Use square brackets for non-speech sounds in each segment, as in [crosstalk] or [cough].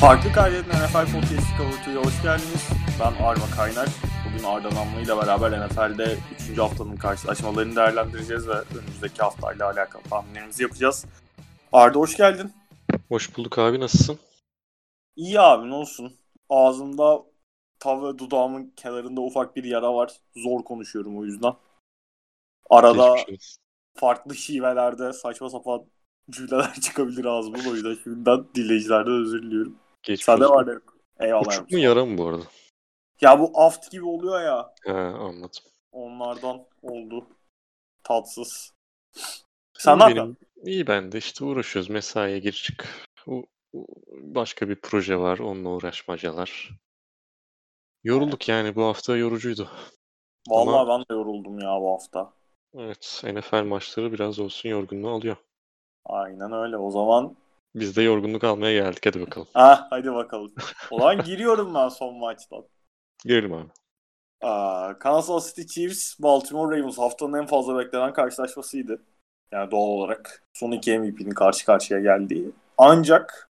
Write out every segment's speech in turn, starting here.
Farklı Kaydet'in NFL Podcast Cover'ına hoş geldiniz. Ben Arma Kaynar. Bugün Arda Namlı ile beraber NFL'de 3. haftanın karşılaşmalarını değerlendireceğiz ve önümüzdeki haftayla alakalı tahminlerimizi yapacağız. Arda hoş geldin. Hoş bulduk abi nasılsın? İyi abi ne olsun. Ağzımda tav ve dudağımın kenarında ufak bir yara var. Zor konuşuyorum o yüzden. Arada farklı şivelerde saçma sapan cümleler [laughs] çıkabilir ağzımın o yüzden şimdiden dinleyicilerden özür diliyorum. Geçmiş Sade var yok. Eyvallah. Uçuk mu yara mı bu arada? Ya bu aft gibi oluyor ya. He anladım. Onlardan oldu. Tatsız. Sen ne yapıyorsun? iyi ben de işte uğraşıyoruz. Mesaiye gir çık. U- başka bir proje var. Onunla uğraşmacalar. Yorulduk yani bu hafta yorucuydu. Vallahi Ama- ben de yoruldum ya bu hafta. Evet NFL maçları biraz olsun yorgunluğu alıyor. Aynen öyle. O zaman Biz de yorgunluk almaya geldik hadi bakalım. [laughs] ah hadi bakalım. O zaman [laughs] giriyorum ben son maçtan. Girelim abi. Aa, Kansas City Chiefs, Baltimore Ravens haftanın en fazla beklenen karşılaşmasıydı. Yani doğal olarak son iki MVP'nin karşı karşıya geldiği. Ancak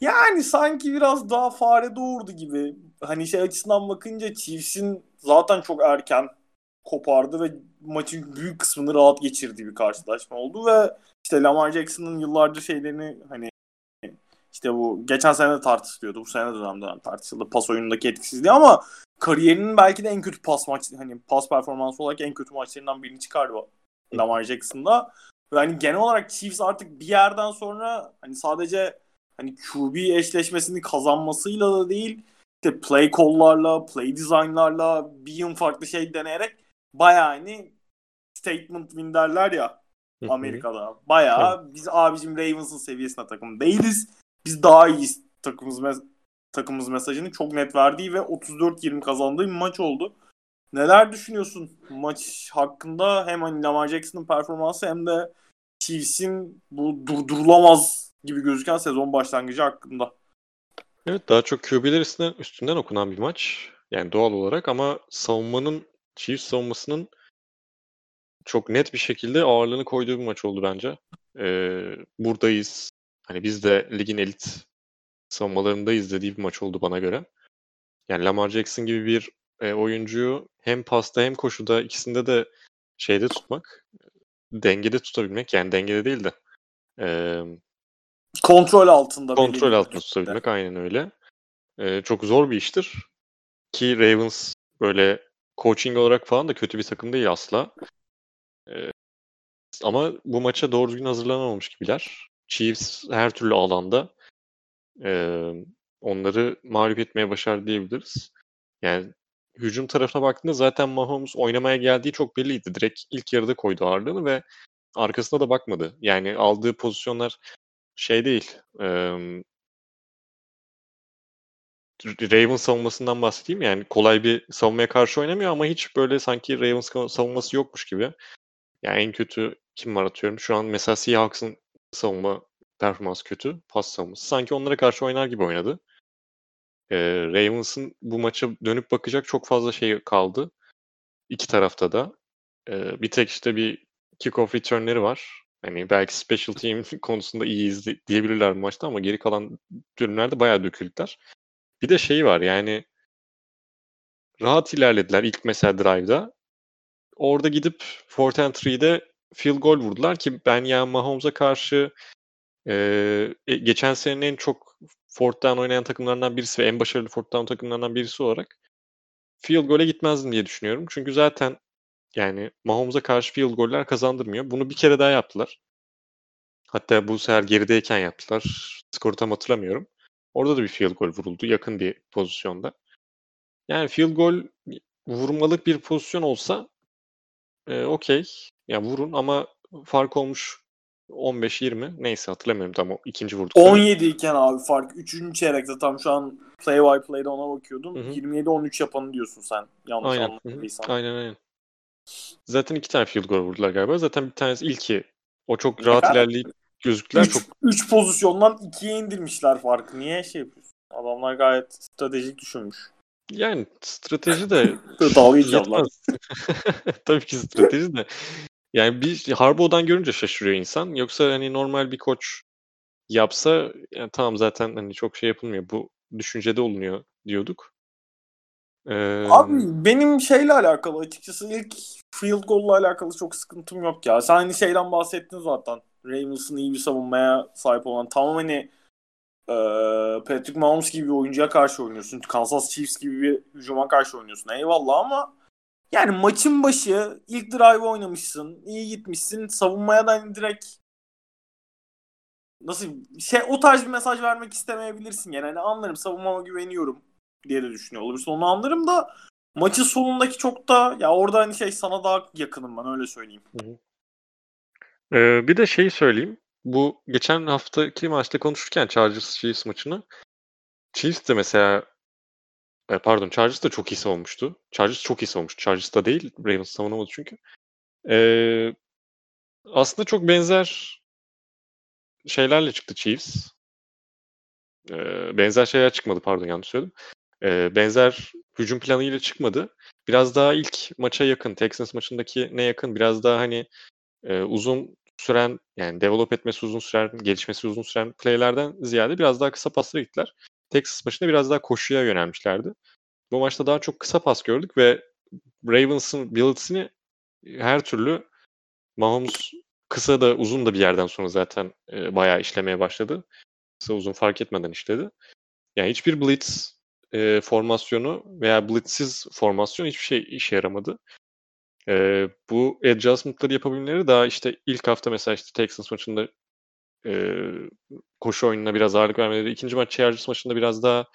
yani sanki biraz daha fare doğurdu gibi. Hani şey açısından bakınca Chiefs'in zaten çok erken kopardı ve maçın büyük kısmını rahat geçirdiği bir karşılaşma oldu ve işte Lamar Jackson'ın yıllardır şeylerini hani işte bu geçen sene de tartışılıyordu. Bu sene de dönemde tartışıldı. Pas oyunundaki etkisizliği ama kariyerinin belki de en kötü pas maç hani pas performansı olarak en kötü maçlarından birini çıkardı Lamar Jackson'da. Ve hani genel olarak Chiefs artık bir yerden sonra hani sadece hani QB eşleşmesini kazanmasıyla da değil işte play call'larla, play design'larla bir yıl farklı şey deneyerek bayağı hani statement win derler ya. Amerika'da. Bayağı biz abicim Ravens'ın seviyesine takım değiliz. Biz daha iyiyiz takımımız mes- takımımız mesajını çok net verdiği ve 34-20 kazandığı bir maç oldu. Neler düşünüyorsun maç hakkında? Hem hani Lamar Jackson'ın performansı hem de Chiefs'in bu durdurulamaz gibi gözüken sezon başlangıcı hakkında. Evet daha çok QB'ler üstünden, üstünden okunan bir maç. Yani doğal olarak ama savunmanın Chiefs savunmasının çok net bir şekilde ağırlığını koyduğu bir maç oldu bence. Ee, buradayız. Hani biz de ligin elit savunmalarındayız dediği bir maç oldu bana göre. Yani Lamar Jackson gibi bir e, oyuncuyu hem pasta hem koşuda ikisinde de şeyde tutmak, dengede tutabilmek yani dengede değil de e, Kontrol altında. kontrol altında tutabilmek aynen öyle. E, çok zor bir iştir. Ki Ravens böyle coaching olarak falan da kötü bir takım değil asla. E, ama bu maça doğru düzgün hazırlanamamış gibiler. Chiefs her türlü alanda e, onları mağlup etmeye başardı diyebiliriz. Yani hücum tarafına baktığında zaten Mahomes oynamaya geldiği çok belliydi. Direkt ilk yarıda koydu ağırlığını ve arkasına da bakmadı. Yani aldığı pozisyonlar şey değil. E, Ravens savunmasından bahsedeyim. Yani kolay bir savunmaya karşı oynamıyor ama hiç böyle sanki Ravens savunması yokmuş gibi. Yani en kötü kim var atıyorum. Şu an mesela Seahawks'ın savunma performans kötü. Pas savunması. Sanki onlara karşı oynar gibi oynadı. Ee, Ravens'ın bu maça dönüp bakacak çok fazla şey kaldı. İki tarafta da. Ee, bir tek işte bir kickoff return'leri var. Hani belki special team [laughs] konusunda iyiyiz di- diyebilirler bu maçta ama geri kalan bölümlerde bayağı döküldüler. Bir de şey var yani rahat ilerlediler ilk mesela drive'da. Orada gidip and three'de field goal vurdular ki ben yani Mahomes'a karşı e, geçen senenin en çok fourth down oynayan takımlarından birisi ve en başarılı fourth down takımlarından birisi olarak field goal'e gitmezdim diye düşünüyorum. Çünkü zaten yani Mahomes'a karşı field goal'ler kazandırmıyor. Bunu bir kere daha yaptılar. Hatta bu sefer gerideyken yaptılar. Skoru tam hatırlamıyorum. Orada da bir field goal vuruldu yakın bir pozisyonda. Yani field goal vurmalık bir pozisyon olsa e, okey. Ya vurun ama fark olmuş 15-20 neyse hatırlamıyorum tam o ikinci vurdukları. 17 iken abi fark 3. çeyrekte tam şu an play by play'de ona bakıyordum. Hı hı. 27-13 yapanı diyorsun sen. Yanlış Aynen. Anlamadıysam. Aynen aynen. Zaten iki tane field goal vurdular galiba. Zaten bir tanesi ilki. O çok rahat Yani- ilerleyip gözüktüler. 3 Çok 3 pozisyondan 2'ye indirmişler farkı. Niye şey yapıyorsun? Adamlar gayet stratejik düşünmüş. yani strateji de [laughs] Dalga yetmez. [laughs] Tabii ki strateji de. Yani bir Harbaugh'dan görünce şaşırıyor insan. Yoksa hani normal bir koç yapsa yani tamam zaten hani çok şey yapılmıyor. Bu düşüncede olunuyor diyorduk. Ee... Abi benim şeyle alakalı açıkçası ilk field goal'la alakalı çok sıkıntım yok ya. Sen hani şeyden bahsettin zaten. Ravens'ın iyi bir savunmaya sahip olan tamam hani e, Patrick Mahomes gibi bir oyuncuya karşı oynuyorsun. Kansas Chiefs gibi bir hücuma karşı oynuyorsun. Eyvallah ama yani maçın başı ilk drive oynamışsın. iyi gitmişsin. Savunmaya da hani direkt nasıl şey o tarz bir mesaj vermek istemeyebilirsin yani. Hani anlarım savunmama güveniyorum diye de düşünüyor olabilirsin. Onu anlarım da maçın sonundaki çok da ya orada hani şey sana daha yakınım ben öyle söyleyeyim. Hı hı. Ee, bir de şey söyleyeyim. Bu geçen haftaki maçta konuşurken Chargers Chiefs maçını Chiefs de mesela e, pardon Chargers da çok iyi savunmuştu. Chargers çok iyi savunmuştu. Chargers da değil. Ravens savunamadı çünkü. Ee, aslında çok benzer şeylerle çıktı Chiefs. Ee, benzer şeyler çıkmadı pardon yanlış söyledim. Ee, benzer hücum planıyla çıkmadı. Biraz daha ilk maça yakın, Texans maçındaki ne yakın, biraz daha hani e, uzun süren yani develop etmesi uzun süren, gelişmesi uzun süren playlerden ziyade biraz daha kısa paslara gittiler. Texas maçında biraz daha koşuya yönelmişlerdi. Bu maçta daha çok kısa pas gördük ve Ravens'ın blitz'ini her türlü Mahomes kısa da uzun da bir yerden sonra zaten e, bayağı işlemeye başladı. Kısa uzun fark etmeden işledi. Yani hiçbir blitz e, formasyonu veya blitzsiz formasyon hiçbir şey işe yaramadı. E, bu adjustment'ları yapabilmeleri daha işte ilk hafta mesela işte Texans maçında e, koşu oyununa biraz ağırlık vermeleri, ikinci maç Chargers maçında biraz daha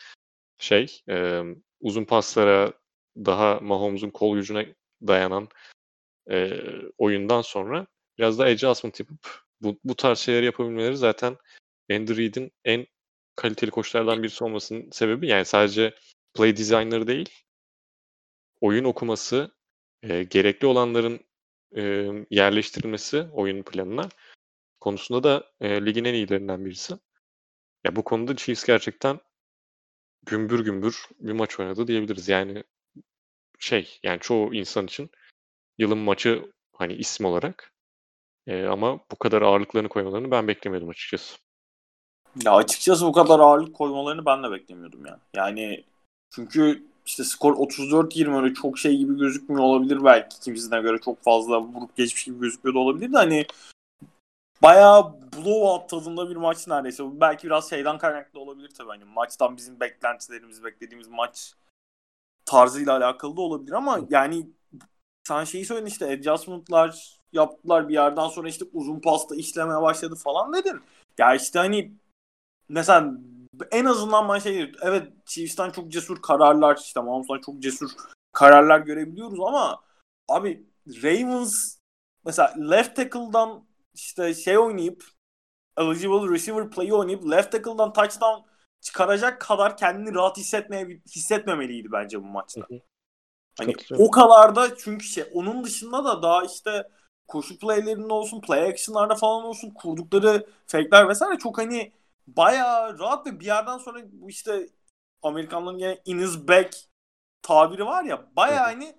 şey e, uzun paslara daha Mahomes'un kol gücüne dayanan e, oyundan sonra biraz daha adjustment yapıp bu, bu tarz şeyleri yapabilmeleri zaten Andy Reid'in en kaliteli koçlardan birisi olmasının sebebi yani sadece play designer değil oyun okuması e, gerekli olanların e, yerleştirilmesi oyun planına konusunda da e, ligin en iyilerinden birisi. Ya bu konuda Chiefs gerçekten gümbür gümbür bir maç oynadı diyebiliriz. Yani şey yani çoğu insan için yılın maçı hani isim olarak e, ama bu kadar ağırlıklarını koymalarını ben beklemiyordum açıkçası. Ya açıkçası bu kadar ağırlık koymalarını ben de beklemiyordum ya. Yani çünkü işte skor 34-20 öyle çok şey gibi gözükmüyor olabilir belki kimisine göre çok fazla vurup geçmiş gibi gözükmüyor da olabilir de hani bayağı blowout tadında bir maç neredeyse. Belki biraz şeyden kaynaklı olabilir tabii. Hani maçtan bizim beklentilerimiz, beklediğimiz maç tarzıyla alakalı da olabilir ama yani sen şeyi söyledin işte adjustment'lar yaptılar bir yerden sonra işte uzun pasta işlemeye başladı falan dedin. Ya işte hani mesela en azından ben şey evet Chiefs'ten çok cesur kararlar işte Mahomes'tan çok cesur kararlar görebiliyoruz ama abi Ravens mesela left tackle'dan işte şey oynayıp eligible receiver play'i oynayıp left tackle'dan touchdown çıkaracak kadar kendini rahat hissetmeye hissetmemeliydi bence bu maçta. Hani o kadar da çünkü şey onun dışında da daha işte koşu playlerinde olsun, play action'larda falan olsun kurdukları fake'ler vesaire çok hani bayağı rahat ve bir yerden sonra bu işte Amerikanların gene in his back tabiri var ya bayağı hani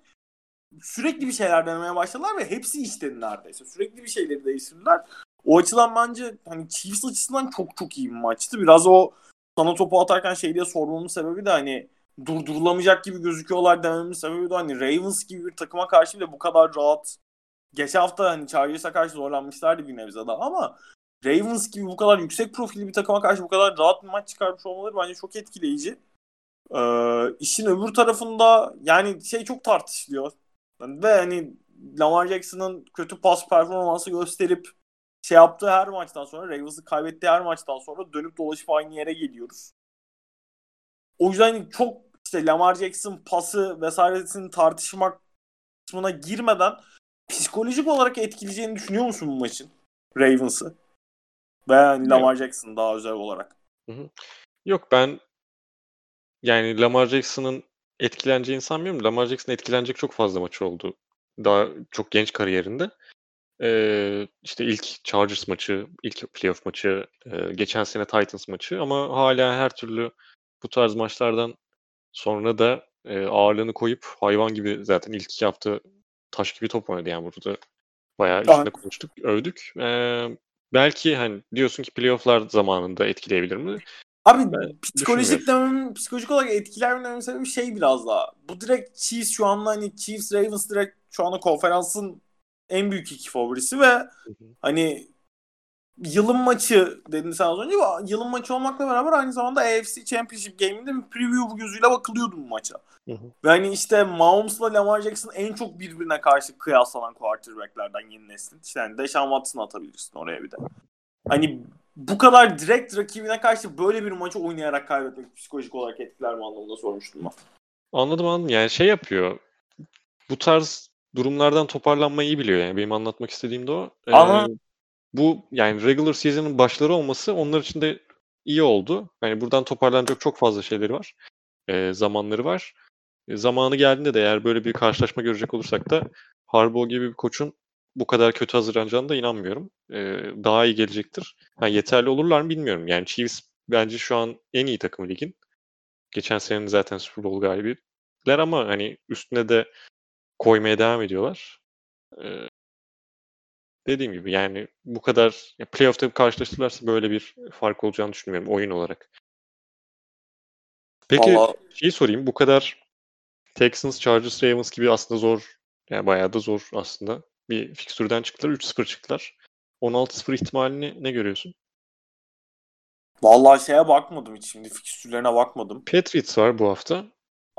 sürekli bir şeyler denemeye başladılar ve hepsi işledi neredeyse. Sürekli bir şeyleri değiştirdiler. O açıdan bence hani Chiefs açısından çok çok iyi bir maçtı. Biraz o sana topu atarken şey diye sormamın sebebi de hani durdurulamayacak gibi gözüküyorlar dememin sebebi de hani Ravens gibi bir takıma karşı bile bu kadar rahat geçen hafta hani Chargers'a karşı zorlanmışlardı bir nebze daha ama Ravens gibi bu kadar yüksek profilli bir takıma karşı bu kadar rahat bir maç çıkarmış olmaları bence çok etkileyici. Ee, işin öbür tarafında yani şey çok tartışılıyor. Ve hani Lamar Jackson'ın kötü pas performansı gösterip şey yaptığı her maçtan sonra Ravens'ı kaybettiği her maçtan sonra dönüp dolaşıp aynı yere geliyoruz. O yüzden hani çok işte Lamar Jackson pası vesairesini tartışmak kısmına girmeden psikolojik olarak etkileyeceğini düşünüyor musun bu maçın Ravens'ı? Ve yani Lamar Jackson daha özel olarak. Hı hı. Yok ben yani Lamar Jackson'ın etkileneceğini sanmıyorum. Lamar Jackson etkilenecek çok fazla maçı oldu. Daha çok genç kariyerinde. Ee, işte ilk Chargers maçı, ilk playoff maçı, e, geçen sene Titans maçı ama hala her türlü bu tarz maçlardan sonra da e, ağırlığını koyup hayvan gibi zaten ilk iki hafta taş gibi top oynadı yani burada. Bayağı üstüne konuştuk, övdük. Ee, belki hani diyorsun ki playoff'lar zamanında etkileyebilir mi? Abi ben psikolojik demem, psikolojik olarak etkiler mi sebebi şey biraz daha. Bu direkt Chiefs şu anda hani Chiefs Ravens direkt şu anda konferansın en büyük iki favorisi ve hı hı. hani yılın maçı dedin sen az önce. Yılın maçı olmakla beraber aynı zamanda AFC Championship Game'inde bir preview gözüyle bakılıyordu bu maça. Hı hı. Ve hani işte Mahomes'la Lamar Jackson en çok birbirine karşı kıyaslanan quarterback'lerden yeni neslin. İşte yani Deshaun Watson'ı atabilirsin oraya bir de. Hani bu kadar direkt rakibine karşı böyle bir maçı oynayarak kaybetmek psikolojik olarak etkiler mi anlamında sormuştum ben. Anladım anladım. Yani şey yapıyor. Bu tarz durumlardan toparlanmayı iyi biliyor yani. Benim anlatmak istediğim de o. Ee, bu yani regular season'ın başları olması onlar için de iyi oldu. Yani buradan toparlanacak çok fazla şeyleri var. E, zamanları var. E, zamanı geldiğinde de eğer böyle bir karşılaşma görecek olursak da Harbaugh gibi bir koçun bu kadar kötü hazırlanacağına da inanmıyorum. E, daha iyi gelecektir. Ha, yeterli olurlar mı bilmiyorum. Yani Chiefs bence şu an en iyi takım ligin. Geçen senenin zaten Super Bowl galibiler ama hani üstüne de koymaya devam ediyorlar. E, dediğim gibi yani bu kadar playoff'ta karşılaşırlarsa böyle bir fark olacağını düşünmüyorum oyun olarak. Peki Vallahi... şey sorayım bu kadar Texans, Chargers, Ravens gibi aslında zor yani bayağı da zor aslında. Bir fikstürden çıktılar 3-0 çıktılar. 16-0 ihtimalini ne görüyorsun? Vallahi şeye bakmadım hiç şimdi fikstürlerine bakmadım. Patriots var bu hafta.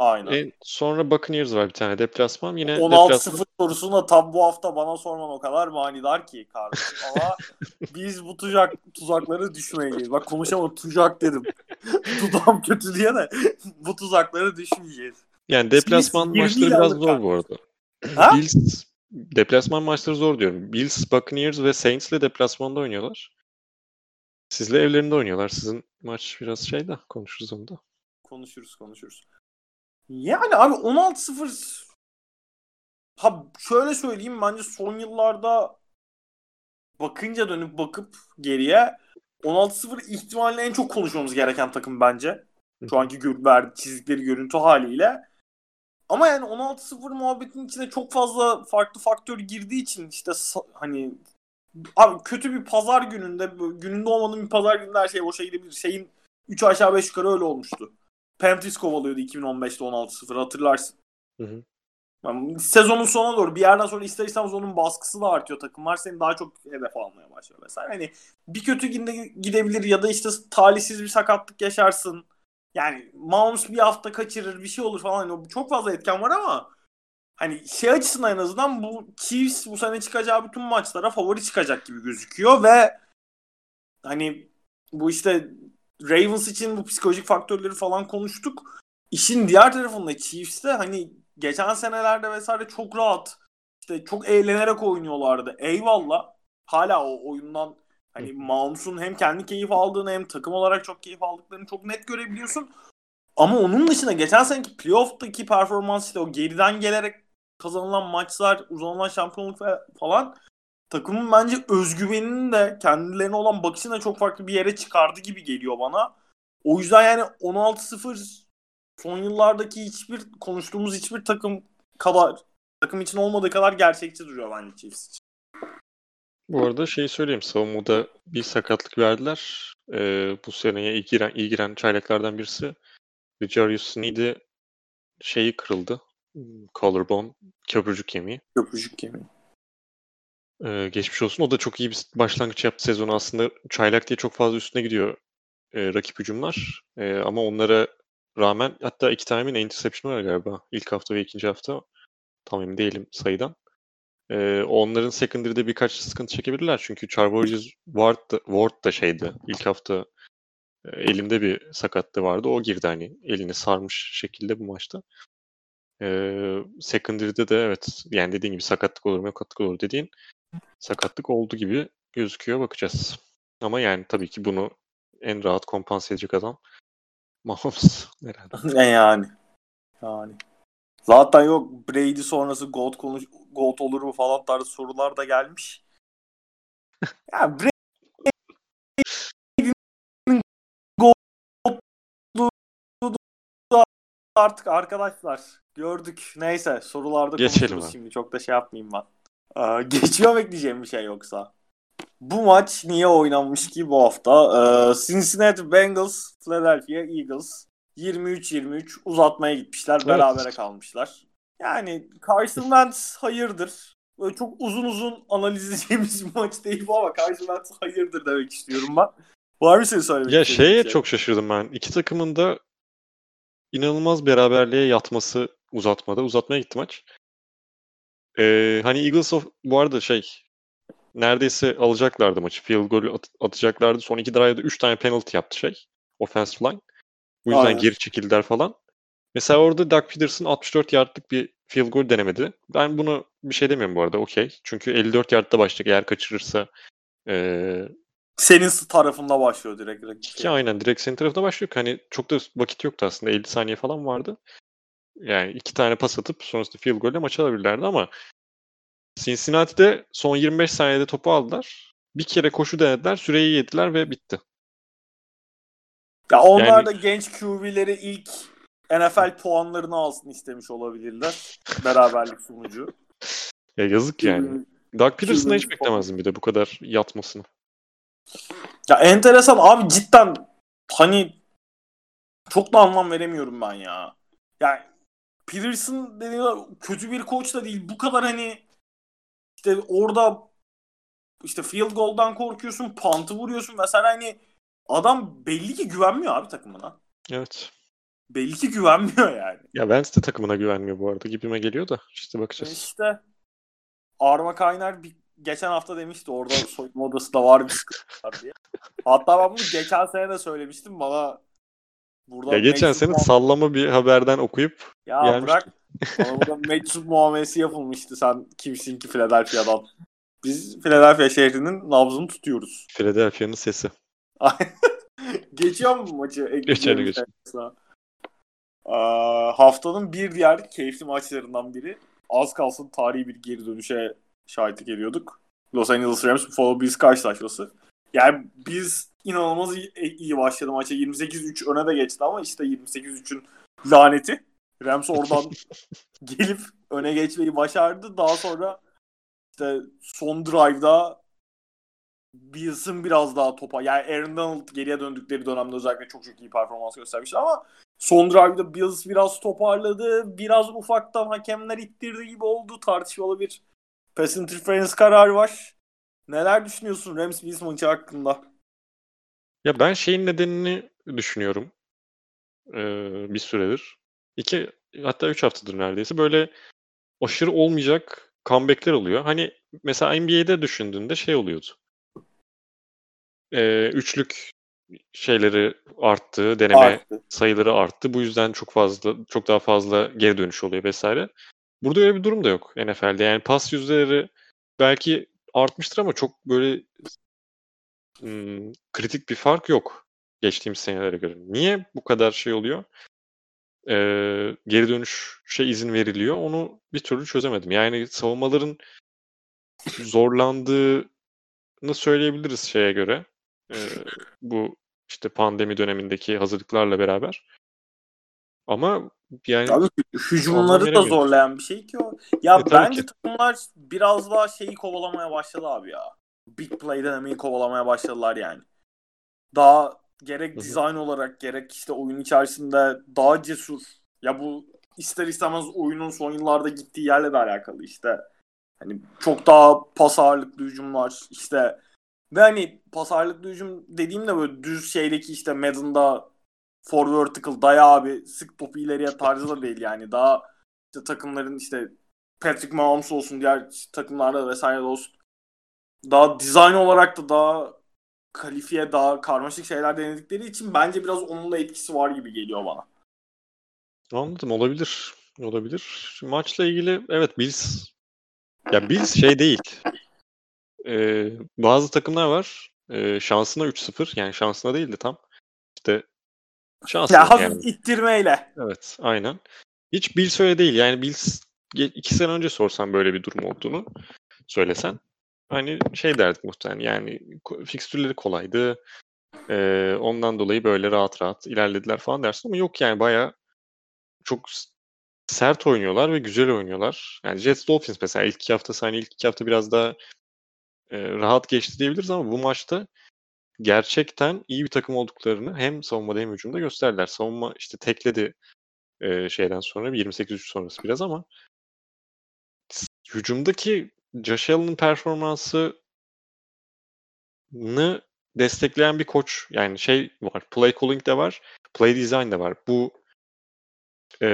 Aynen. E, sonra Buccaneers var bir tane deplasman. Yine 16-0 deplasman... sorusunu tam bu hafta bana sorman o kadar manidar ki kardeşim. Ama [laughs] biz bu tuzak tuzakları düşmeyeceğiz. Bak konuşamadım tuzak dedim. [laughs] Dudağım kötü diye de [laughs] bu tuzakları düşmeyeceğiz. Yani deplasman Biz maçları biraz zor kardeşim. bu arada. Ha? Bills deplasman maçları zor diyorum. Bills, Buccaneers ve Saints ile deplasmanda oynuyorlar. Sizle evlerinde oynuyorlar. Sizin maç biraz şey de konuşuruz onu da. Konuşuruz konuşuruz. Yani abi 16-0 ha şöyle söyleyeyim bence son yıllarda bakınca dönüp bakıp geriye 16-0 ihtimalle en çok konuşmamız gereken takım bence. Şu anki verdi, çizdikleri görüntü haliyle. Ama yani 16-0 muhabbetin içine çok fazla farklı faktör girdiği için işte hani abi kötü bir pazar gününde gününde olmadığın bir pazar gününde her şey boşa gidebilir. Şeyin 3 aşağı 5 yukarı öyle olmuştu. Panthers kovalıyordu 2015'te 16-0 hatırlarsın. Hı hı. Yani sezonun sonuna doğru bir yerden sonra ister istemez onun baskısı da artıyor takımlar seni daha çok hedef almaya başlıyor vesaire. Hani bir kötü günde gidebilir ya da işte talihsiz bir sakatlık yaşarsın. Yani Mahomes bir hafta kaçırır bir şey olur falan. Hani çok fazla etken var ama hani şey açısından en azından bu Chiefs bu sene çıkacağı bütün maçlara favori çıkacak gibi gözüküyor ve hani bu işte Ravens için bu psikolojik faktörleri falan konuştuk. İşin diğer tarafında Chiefs'te hani geçen senelerde vesaire çok rahat işte çok eğlenerek oynuyorlardı. Eyvallah. Hala o oyundan hani Mahomes'un hem kendi keyif aldığını hem takım olarak çok keyif aldıklarını çok net görebiliyorsun. Ama onun dışında geçen seneki playoff'taki performans işte o geriden gelerek kazanılan maçlar, uzanılan şampiyonluk falan takımın bence özgüveninin de kendilerine olan bakışını da çok farklı bir yere çıkardı gibi geliyor bana. O yüzden yani 16-0 son yıllardaki hiçbir konuştuğumuz hiçbir takım kadar takım için olmadığı kadar gerçekçi duruyor bence Chiefs için. Bu arada şey söyleyeyim savunmada bir sakatlık verdiler. Ee, bu seneye iyi giren, iyi giren çaylaklardan birisi Jarius Sneed'i şeyi kırıldı. Collarbone, köprücük kemiği. Köprücük kemiği. Ee, geçmiş olsun. O da çok iyi bir başlangıç yaptı sezonu. Aslında çaylak diye çok fazla üstüne gidiyor e, rakip hücumlar. E, ama onlara rağmen hatta iki tane mi interception var galiba. İlk hafta ve ikinci hafta. Tam emin değilim sayıdan. E, onların secondary'de birkaç sıkıntı çekebilirler. Çünkü Charvarius Ward da, Ward da şeydi. İlk hafta e, elinde bir sakatlığı vardı. O girdi hani elini sarmış şekilde bu maçta. E, secondary'de de evet yani dediğin gibi sakatlık olur mu sakatlık olur dediğin sakatlık oldu gibi gözüküyor. Bakacağız. Ama yani tabii ki bunu en rahat kompanse edecek adam [laughs] Mahomes herhalde. [laughs] ne yani? Yani. Zaten yok Brady sonrası Gold konuş Gold olur mu falan tarzı sorular da gelmiş. [laughs] ya Brady artık arkadaşlar gördük. Neyse sorularda Geçelim konuşuruz abi. şimdi. Çok da şey yapmayayım ben. Ee, [laughs] geçiyor bekleyeceğim bir şey yoksa. bu maç niye oynanmış ki bu hafta? Ee, Cincinnati Bengals, Philadelphia Eagles 23-23 uzatmaya gitmişler. Evet. Berabere kalmışlar. Yani Carson Wentz hayırdır. Böyle çok uzun uzun analiz [laughs] edeceğimiz bir maç değil bu ama Carson Wentz hayırdır demek istiyorum ben. Var mı senin söylemek Ya şeye şey? çok şaşırdım ben. İki takımın da inanılmaz beraberliğe yatması uzatmada. Uzatmaya gitti maç. Ee, hani Eagles of, bu arada şey neredeyse alacaklardı maçı. Field goal at- atacaklardı. Son iki drive'da 3 tane penalty yaptı şey. Offensive line. Bu yüzden Aynen. geri çekildiler falan. Mesela orada Doug Peterson 64 yardlık bir field goal denemedi. Ben bunu bir şey demiyorum bu arada. Okey. Çünkü 54 yardta başlayacak. Eğer kaçırırsa ee, Senin tarafında başlıyor direkt. direkt. ki aynen direkt senin tarafına başlıyor. Hani çok da vakit yoktu aslında. 50 saniye falan vardı. Yani iki tane pas atıp sonrasında field goal ile maçı alabilirlerdi ama Cincinnati'de son 25 saniyede topu aldılar. Bir kere koşu denediler, süreyi yediler ve bitti. Ya onlar Yani- da genç QB'leri ilk NFL puanlarını alsın istemiş olabilirler. [laughs] Beraberlik sonucu. Ya yazık yani. Doug Peterson'dan hiç beklemezdim bir de bu kadar yatmasını. Ya enteresan abi cidden hani çok da anlam veremiyorum ben ya. Yani Peterson dediğin kötü bir koç da değil. Bu kadar hani işte orada işte field goal'dan korkuyorsun, punt'ı vuruyorsun mesela hani adam belli ki güvenmiyor abi takımına. Evet. Belli ki güvenmiyor yani. Ya Vance de takımına güvenmiyor bu arada. Gibime geliyor da. işte bakacağız. İşte Arma Kaynar bir, geçen hafta demişti orada soyunma odasında var bir sıkıntı var diye. Hatta ben bunu geçen sene de söylemiştim bana burada Ya geçen meczup sene sallama bir haberden okuyup ya gelmişti. bırak bana burada meczup muamelesi yapılmıştı sen kimsin ki Philadelphia'dan. Biz Philadelphia şehrinin nabzını tutuyoruz. Philadelphia'nın sesi. [laughs] Geçiyor mu maçı? Geçelim, geçelim. haftanın bir diğer keyifli maçlarından biri. Az kalsın tarihi bir geri dönüşe şahitlik ediyorduk. Los Angeles Rams Buffalo Bills karşılaşması. Yani biz inanılmaz iyi, iyi başladı maça. 28-3 öne de geçti ama işte 28-3'ün laneti. Rams oradan [laughs] gelip öne geçmeyi başardı. Daha sonra işte son drive'da Bills'ın biraz daha topa yani Aaron Donald geriye döndükleri dönemde özellikle çok çok iyi performans göstermişti ama son drive'da Bills biraz toparladı. Biraz ufaktan hakemler ittirdi gibi oldu. Tartışmalı bir pass interference kararı var. Neler düşünüyorsun Rams Bills maçı hakkında? Ya ben şeyin nedenini düşünüyorum. Ee, bir süredir. İki hatta üç haftadır neredeyse. Böyle aşırı olmayacak comeback'ler oluyor. Hani mesela NBA'de düşündüğünde şey oluyordu. Ee, üçlük şeyleri arttı, deneme Arttı. sayıları arttı. Bu yüzden çok fazla, çok daha fazla geri dönüş oluyor vesaire. Burada öyle bir durum da yok NFL'de. Yani pas yüzdeleri belki artmıştır ama çok böyle kritik bir fark yok geçtiğimiz senelere göre. Niye bu kadar şey oluyor? Ee, geri dönüşe izin veriliyor. Onu bir türlü çözemedim. Yani savunmaların zorlandığını söyleyebiliriz şeye göre. Ee, bu işte pandemi dönemindeki hazırlıklarla beraber. Ama yani Abi hücumları da zorlayan bir şey ki o. Ya E, bence takımlar biraz daha şeyi kovalamaya başladı abi ya. Big play denemeyi kovalamaya başladılar yani. Daha gerek dizayn olarak gerek işte oyun içerisinde daha cesur. Ya bu ister istemez oyunun son yıllarda gittiği yerle de alakalı işte. Hani çok daha pas ağırlıklı hücumlar işte ve hani pas ağırlıklı hücum dediğimde böyle düz şeydeki işte Madden'da for vertical daya abi sık topu ileriye tarzı da değil yani. Daha işte takımların işte Patrick Mahomes olsun diğer takımlarda vesaire olsun. Daha dizayn olarak da daha kalifiye daha karmaşık şeyler denedikleri için bence biraz onun da etkisi var gibi geliyor bana. Anladım olabilir. Olabilir. Maçla ilgili evet Bills ya Bills şey değil. Ee, bazı takımlar var. Ee, şansına 3-0 yani şansına değil de tam. İşte şansına Ya hafif yani. [laughs] ittirmeyle. Evet aynen. Hiç Bills öyle değil. Yani Bills iki sene önce sorsan böyle bir durum olduğunu söylesen hani şey derdik muhtemelen yani fikstürleri kolaydı. Ee, ondan dolayı böyle rahat rahat ilerlediler falan dersin ama yok yani bayağı çok sert oynuyorlar ve güzel oynuyorlar. Yani Jets Dolphins mesela ilk iki hafta hani ilk iki hafta biraz daha e, rahat geçti diyebiliriz ama bu maçta gerçekten iyi bir takım olduklarını hem savunmada hem hücumda gösterdiler. Savunma işte tekledi e, şeyden sonra 28-3 sonrası biraz ama hücumdaki Josh Allen'ın performansını destekleyen bir koç yani şey var. Play calling de var. Play design de var. Bu e,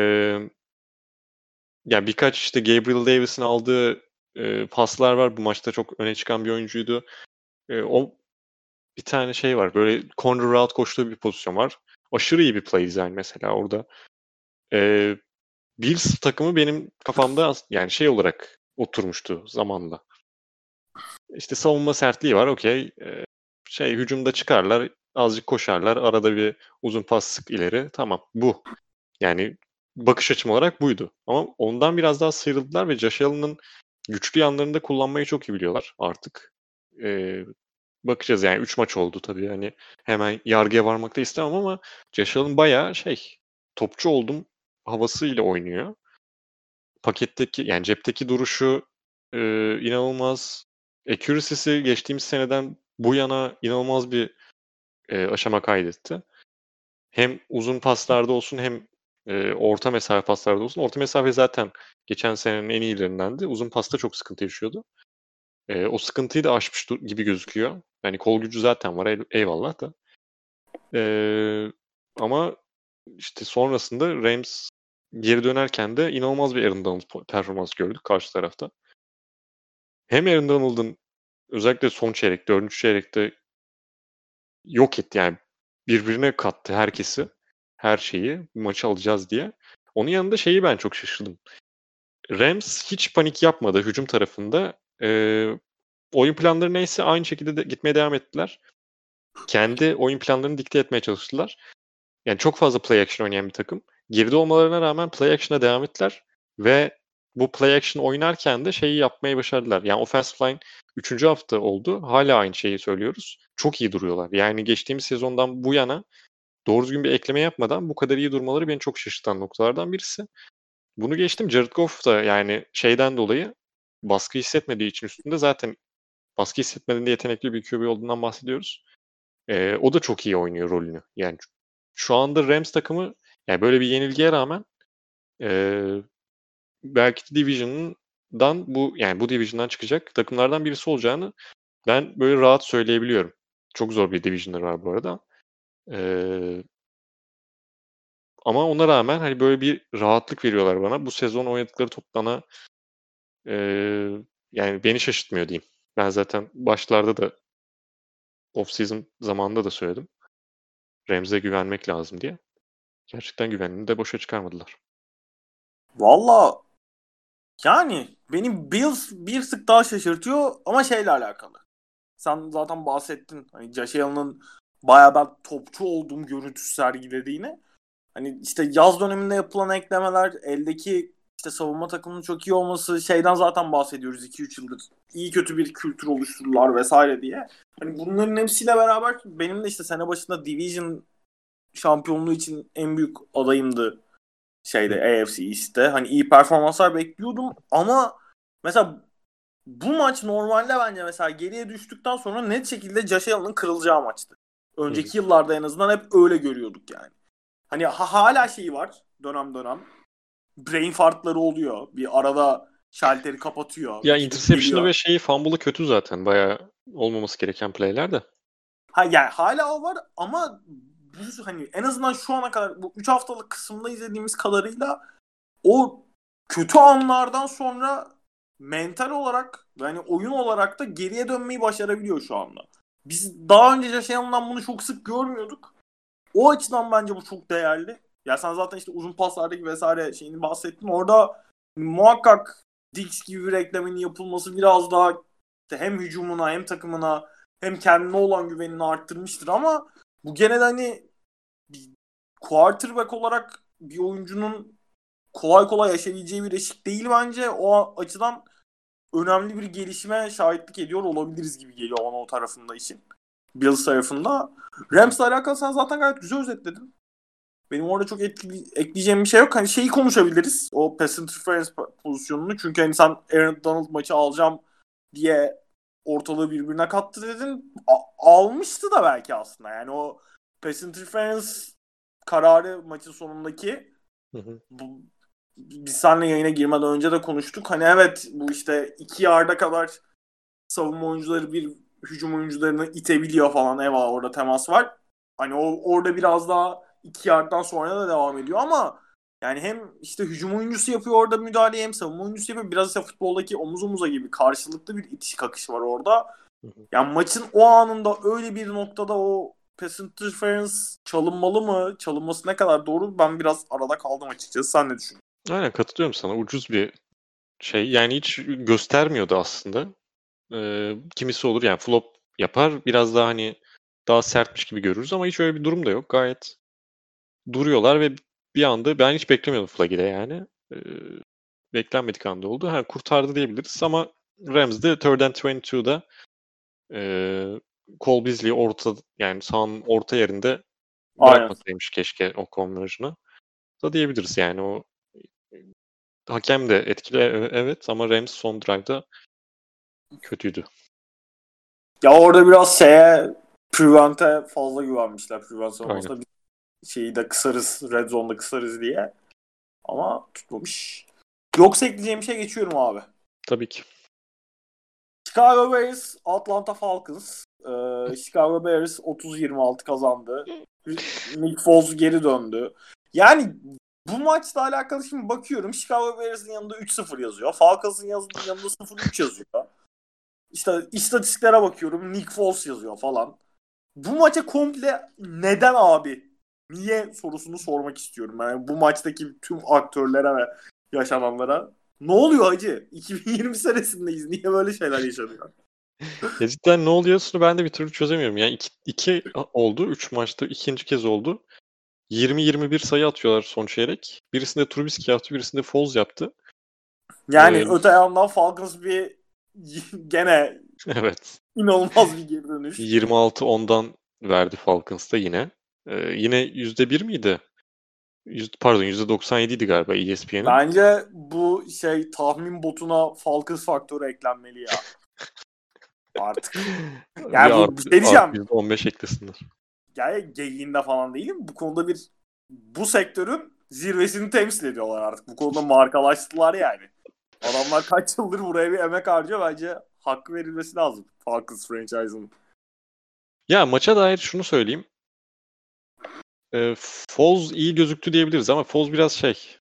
yani birkaç işte Gabriel Davis'in aldığı e, paslar var. Bu maçta çok öne çıkan bir oyuncuydu. E, o bir tane şey var. Böyle corner route koştuğu bir pozisyon var. Aşırı iyi bir play design mesela orada. E, Bills takımı benim kafamda yani şey olarak oturmuştu zamanla. İşte savunma sertliği var okey. Şey hücumda çıkarlar, azıcık koşarlar, arada bir uzun pas sık ileri. Tamam bu. Yani bakış açım olarak buydu. Ama ondan biraz daha sıyrıldılar ve Josh Allen'ın güçlü yanlarını da kullanmayı çok iyi biliyorlar artık. Ee, bakacağız yani 3 maç oldu tabii. Hani hemen yargıya varmak da istemem ama Josh Allen bayağı şey topçu oldum havasıyla oynuyor. Paketteki yani cepteki duruşu e, inanılmaz. Accuracy'si geçtiğimiz seneden bu yana inanılmaz bir e, aşama kaydetti. Hem uzun paslarda olsun hem e, orta mesafe paslarda olsun. Orta mesafe zaten geçen senenin en iyilerindendi. Uzun pasta çok sıkıntı yaşıyordu. E, o sıkıntıyı da aşmış gibi gözüküyor. Yani kol gücü zaten var eyvallah da. E, ama işte sonrasında Rams geri dönerken de inanılmaz bir Aaron Donald performans gördük karşı tarafta. Hem Aaron Donald'ın özellikle son çeyrek, dördüncü çeyrekte yok etti yani birbirine kattı herkesi her şeyi maçı alacağız diye. Onun yanında şeyi ben çok şaşırdım. Rams hiç panik yapmadı hücum tarafında. E, oyun planları neyse aynı şekilde de gitmeye devam ettiler. Kendi oyun planlarını dikte etmeye çalıştılar. Yani çok fazla play action oynayan bir takım. Geride olmalarına rağmen play action'a devam ettiler. Ve bu play action oynarken de şeyi yapmayı başardılar. Yani offensive line 3. hafta oldu. Hala aynı şeyi söylüyoruz. Çok iyi duruyorlar. Yani geçtiğimiz sezondan bu yana doğru düzgün bir ekleme yapmadan bu kadar iyi durmaları beni çok şaşırtan noktalardan birisi. Bunu geçtim. Jared Goff da yani şeyden dolayı baskı hissetmediği için üstünde zaten baskı hissetmediğinde yetenekli bir QB olduğundan bahsediyoruz. Ee, o da çok iyi oynuyor rolünü. Yani şu anda Rams takımı yani böyle bir yenilgiye rağmen e, belki de Division'dan bu yani bu Division'dan çıkacak takımlardan birisi olacağını ben böyle rahat söyleyebiliyorum. Çok zor bir Division'lar var bu arada. Ee, ama ona rağmen hani böyle bir rahatlık veriyorlar bana. Bu sezon oynadıkları toplana e, yani beni şaşırtmıyor diyeyim. Ben zaten başlarda da off-season zamanında da söyledim. Remze güvenmek lazım diye. Gerçekten güvenini de boşa çıkarmadılar. Valla yani benim Bills bir sık daha şaşırtıyor ama şeyle alakalı. Sen zaten bahsettin. Hani Josh Allen'ın bayağı ben topçu olduğum görüntüsü sergilediğini. Hani işte yaz döneminde yapılan eklemeler, eldeki işte savunma takımının çok iyi olması şeyden zaten bahsediyoruz 2-3 yıldır. İyi kötü bir kültür oluştururlar vesaire diye. Hani bunların hepsiyle beraber benim de işte sene başında Division şampiyonluğu için en büyük adayımdı şeyde AFC East'te. Hani iyi performanslar bekliyordum ama mesela bu maç normalde bence mesela geriye düştükten sonra net şekilde Josh Allen'ın kırılacağı maçtı. Önceki Hı. yıllarda en azından hep öyle görüyorduk yani. Hani ha, hala şeyi var dönem dönem. Brain fartları oluyor. Bir arada şalteri kapatıyor. Ya interception'ı ve şeyi fumble'ı kötü zaten. Bayağı olmaması gereken playler de. Ha yani hala o var ama bu hani en azından şu ana kadar bu 3 haftalık kısımda izlediğimiz kadarıyla o kötü anlardan sonra mental olarak yani oyun olarak da geriye dönmeyi başarabiliyor şu anda. Biz daha önce yaşayandan bunu çok sık görmüyorduk. O açıdan bence bu çok değerli. Ya sen zaten işte uzun paslardaki vesaire şeyini bahsettin. Orada muhakkak Dix gibi bir reklamın yapılması biraz daha işte hem hücumuna hem takımına hem kendine olan güvenini arttırmıştır ama bu gene de hani quarterback olarak bir oyuncunun kolay kolay yaşayabileceği bir eşik değil bence. O açıdan önemli bir gelişime şahitlik ediyor olabiliriz gibi geliyor ona o tarafında için. Bills tarafında. Rams'la alakalı sen zaten gayet güzel özetledin. Benim orada çok etkili, ekleyeceğim bir şey yok. Hani şeyi konuşabiliriz. O pass interference pozisyonunu. Çünkü hani sen Aaron Donald maçı alacağım diye ortalığı birbirine kattı dedin. A- almıştı da belki aslında. Yani o pass interference kararı maçın sonundaki Hı hı. bu, biz seninle yayına girmeden önce de konuştuk. Hani evet bu işte iki yarda kadar savunma oyuncuları bir hücum oyuncularını itebiliyor falan. Eyvallah orada temas var. Hani o orada biraz daha iki yardtan sonra da devam ediyor ama yani hem işte hücum oyuncusu yapıyor orada müdahaleyi hem savunma oyuncusu yapıyor. Biraz ise futboldaki omuz omuza gibi karşılıklı bir itiş kakış var orada. Yani maçın o anında öyle bir noktada o pass interference çalınmalı mı? Çalınması ne kadar doğru? Ben biraz arada kaldım açıkçası. Sen ne düşünüyorsun? Aynen katılıyorum sana. Ucuz bir şey. Yani hiç göstermiyordu aslında. Ee, kimisi olur yani flop yapar. Biraz daha hani daha sertmiş gibi görürüz ama hiç öyle bir durum da yok. Gayet duruyorlar ve bir anda ben hiç beklemiyordum Flaggy'de yani. Ee, beklenmedik anda oldu. Ha, kurtardı diyebiliriz ama Rams'de third and 22'da e, Cole Beasley orta yani sahanın orta yerinde bırakmasaymış keşke o conversion'ı da diyebiliriz yani o hakem de etkili e- evet ama Rams son drive'da kötüydü. Ya orada biraz şeye Prevent'e fazla güvenmişler. Prevent savunmasında bir şeyi de kısarız. Red Zone'da kısarız diye. Ama tutmamış. Yoksa ekleyeceğim şey geçiyorum abi. Tabii ki. Chicago Bears, Atlanta Falcons. Ee, [laughs] Chicago Bears 30-26 kazandı. Nick Foles geri döndü. Yani bu maçla alakalı şimdi bakıyorum. Chicago Bears'ın yanında 3-0 yazıyor. Falcons'ın yanında 0-3 yazıyor. İşte istatistiklere bakıyorum. Nick Foles yazıyor falan. Bu maça komple neden abi? Niye sorusunu sormak istiyorum. Yani bu maçtaki tüm aktörlere ve yaşananlara. Ne oluyor hacı? 2020 senesindeyiz. Niye böyle şeyler yaşanıyor? [laughs] Ya cidden ne oluyorsun ben de bir türlü çözemiyorum. Yani iki, iki oldu. Üç maçta ikinci kez oldu. 20-21 sayı atıyorlar son çeyrek. Birisinde Trubisky yaptı, birisinde Foles yaptı. Yani Ee, öte yandan Falcons bir [laughs] gene [laughs] Evet. inanılmaz bir geri dönüş. 26-10'dan verdi Falcons'ta yine. Ee, yine %1 miydi? Yüz, pardon %97 idi galiba ESPN'in. Bence bu şey tahmin botuna Falcons faktörü eklenmeli ya. [laughs] Artık. Yani Bir bu- artı- bir şey diyeceğim. artı %15 eklesinler. Yani geyiğinde falan değilim. Bu konuda bir bu sektörün zirvesini temsil ediyorlar artık. Bu konuda markalaştılar yani. Adamlar kaç yıldır buraya bir emek harcıyor. Bence hakkı verilmesi lazım Falcons franchise'ın. Ya maça dair şunu söyleyeyim. Ee, Foles iyi gözüktü diyebiliriz ama Foles biraz şey.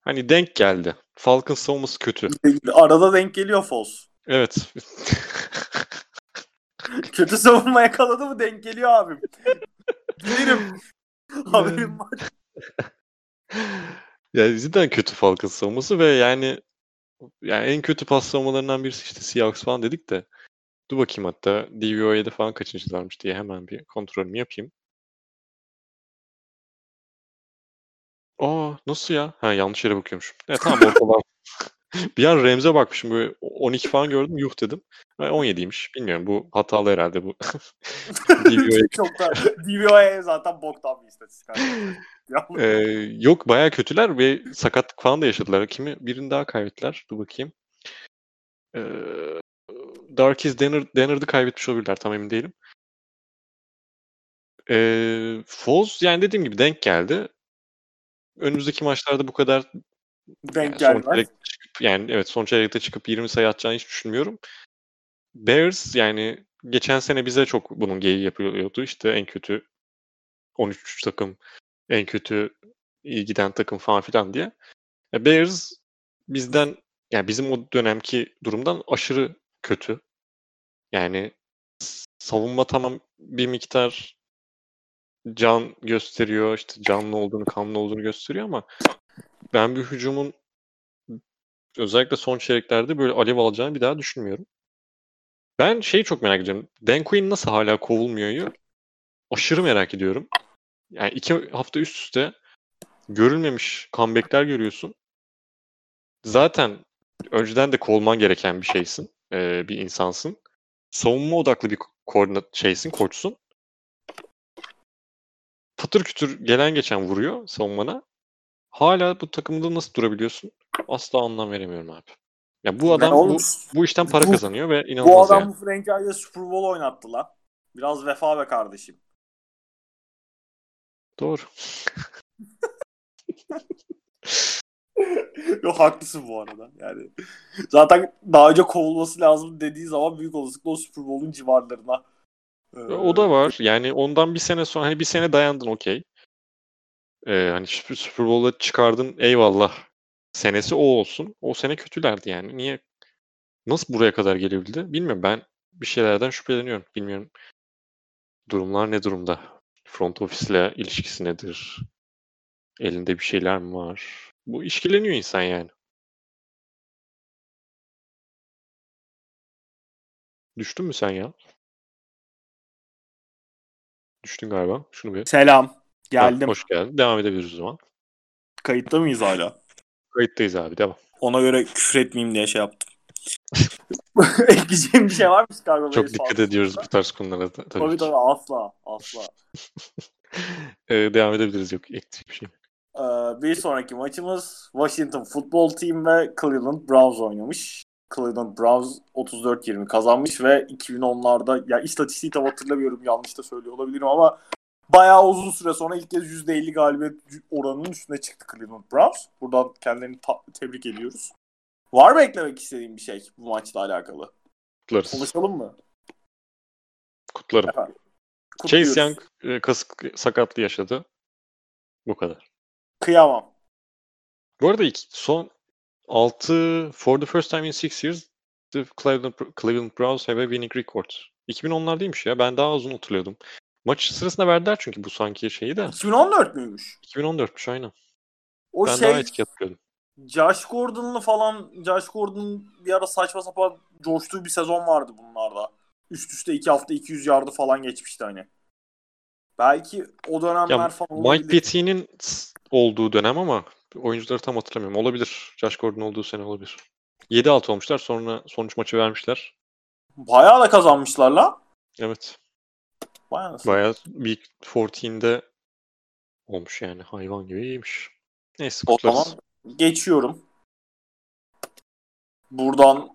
Hani denk geldi. Falcons savunması kötü. Arada denk geliyor Foles. Evet. [laughs] Kötü savunma yakaladı mı denk geliyor abim. Bilirim. [laughs] Haberim var. [laughs] yani cidden kötü Falcons savunması ve yani yani en kötü pas savunmalarından birisi işte Seahawks falan dedik de dur bakayım hatta DVOA'da falan kaçıncılarmış diye hemen bir kontrolümü yapayım. Aa nasıl ya? Ha yanlış yere bakıyormuşum. E tamam ortalar. [laughs] bir an Rams'e bakmışım böyle 12 falan gördüm yuh dedim. Ha, 17'ymiş. Bilmiyorum bu hatalı herhalde bu. [laughs] DVOA [laughs] Çok da DVOA zaten boktan bir istatistik. arkadaşlar. Ee, yok bayağı kötüler ve sakatlık falan da yaşadılar. Kimi birini daha kaybettiler. Dur bakayım. Ee, Darkis Danner, Danner'dı kaybetmiş olabilirler. Tam emin değilim. Ee, Foles yani dediğim gibi denk geldi. Önümüzdeki maçlarda bu kadar denk yani gelmez. çıkıp yani evet son çeyrekte çıkıp 20 sayı atacağını hiç düşünmüyorum. Bears yani geçen sene bize çok bunun geyiği yapıyordu. İşte en kötü 13 takım, en kötü iyi giden takım falan filan diye. Ya Bears bizden yani bizim o dönemki durumdan aşırı kötü. Yani savunma tamam bir miktar can gösteriyor, işte canlı olduğunu, kanlı olduğunu gösteriyor ama ben bir hücumun özellikle son çeyreklerde böyle alev alacağını bir daha düşünmüyorum. Ben şeyi çok merak ediyorum. Dan Quinn nasıl hala kovulmuyor? Aşırı merak ediyorum. Yani iki hafta üst üste görülmemiş comeback'ler görüyorsun. Zaten önceden de kovulman gereken bir şeysin. bir insansın. Savunma odaklı bir koordinat şeysin, koçsun. Patır kütür gelen geçen vuruyor savunmana. Hala bu takımda nasıl durabiliyorsun? Asla anlam veremiyorum abi. Ya bu adam oğlum, bu, bu işten para bu- kazanıyor ve Bu inanılmaz adam yani. bu franchise'de Super Bowl oynattı lan. Biraz vefa be kardeşim. Doğru. [laughs] Yok haklısın bu arada. Yani zaten daha önce kovulması lazım dediği zaman büyük olasılıkla o Super Bowl'un civarlarına. E, O da var. Yani ondan bir sene sonra hani bir sene dayandın okey. Ee, hani Super Bowl'a çıkardın eyvallah. Senesi o olsun. O sene kötülerdi yani. Niye? Nasıl buraya kadar gelebildi? Bilmiyorum. Ben bir şeylerden şüpheleniyorum. Bilmiyorum. Durumlar ne durumda? Front office'le ilişkisi nedir? Elinde bir şeyler mi var? Bu işkileniyor insan yani. Düştün mü sen ya? Düştün galiba. Şunu bir. Selam. Ha, Geldim. hoş geldin. Devam edebiliriz o zaman. Kayıtta mıyız hala? Kayıttayız abi. Devam. Ona göre küfür etmeyeyim diye şey yaptım. [laughs] Ekleyeceğim bir şey var mı Chicago Çok dikkat ediyoruz bu tarz konulara tabii Tabii tabii asla asla. [laughs] Ee, devam edebiliriz. Yok ekleyecek bir şey. Ee, bir sonraki maçımız Washington Football Team ve Cleveland Browns oynamış. Cleveland Browns 34-20 kazanmış ve 2010'larda ya istatistiği tam hatırlamıyorum yanlış da söylüyor olabilirim ama bayağı uzun süre sonra ilk kez %50 galibiyet oranının üstüne çıktı Cleveland Browns. Buradan kendilerini tebrik ediyoruz. Var mı eklemek istediğin bir şey bu maçla alakalı? Kutlarız. Konuşalım mı? Kutlarım. Efendim. Kutluyoruz. Chase Young e, kasık sakatlığı yaşadı. Bu kadar. Kıyamam. Bu arada ilk, son 6 for the first time in 6 years the Cleveland, Cleveland Browns have a winning record. 2010'lar değilmiş ya. Ben daha uzun hatırlıyordum. Maç sırasında verdiler çünkü bu sanki şeyi de. 2014 müymüş? 2014'müş aynen. O ben şey daha etki hatırlıyordum. Josh Gordon'lı falan Josh Gordon'un bir ara saçma sapan coştuğu bir sezon vardı bunlarda. Üst üste iki hafta 200 yardı falan geçmişti hani. Belki o dönemler Ya, falan Mike. Petty'nin olduğu dönem ama oyuncuları tam hatırlamıyorum. Olabilir. Josh Gordon olduğu sene olabilir. 7-6 olmuşlar. Sonra sonuç maçı vermişler. Bayağı da kazanmışlar la. Evet. Bayağı nasıl? Bayağı Big 14'de olmuş yani. Hayvan gibi iyiymiş. Neyse O zaman geçiyorum. Buradan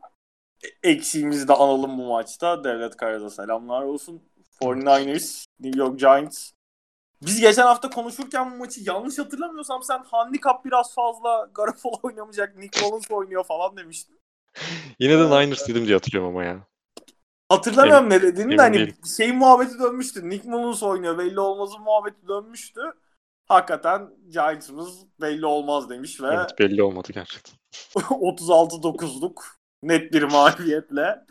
eksiğimizi de analım bu maçta. Devlet Kaya'da selamlar olsun. 49ers, New York Giants. Biz geçen hafta konuşurken bu maçı yanlış hatırlamıyorsam sen handikap biraz fazla Garoppolo oynamayacak, Nick Mullins oynuyor falan demiştin. Yine de Niners dedim diye hatırlıyorum ama ya. Hatırlamıyorum ne dediğini de hani değilim. şey muhabbeti dönmüştü. Nick Mullins oynuyor belli olmazın muhabbeti dönmüştü. Hakikaten Giants'ımız belli olmaz demiş ve Evet belli olmadı gerçekten. [laughs] 36-9'luk net bir mağlubiyetle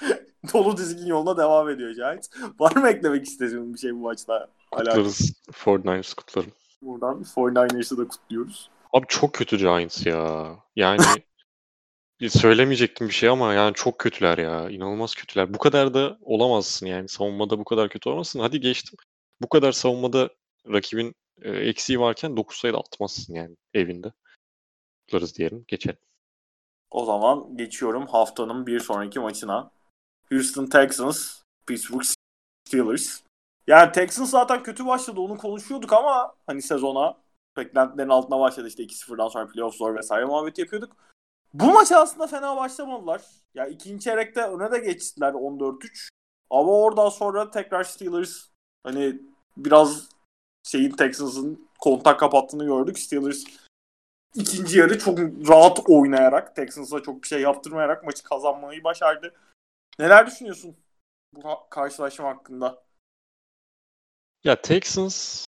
[laughs] dolu dizgin yoluna devam ediyor Giants. Var mı eklemek istediğin bir şey bu maçla? Kutlarız. 49ers kutlarım. Buradan 49ers'ı da kutluyoruz. Abi çok kötü Giants ya. Yani [laughs] söylemeyecektim bir şey ama yani çok kötüler ya. İnanılmaz kötüler. Bu kadar da olamazsın yani. Savunmada bu kadar kötü olamazsın. Hadi geçtim. Bu kadar savunmada rakibin e, eksiği varken 9 sayıda atmazsın yani evinde. Kutlarız diyelim. Geçelim. O zaman geçiyorum haftanın bir sonraki maçına. Houston Texans, Pittsburgh Steelers. Yani Texans zaten kötü başladı onu konuşuyorduk ama hani sezona beklentilerin altına başladı işte 2-0'dan sonra playoff zor vesaire muhabbeti yapıyorduk. Bu maça aslında fena başlamadılar. Ya ikinci çeyrekte öne de geçtiler 14-3. Ama oradan sonra tekrar Steelers hani biraz şeyin Texans'ın kontak kapattığını gördük. Steelers ikinci yarı çok rahat oynayarak Texans'a çok bir şey yaptırmayarak maçı kazanmayı başardı. Neler düşünüyorsun bu karşılaşma hakkında? Ya Texans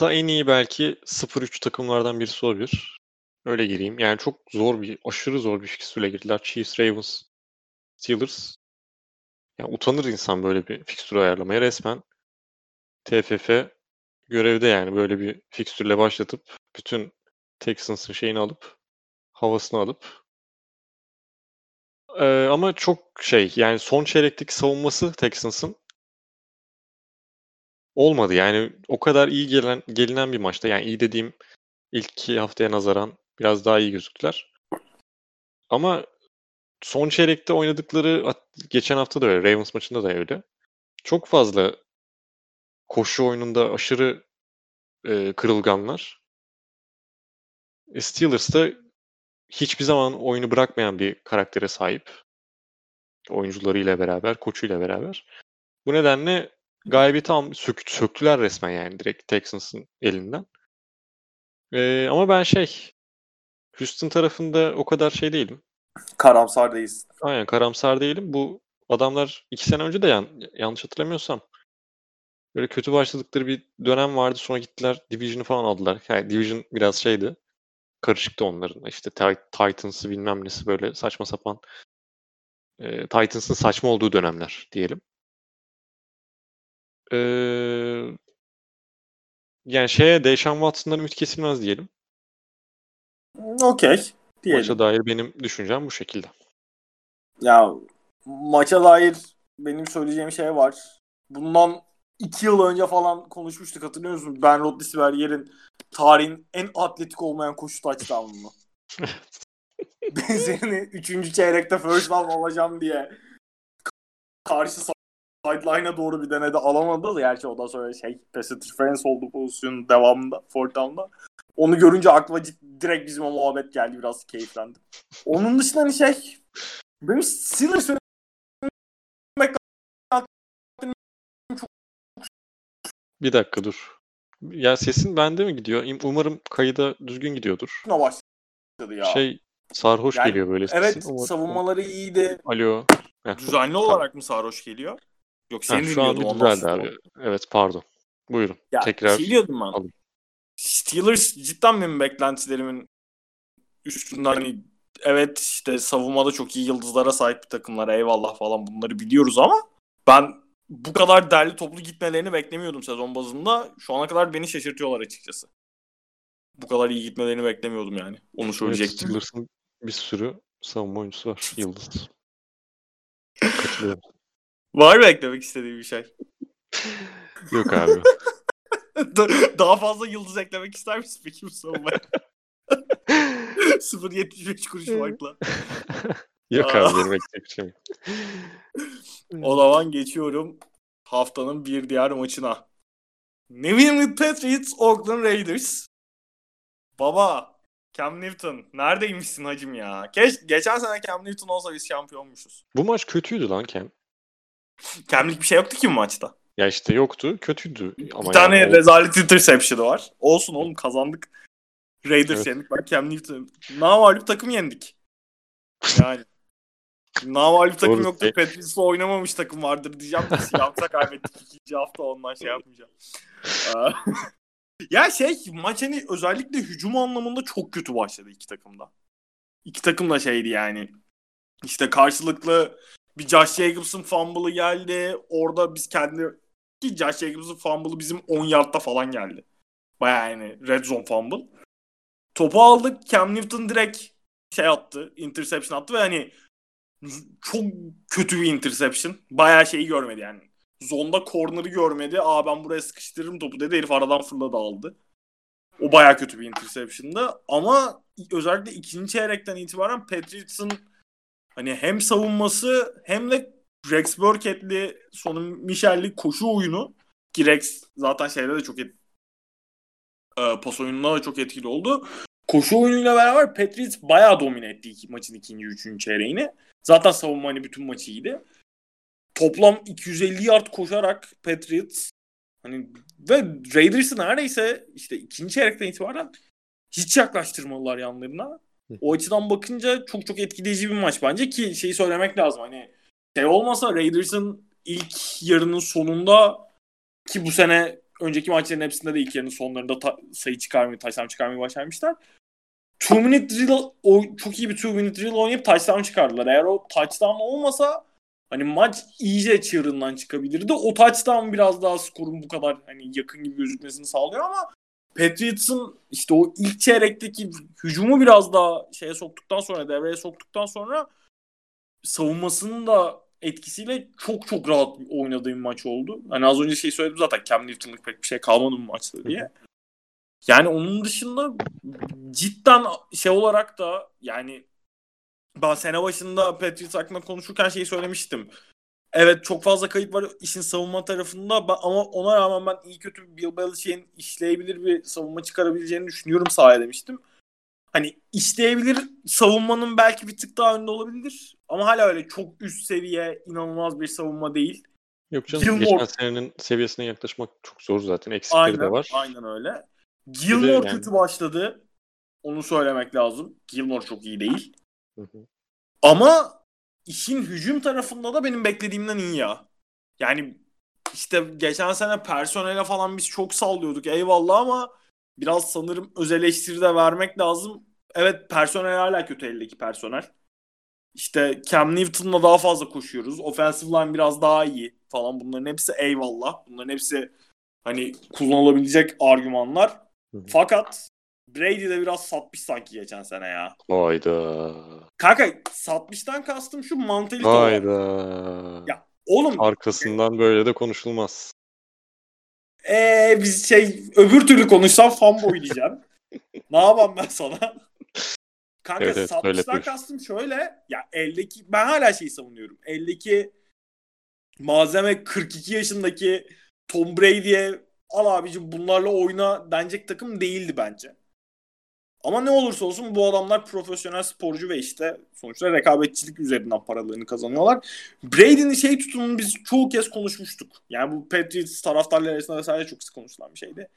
da en iyi belki 0-3 takımlardan birisi olabilir. Öyle gireyim. Yani çok zor bir, aşırı zor bir fikstürle girdiler. Chiefs, Ravens, Steelers. Ya utanır insan böyle bir fikstür ayarlamaya. Resmen TFF görevde yani böyle bir fikstürle başlatıp bütün Texans'ın şeyini alıp havasını alıp Ee, ama çok şey yani son çeyrekteki savunması Texans'ın olmadı. Yani o kadar iyi gelen gelinen bir maçta yani iyi dediğim ilk iki haftaya nazaran biraz daha iyi gözüktüler. Ama son çeyrekte oynadıkları geçen hafta da öyle Ravens maçında da öyle. Çok fazla koşu oyununda aşırı e, kırılganlar. E, Steelers da hiçbir zaman oyunu bırakmayan bir karaktere sahip. Oyuncularıyla beraber, koçuyla beraber. Bu nedenle galibiyeti al- sök, söktüler resmen yani direkt Texans'ın elinden. Ee, ama ben şey Houston tarafında o kadar şey değilim. Karamsar değilsin. Aynen karamsar değilim. Bu adamlar iki sene önce de yan, yanlış hatırlamıyorsam böyle kötü başladıkları bir dönem vardı. Sonra gittiler Division'ı falan aldılar. Yani Division biraz şeydi. Karışıktı onların. İşte Tit- Titans'ı bilmem nesi böyle saçma sapan e, Titans'ın saçma olduğu dönemler diyelim. Ee, yani şeye Deshaun Watson'dan ümit kesilmez diyelim. Okey. Diyelim. Maça dair benim düşüncem bu şekilde. Ya maça dair benim söyleyeceğim şey var. Bundan iki yıl önce falan konuşmuştuk hatırlıyor musun? Ben Roethlisberger'in tarihin en atletik olmayan koşu touchdown'unu. [laughs] Benzerini 3. çeyrekte first down alacağım diye karşı sideline'a doğru bir denedi alamadı. Gerçi o da sonra şey pass interference oldu pozisyonun devamında fourth down'da. Onu görünce aklıma direkt bizim o muhabbet geldi. Biraz keyiflendim. Onun dışında hani şey benim Steelers Bir dakika dur. Ya sesin bende mi gidiyor? İm- Umarım kayıda düzgün gidiyordur. yönetmene başladı ya. Şey sarhoş Yani, geliyor böyle sesin. evet Umarım- savunmaları iyiydi. Alo. Düzenli olarak mı sarhoş geliyor? Yok Ha, seni şu an düzeldi abi. Evet pardon. Buyurun. Ya, Tekrar şey diyordum ben. alın. Steelers cidden benim beklentilerimin üstünde hani evet işte savunmada çok iyi yıldızlara sahip bir takımlar eyvallah falan bunları biliyoruz ama ben bu kadar derli toplu gitmelerini beklemiyordum sezon bazında. Şu ana kadar beni şaşırtıyorlar açıkçası. Bu kadar iyi gitmelerini beklemiyordum yani. Onu Evet, söyleyecektim. Steelers'ın bir sürü savunma oyuncusu var. Yıldız. [laughs] Katılıyorum. Var mı eklemek istediğin bir şey? [laughs] Yok abi. [laughs] Daha fazla yıldız eklemek ister misin peki bu savunmaya? 0.75 [laughs] kuruş farkla. Yok abi benim ekleyecek bir şeyim yok. O zaman geçiyorum haftanın bir diğer maçına. New England Patriots, Oakland Raiders. Baba, Cam Newton neredeymişsin hacım ya? Keş, geçen sene Cam Newton olsa biz şampiyonmuşuz. Bu maç kötüydü lan Ken. Cam'lik bir şey yoktu ki bu maçta. Ya işte yoktu. Kötüydü. Ama bir tane yani rezalet interception'ı var. Olsun oğlum kazandık. Raiders Evet. yendik. Bak Cam Newton. Namalip takım yendik. Yani. Namalip takım Doğru. yoktu. Patriots'la oynamamış takım vardır diyeceğim. de Seahawks'a kaybettik ikinci hafta ondan şey yapmayacağım. Aa, [laughs] ya şey maç hani özellikle hücum anlamında çok kötü başladı iki takımda. İki takım da şeydi yani. İşte karşılıklı bir Josh Jacobs'ın fumble'ı geldi. Orada biz kendi ki Josh Jacobs'ın fumble'ı bizim 10 yardta falan geldi. Baya yani red zone fumble. Topu aldık. Cam Newton direkt şey attı. Interception attı ve hani çok kötü bir interception. Bayağı şeyi görmedi yani. Zonda corner'ı görmedi. Aa ben buraya sıkıştırırım topu dedi. Herif aradan fırladı aldı. O bayağı kötü bir interception'dı. Ama özellikle ikinci çeyrekten itibaren Patriots'ın hani hem savunması hem de Rex Burkhead'li sonu Michel'li koşu oyunu ki Rex zaten şeyde de çok et, e, pas oyununda da çok etkili oldu. Koşu oyunuyla beraber Patriots bayağı domine etti iki, maçın ikinci, üçüncü çeyreğini. Zaten savunma hani bütün maçı iyiydi. Toplam 250 yard koşarak Patriots hani ve Raiders'ı neredeyse işte ikinci çeyrekten itibaren hiç yaklaştırmadılar yanlarına. O açıdan bakınca çok çok etkileyici bir maç bence ki şeyi söylemek lazım hani şey olmasa Raiders'ın ilk yarının sonunda ki bu sene önceki maçların hepsinde de ilk yarının sonlarında ta- sayı çıkarmayı, touchdown çıkarmayı başarmışlar. Two minute drill o çok iyi bir two minute drill oynayıp touchdown çıkardılar. Eğer o touchdown olmasa hani maç iyice çığırından çıkabilirdi. O touchdown biraz daha skorun bu kadar hani yakın gibi gözükmesini sağlıyor ama Patriots'ın işte o ilk çeyrekteki hücumu biraz daha şeye soktuktan sonra devreye soktuktan sonra savunmasının da etkisiyle çok çok rahat oynadığım maç oldu. Hani az önce şey söyledim zaten Cam Newton'lık pek bir şey kalmadı bu maçta diye. Yani onun dışında cidden şey olarak da yani ben sene başında Patriots hakkında konuşurken şeyi söylemiştim. Evet çok fazla kayıp var işin savunma tarafında ama ona rağmen ben iyi kötü Bill Belichick'in işleyebilir bir savunma çıkarabileceğini düşünüyorum sahaya demiştim. hani isteyebilir savunmanın belki bir tık daha önde olabilir. Ama hala öyle çok üst seviye inanılmaz bir savunma değil. Yok canım Gilmore- geçen senenin seviyesine yaklaşmak çok zor zaten. Eksikleri Aynen, de var. aynen öyle. Gilmore yani- kötü başladı. Onu söylemek lazım. Gilmore çok iyi değil. Hı hı. Ama işin hücum tarafında da benim beklediğimden iyi ya. Yani işte geçen sene personele falan biz çok sallıyorduk eyvallah ama biraz sanırım öz eleştiri de vermek lazım. Evet personel hala kötü eldeki personel. İşte Cam Newton'la daha fazla koşuyoruz. Offensive line biraz daha iyi falan. Bunların hepsi eyvallah. Bunların hepsi hani kullanılabilecek argümanlar. Hı hı. Fakat Brady de biraz satmış sanki geçen sene ya. Hayda. Kanka satmıştan kastım şu mantalite olarak. Hayda. Ya oğlum Arkasından böyle de konuşulmaz. ee, biz şey öbür türlü konuşsam fanboy diyeceğim. [laughs] ne yapayım ben sana? Kanka Evet, satmıştan kastım şöyle. Ya eldeki ben hala şeyi savunuyorum. Eldeki malzeme 42 yaşındaki Tom Brady'ye al abicim bunlarla oyna denecek takım değildi bence. Ama ne olursa olsun bu adamlar profesyonel sporcu ve işte sonuçta rekabetçilik üzerinden paralarını kazanıyorlar. Brady'nin şey tutumunu biz çoğu kez konuşmuştuk. Yani bu Patriots taraftarları arasında vesaire çok sık konuşulan bir şeydi.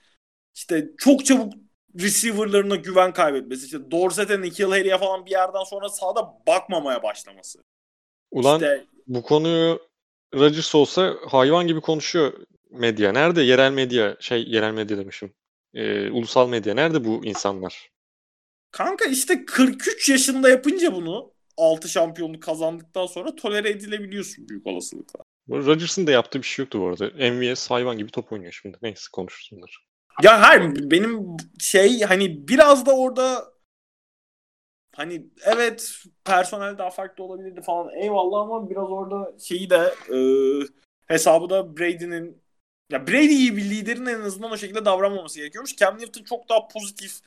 İşte çok çabuk receiver'larına güven kaybetmesi. İşte Dorset'e, Nikhil Harry'e falan bir yerden sonra sahada bakmamaya başlaması. Ulan İşte bu konuyu Rodgers olsa hayvan gibi konuşuyor medya. Nerede yerel medya? Şey yerel medya demişim. Ee, ulusal medya. Nerede bu insanlar? Kanka işte 43 yaşında yapınca bunu 6 şampiyonluk kazandıktan sonra tolere edilebiliyorsun büyük olasılıkla. Rodgers'ın da yaptığı bir şey yoktu bu arada. MVS hayvan gibi top oynuyor şimdi. Neyse konuşsunlar. Ya hayır benim şey hani biraz da orada hani evet personel daha farklı olabilirdi falan eyvallah ama biraz orada şeyi de e, hesabı da Brady'nin ya Brady iyi bir liderin en azından o şekilde davranmaması gerekiyormuş. Cam Newton çok daha pozitif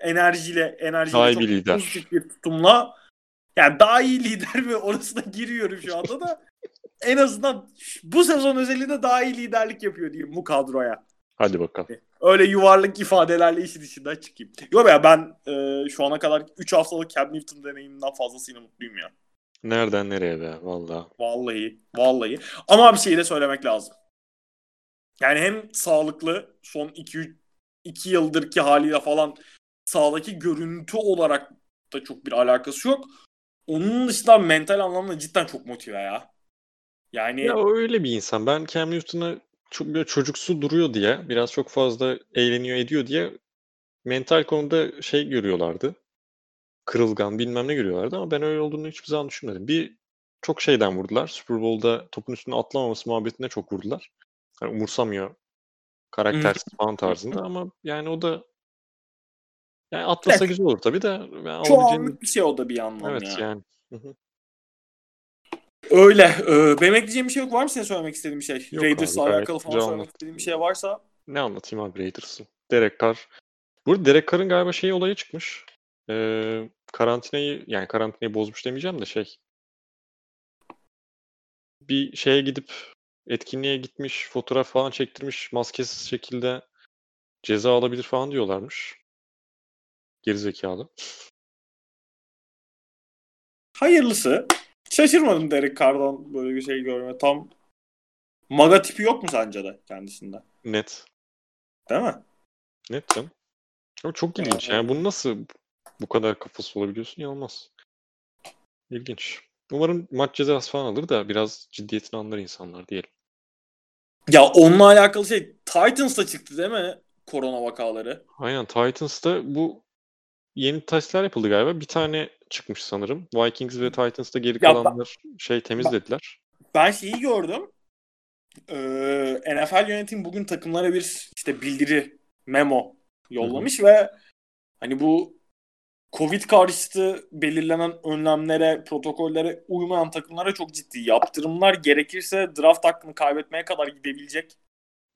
enerjiyle enerjiyle Daha çok lider. pozitif bir tutumla yani daha iyi [laughs] lider mi orasına giriyorum şu anda da en azından bu sezon özelinde daha iyi liderlik yapıyor diyeyim bu kadroya. Hadi bakalım. Öyle yuvarlak ifadelerle işin içinden çıkayım. Yok ya ben e, şu ana kadar 3 haftalık Cam Newton deneyiminden fazlasıyla mutluyum ya. Nereden nereye be valla. Vallahi. Vallahi. Ama bir şey de söylemek lazım. Yani hem sağlıklı son 2 2 yıldır ki haliyle falan sağdaki görüntü olarak da çok bir alakası yok. Onun dışında mental anlamda cidden çok motive ya. Yani Ya öyle bir insan. Ben Cam Newton'a çok böyle çocuksu duruyor diye, biraz çok fazla eğleniyor ediyor diye mental konuda şey görüyorlardı. Kırılgan bilmem ne görüyorlardı ama ben öyle olduğunu hiçbir zaman düşünmedim. Bir çok şeyden vurdular. Super Bowl'da topun üstüne atlamaması muhabbetinde çok vurdular. Yani umursamıyor. Karaktersiz falan tarzında ama yani o da yani atlasa Evet. güzel olur tabii de olabileceğini- anlık bir şey o da bir yandan Evet ya. yani. Hı hı. Öyle. Ee, benim ekleyeceğim bir şey yok. Var mı senin söylemek istediğin bir şey? Yok Raiders'la abi, alakalı falan söylemek anlattın. istediğin bir şey varsa. Ne anlatayım abi Raiders'ı? Derek Carr. Burada Derek Carr'ın galiba şey olayı çıkmış. Ee, karantinayı yani karantinayı bozmuş demeyeceğim de şey. Bir şeye gidip etkinliğe gitmiş, fotoğraf falan çektirmiş, maskesiz şekilde ceza alabilir falan diyorlarmış. Gerizekalı. Hayırlısı. Şaşırmadım Derek Carr'dan böyle bir şey görme. Tam maga tipi yok mu sence de kendisinde? Net. Değil mi? Net canım. Ama çok ilginç. Yani- bunu nasıl bu kadar kafası olabiliyorsun? İnanılmaz. İlginç. Umarım maç cezası falan alır da biraz ciddiyetini anlar insanlar diyelim. Ya onunla alakalı şey Titans'ta çıktı değil mi? Korona vakaları. Aynen Titans'ta bu yeni testler yapıldı galiba. Bir tane çıkmış sanırım. Vikings ve Titans'ta geri Ya ba- kalanlar şey temizlediler. Ben şeyi gördüm. Ee, NFL yönetim bugün takımlara bir işte bildiri memo yollamış ve hani bu Covid karşıtı belirlenen önlemlere, protokollere uymayan takımlara çok ciddi yaptırımlar gerekirse draft hakkını kaybetmeye kadar gidebilecek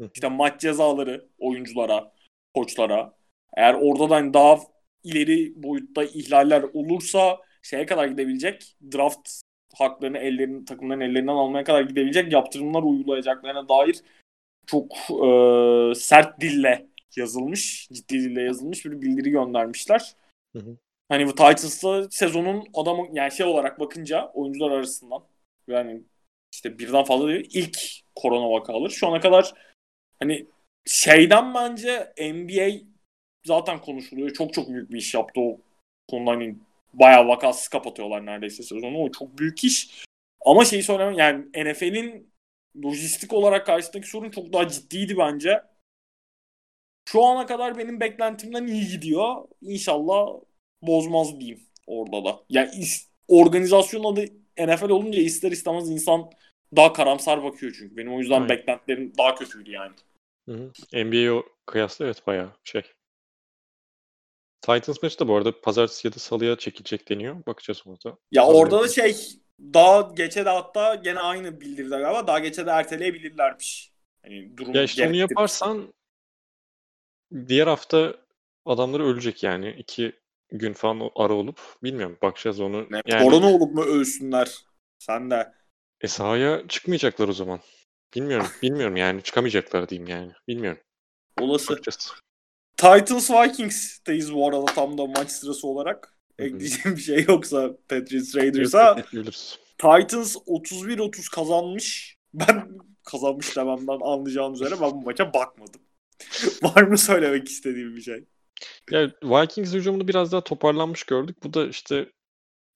Hı. işte maç cezaları oyunculara, koçlara. Eğer orada da hani daha ileri boyutta ihlaller olursa şeye kadar gidebilecek draft haklarını ellerin takımların ellerinden almaya kadar gidebilecek yaptırımlar uygulayacaklarına dair çok e, sert dille yazılmış, ciddi dille yazılmış bir bildiri göndermişler. Hı hı. Hani bu Titans'ta sezonun adamı yani şey olarak bakınca oyuncular arasından yani işte birden fazla değil ilk korona vakaları. Şu ana kadar hani şeyden bence NBA zaten konuşuluyor. Çok çok büyük bir iş yaptı o konuda hani bayağı vakasız kapatıyorlar neredeyse sezonu. O çok büyük iş. Ama şeyi söylemem yani NFL'in lojistik olarak karşısındaki sorun çok daha ciddiydi bence. Şu ana kadar benim beklentimden iyi gidiyor. İnşallah bozmaz diyeyim orada da. Yani is- organizasyon adı NFL olunca ister istemez insan daha karamsar bakıyor çünkü. Benim o yüzden Aynen. beklentilerim daha kötüydü yani. Hı hı. NBA'ye kıyasla evet bayağı şey. Titans maçı da bu arada pazartesi ya da salıya çekilecek deniyor. Bakacağız ona da. Ya Hazır orada da şey daha geçe de hatta gene aynı bildirdiler galiba. Daha geçe de erteleyebilirlermiş. Hani durum Ya işte onu yaparsan diğer hafta adamları ölecek yani. iki gün falan ara olup bilmiyorum bakacağız onu. Ne, Yani Korona olup mu ölsünler? Sen de. e, sahaya çıkmayacaklar o zaman. Bilmiyorum. Bilmiyorum yani çıkamayacaklar diyeyim yani. Bilmiyorum. Olası. Bakacağız. Titans Vikings'teyiz bu arada tam da maç sırası olarak. Ekleyeceğim bir şey yoksa Patriots Raiders'a. Titans 31-30 kazanmış. Ben kazanmış dememden anlayacağım üzere ben bu maça bakmadım. [laughs] Var mı söylemek istediğim bir şey? Ya Vikings hücumunu biraz daha toparlanmış gördük. Bu da işte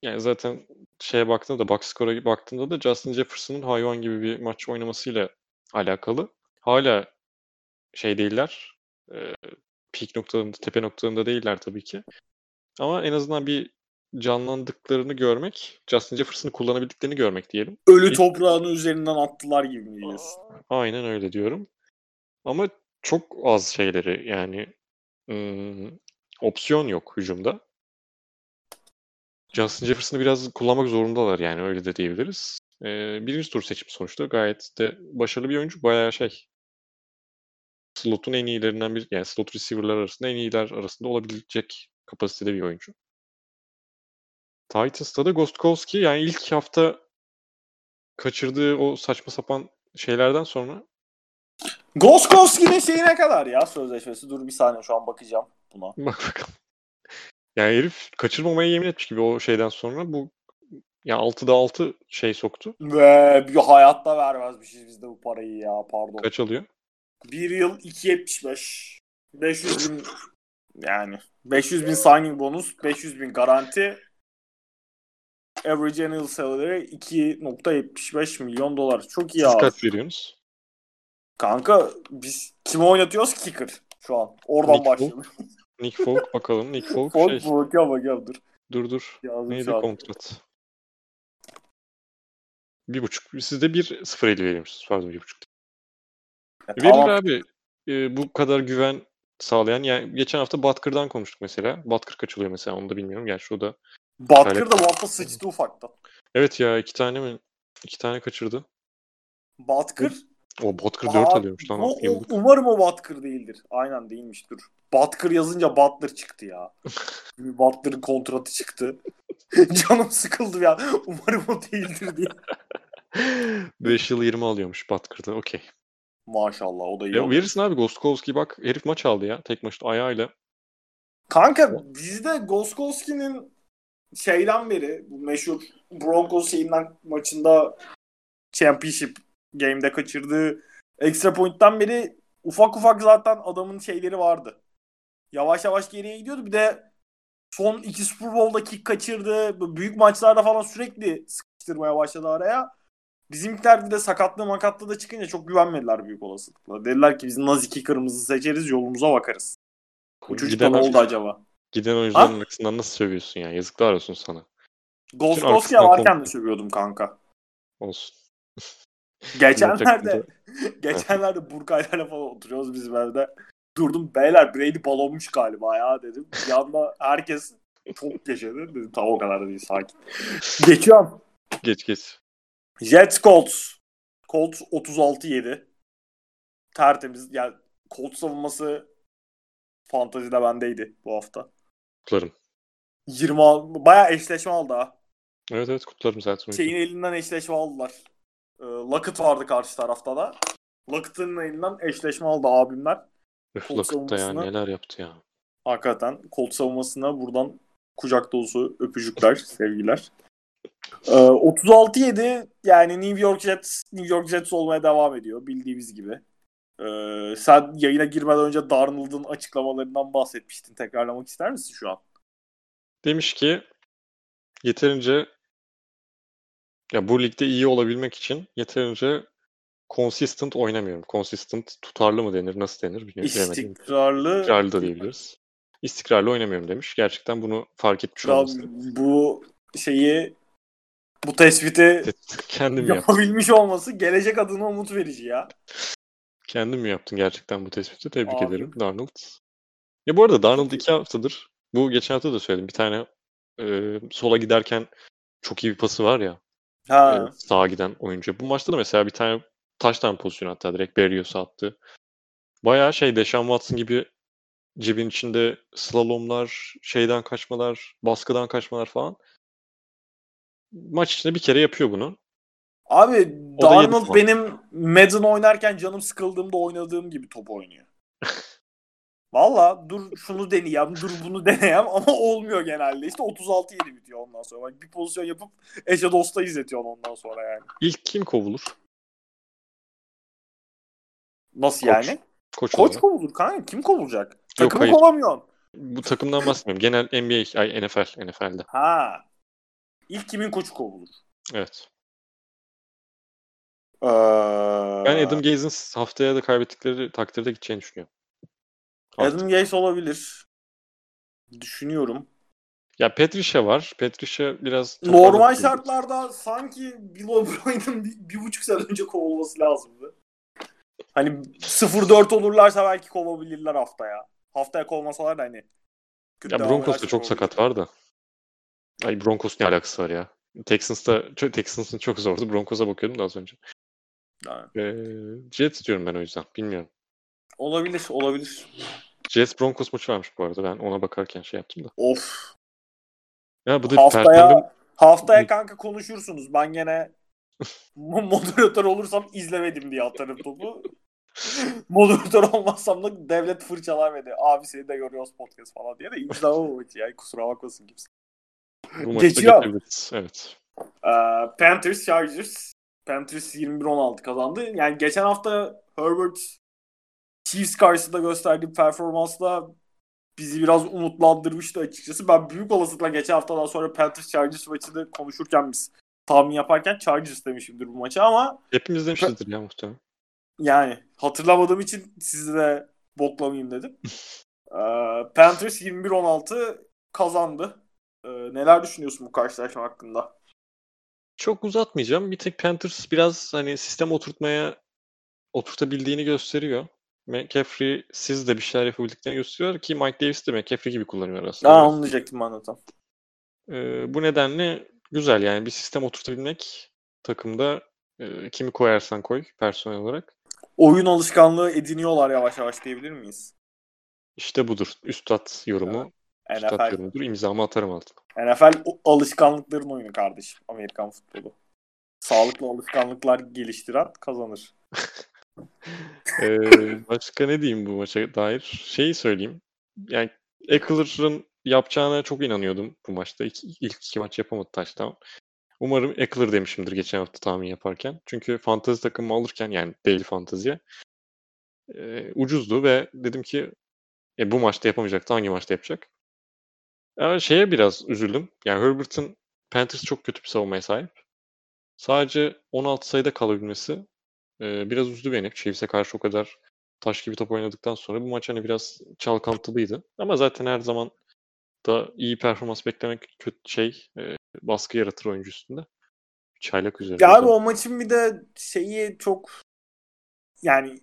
yani zaten şeye baktığında da box score'a baktığında da Justin Jefferson'ın hayvan gibi bir maç oynamasıyla alakalı. Hala şey değiller. E, peak noktalarında, tepe noktalarında değiller tabii ki. Ama en azından bir canlandıklarını görmek, Justin Jefferson'ı kullanabildiklerini görmek diyelim. Ölü toprağını üzerinden attılar gibi mi diyorsun? Aynen öyle diyorum. Ama çok az şeyleri yani ım, opsiyon yok hücumda. Justin Jefferson'ı biraz kullanmak zorundalar yani öyle de diyebiliriz. Ee, birinci tur seçimi sonuçta gayet de başarılı bir oyuncu. Bayağı şey slotun en iyilerinden bir yani slot receiver'lar arasında en iyiler arasında olabilecek kapasitede bir oyuncu. Titans'ta da Gostkowski yani ilk hafta kaçırdığı o saçma sapan şeylerden sonra Goskowski'nin şeyi ne kadar ya sözleşmesi? Dur bir saniye şu an bakacağım buna. [laughs] Bak bakalım. Yani herif kaçırmamaya yemin etmiş gibi o şeyden sonra bu ya 6'da 6 şey soktu. Ve bir hayatta vermezmişiz biz de bu parayı ya pardon. Kaç alıyor? Bir yıl 2.75. 500 bin [laughs] yani 500 bin signing bonus, 500 bin garanti. Average annual salary 2.75 milyon dolar. Çok iyi Siz abi. kaç veriyorsunuz? Kanka biz kimi oynatıyoruz? Kicker şu an. Oradan Nick başlayalım. [laughs] Nick Folk bakalım. Nick Folk Folk şey. bakıyorum bakıyorum dur. Dur dur. Yazdım Neydi kontrat? Bir buçuk. Siz de bir 0.50 veriyormuşsunuz. Pardon bir buçuk. Ya Verir tamam. abi. Ee, bu kadar güven sağlayan. Yani geçen hafta Butker'dan konuştuk mesela. Butker kaç oluyor mesela onu da bilmiyorum. Gerçi o da. Butker da bu hafta sıçtı ufaktan. Evet ya iki tane mi? İki tane kaçırdı. Butker O Butker Aa, 4 alıyormuş lan. o- o- umarım o Butker değildir. Aynen değilmiş dur. Butker yazınca Butler çıktı ya. [laughs] Butler'ın kontratı çıktı. [laughs] Canım sıkıldı ya. Umarım o değildir diye. 5 yıl 20 alıyormuş Butker'da. Okey. Maşallah o da iyi. Ya verirsin abi Gostkowski bak herif maç aldı ya tek maçta ayağıyla. Kanka bizde Goskowski'nin şeyden beri bu meşhur Broncos şeyinden maçında championship game'de kaçırdığı extra point'ten beri ufak ufak zaten adamın şeyleri vardı. Yavaş yavaş geriye gidiyordu. Bir de son iki Super Bowl'da kick kaçırdı. Büyük maçlarda falan sürekli sıkıştırmaya başladı araya. Bizimkiler de sakatlığı makatlığı da çıkınca çok güvenmediler büyük olasılıkla. Dediler ki biz nazik kicker'ımızı seçeriz yolumuza bakarız. Bu Giden, ne oldu acaba? giden oyuncuların arkasından nasıl sövüyorsun ya? Yazıklar olsun sana. Goskowski'ye arkasından varken de sövüyordum kanka. Olsun. [laughs] Geçenlerde [laughs] geçenlerde Burkaylarla falan oturuyoruz bizim evde. Durdum beyler Brady balonmuş galiba ya dedim. Anda herkes çok yaşadı. Dedim tamam o kadar da değil sakin. [laughs] Geçiyorum. Geç geç. Jets Colts. Colts 36-7. Tertemiz. Yani Colts savunması fantazide bendeydi bu hafta. Kutlarım. 20 al- bayağı eşleşme aldı ha. Evet evet kutlarım zaten. Şeyin elinden eşleşme aldılar. Ee, Lockett vardı karşı tarafta da. Lockett'ın elinden eşleşme aldı abimler. Öf Lockett da ya neler yaptı ya. Hakikaten Colts savunmasına buradan kucak dolusu öpücükler, [laughs] sevgiler. Ee, 36-7 yani New York Jets New York Jets olmaya devam ediyor bildiğimiz gibi. Ee, sen yayına girmeden önce Darnold'un açıklamalarından bahsetmiştin. Tekrarlamak ister misin şu an? Demiş ki yeterince ya bu ligde iyi olabilmek için yeterince consistent oynamıyorum. Consistent tutarlı mı denir, nasıl denir bilmiyorum. İstikrarlı. İstikrarlı da diyebiliriz. İstikrarlı oynamıyorum demiş. Gerçekten bunu fark etmiş olması. bu şeyi bu tespiti Kendim mi yaptım? yapabilmiş olması gelecek adına umut verici ya. Kendim mi yaptın gerçekten bu tespiti? Tebrik Abi. ederim Darnold. Ya bu arada Darnold iki haftadır, bu geçen hafta da söyledim. Bir tane e, sola giderken çok iyi bir pası var ya. Ha. e, sağa giden oyuncu. Bu maçta da mesela bir tane taştan pozisyon hatta direkt Berrios'a attı. Bayağı şey Deshaun Watson gibi cebin içinde slalomlar, şeyden kaçmalar, baskıdan kaçmalar falan. Maç içinde bir kere yapıyor bunu. Abi O Darnold benim Madden oynarken canım sıkıldığımda oynadığım gibi top oynuyor. [laughs] Valla dur şunu deneyeyim, dur bunu deneyeyim [laughs] ama olmuyor genelde. İşte 36-7 bitiyor ondan sonra. Bak bir pozisyon yapıp eşe dosta izletiyorsun ondan sonra yani. İlk kim kovulur? Nasıl Koç. yani? Koç, Koç olarak. kovulur kanka. Kim kovulacak? Takımı hayır. kovamıyorsun. Bu takımdan bahsetmiyorum. Genel NBA, ay NFL, NFL'de. Ha. İlk kimin koçu kovulur? Evet. Ee, Ben Adam Gaze'in haftaya da kaybettikleri takdirde gideceğini düşünüyorum. Adam Gaze olabilir. Düşünüyorum. Ya Petrişa var. Petrişa biraz Normal şartlarda sanki Bill O'Brien'in bir, bir buçuk sene önce kovulması lazımdı. Hani 0-4 olurlarsa belki kovabilirler haftaya. Haftaya kovmasalar da hani. Ya Broncos'ta çok sakat var da. Ay Broncos ne alakası var ya? Texans'ta çok- Texans'ın çok zordu. Broncos'a bakıyordum da az önce. Yani Ee, Jets diyorum ben o yüzden. Bilmiyorum. olabilir, olabilir. Jets Broncos maçı varmış bu arada. Ben ona bakarken şey yaptım da. Of. Ya bu da Haftaya Perşembe haftaya kanka konuşursunuz. Ben gene mo- moderatör olursam izlemedim diye atarım topu. [laughs] moderatör olmazsam da devlet fırçalar de abi seni de görüyoruz podcast falan diye de izlemem o maçı ya. Kusura bakmasın kimse. Bu Geçiyor. Evet. Ee, Panthers Chargers. Panthers 21-16 kazandı. Yani geçen hafta Herbert Chiefs karşısında gösterdiği performansla bizi biraz umutlandırmıştı açıkçası. Ben büyük olasılıkla geçen haftadan sonra Panthers Chargers maçını konuşurken biz tahmin yaparken Chargers demişimdir bu maçı ama Hepimiz demişizdir ya muhtemelen. yani hatırlamadığım için sizi de boklamayayım dedim. [laughs] Ee, Panthers 21-16 kazandı. Ee, neler düşünüyorsun bu karşılaşma hakkında? Çok uzatmayacağım. Bir tek Panthers biraz hani sistem oturtmaya oturtabildiğini gösteriyor. McCaffrey siz de bir şeyler yapabildiklerini gösteriyor ki Mike Davis de McCaffrey gibi kullanıyor aslında. Aa, onu diyecektim ben de tam. Ee, bu nedenle güzel yani bir sistem oturtabilmek takımda e, kimi koyarsan koy personel olarak. oyun alışkanlığı ediniyorlar yavaş yavaş diyebilir miyiz? İşte budur. Üstad yorumu. Üstad NFL, yorumudur. İmzamı atarım altına. NFL alışkanlıkların oyunu kardeşim. Amerikan futbolu. Sağlıklı alışkanlıklar geliştiren kazanır. [laughs] Ee, başka ne diyeyim bu maça dair? Şeyi söyleyeyim. Yani Eckler'ın yapacağına çok inanıyordum bu maçta. İlk, ilk iki maç yapamadı touchdown. Umarım Eckler demişimdir geçen hafta tahmin yaparken. Çünkü fantazi takımı alırken yani daily fantaziye e, ucuzdu ve dedim ki e, bu maçta yapamayacaktı. Hangi maçta yapacak? Ama şeye biraz üzüldüm. Yani Herbert'ın Panthers çok kötü bir savunmaya sahip. Sadece 16 sayıda kalabilmesi e, biraz üzdü beni. Chiefs'e karşı o kadar taş gibi top oynadıktan sonra bu maç hani biraz çalkantılıydı. Ama zaten her zaman da iyi performans beklemek kötü şey e, baskı yaratır oyuncu üstünde. Çaylak üzerinde. Ya abi o maçın bir de şeyi çok yani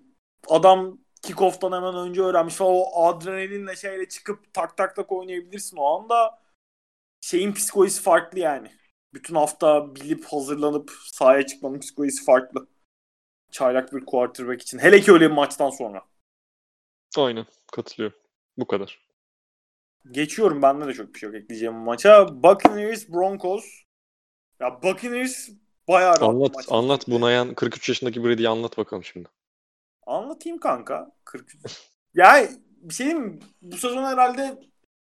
adam kickoff'tan hemen önce öğrenmiş falan o adrenalinle şeyle çıkıp tak tak tak oynayabilirsin o anda şeyin psikolojisi farklı yani. Bütün hafta bilip hazırlanıp sahaya çıkmanın psikolojisi farklı. Çaylak bir quarterback için. Hele ki öyle bir maçtan sonra. Aynen katılıyorum. Bu kadar. Geçiyorum bende de çok bir şey yok ekleyeceğim maça. Buccaneers Broncos. Ya Buccaneers bayağı rahat Anlat maç anlat bunayan 43 yaşındaki Brady'yi anlat bakalım şimdi. Anlatayım kanka. 43. ya bir şey diyeyim mi? Bu sezon herhalde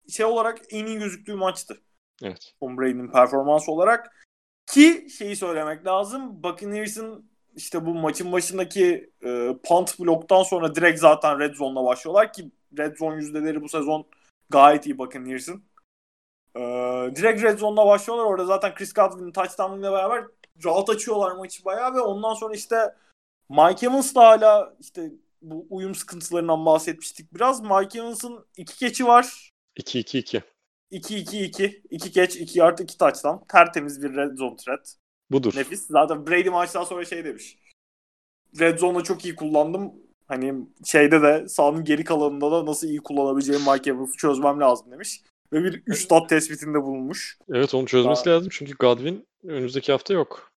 şey olarak en iyi gözüktüğü maçtı. Evet. Tom Brady'nin performansı olarak. Ki şeyi söylemek lazım. Buccaneers'ın işte bu maçın başındaki e, punt bloktan sonra direkt zaten red zone'la başlıyorlar ki red zone yüzdeleri bu sezon gayet iyi Buccaneers'ın. E, direkt red zone'la başlıyorlar. Orada zaten Chris Godwin'in touchdown'ıyla beraber rahat açıyorlar maçı bayağı ve ondan sonra işte Mike Evans'la hala işte bu uyum sıkıntılarından bahsetmiştik biraz. Mike Evans'ın iki keçi var. 2-2-2. 2-2-2. 2 catch, 2 yard, 2 touchdown. Tertemiz bir red zone threat. Budur. Nefis. Zaten Brady maçtan sonra şey demiş. Red zone'u çok iyi kullandım. Hani şeyde de sahanın geri kalanında da nasıl iyi kullanabileceğim Mike Evans'ı çözmem lazım demiş. Ve bir üstad tespitinde bulunmuş. Evet onu çözmesi lazım çünkü Godwin önümüzdeki hafta yok.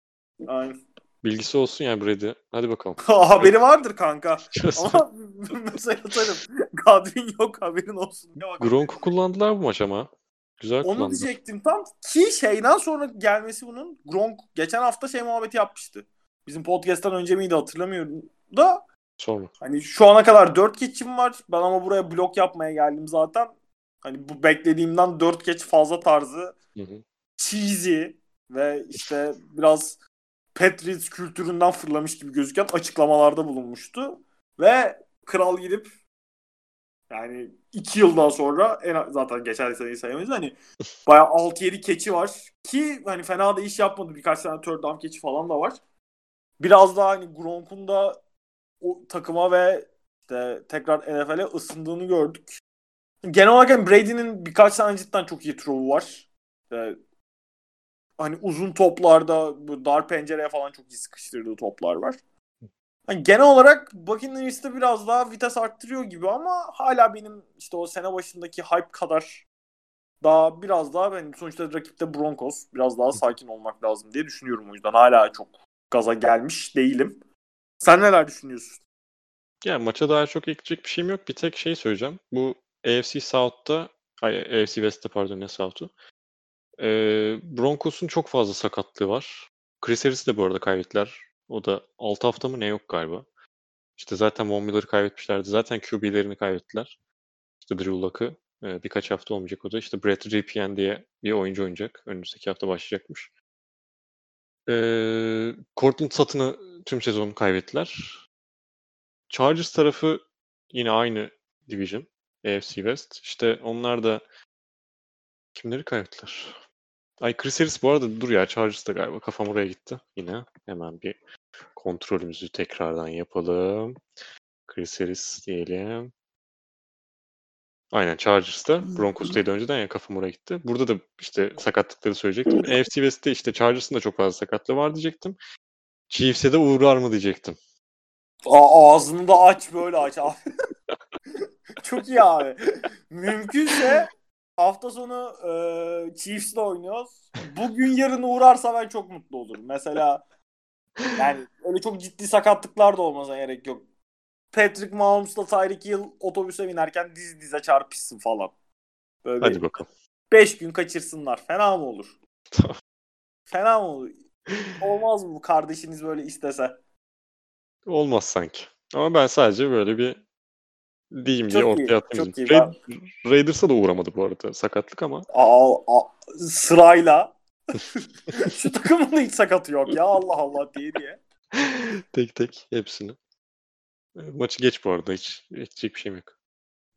Aynen. Bilgisi olsun yani Brady. Hadi bakalım. [laughs] Haberi vardır kanka. [laughs] Ama [laughs] mesela atarım. Godwin yok haberin olsun. Gronk'u kullandılar bu maç ama. Güzel Onu kullandılar. diyecektim tam ki şeyden sonra gelmesi bunun Gronk geçen hafta şey muhabbeti yapmıştı. Bizim podcast'tan önce miydi hatırlamıyorum da Sonra. hani şu ana kadar 4 keçim var. Ben ama buraya blok yapmaya geldim zaten. Hani bu beklediğimden 4 geç fazla tarzı Hı hı. cheesy ve işte biraz Patriots kültüründen fırlamış gibi gözüken açıklamalarda bulunmuştu. Ve kral gidip yani 2 yıldan sonra en zaten geçen seneyi sayamayız hani [laughs] bayağı 6-7 keçi var ki hani fena da iş yapmadı birkaç tane third down keçi falan da var. Biraz daha hani Gronk'un da o takıma ve işte tekrar NFL'e ısındığını gördük. Genel olarak hani Brady'nin birkaç tane cidden çok iyi throw var. İşte hani uzun toplarda bu dar pencereye falan çok iyi sıkıştırdığı toplar var. Hani genel olarak Buccaneers'te biraz daha vites arttırıyor gibi ama hala benim işte o sene başındaki hype kadar daha biraz daha ben sonuçta rakipte Broncos biraz daha sakin olmak lazım diye düşünüyorum o yüzden hala çok gaza gelmiş değilim. Sen neler düşünüyorsun? Yani maça daha çok ekleyecek bir şeyim yok. Bir tek şey söyleyeceğim. Bu AFC South'ta AFC West'te pardon ne South'u. Ee, Broncos'un çok fazla sakatlığı var. Chris Harris'i de bu arada kaybettiler. O da 6 hafta mı ne yok galiba. İşte zaten Von Miller'ı kaybetmişlerdi. Zaten QB'lerini kaybettiler. İşte Drew Luck'ı. Ee, birkaç hafta olmayacak o da. İşte Brett Ripien diye bir oyuncu oynayacak. Önümüzdeki hafta başlayacakmış. Ee, Cortland Sutton'ı tüm sezonu kaybettiler. Chargers tarafı yine aynı division. AFC West. İşte onlar da kimleri kaybettiler? Ay Chris Harris bu arada dur ya Chargers'ta galiba kafam oraya gitti. Yine hemen bir kontrolümüzü tekrardan yapalım. Chris Harris diyelim. Aynen Chargers'ta. Broncos'taydı önceden ya kafam oraya gitti. Burada da işte sakatlıkları söyleyecektim. AFC West'te işte Chargers'ın da çok fazla sakatlığı var diyecektim. Chiefs'e de uğrar mı diyecektim. Aa, ağzını da aç böyle aç abi. [laughs] Çok iyi abi. Mümkünse hafta sonu e, Chiefs'le oynuyoruz. Bugün yarın uğrarsa ben çok mutlu olurum. Mesela yani öyle çok ciddi sakatlıklar da olmasına gerek yok. Patrick Mahomes'la Tyreek Hill otobüse binerken diz dize çarpışsın falan. Böyle Hadi bakalım. 5 gün kaçırsınlar. Fena mı olur? Fena mı olur? Olmaz mı bu kardeşiniz böyle istese? Olmaz sanki. Ama ben sadece böyle bir diyeyim diye Çok iyi, ortaya iyi. Ra- Raiders'a da uğramadı bu arada sakatlık ama. Aa, aa, sırayla [laughs] şu takımın hiç sakatı yok ya Allah Allah diye diye. tek tek hepsini. E, Maçı geç bu arada hiç ekleyecek bir şeyim yok.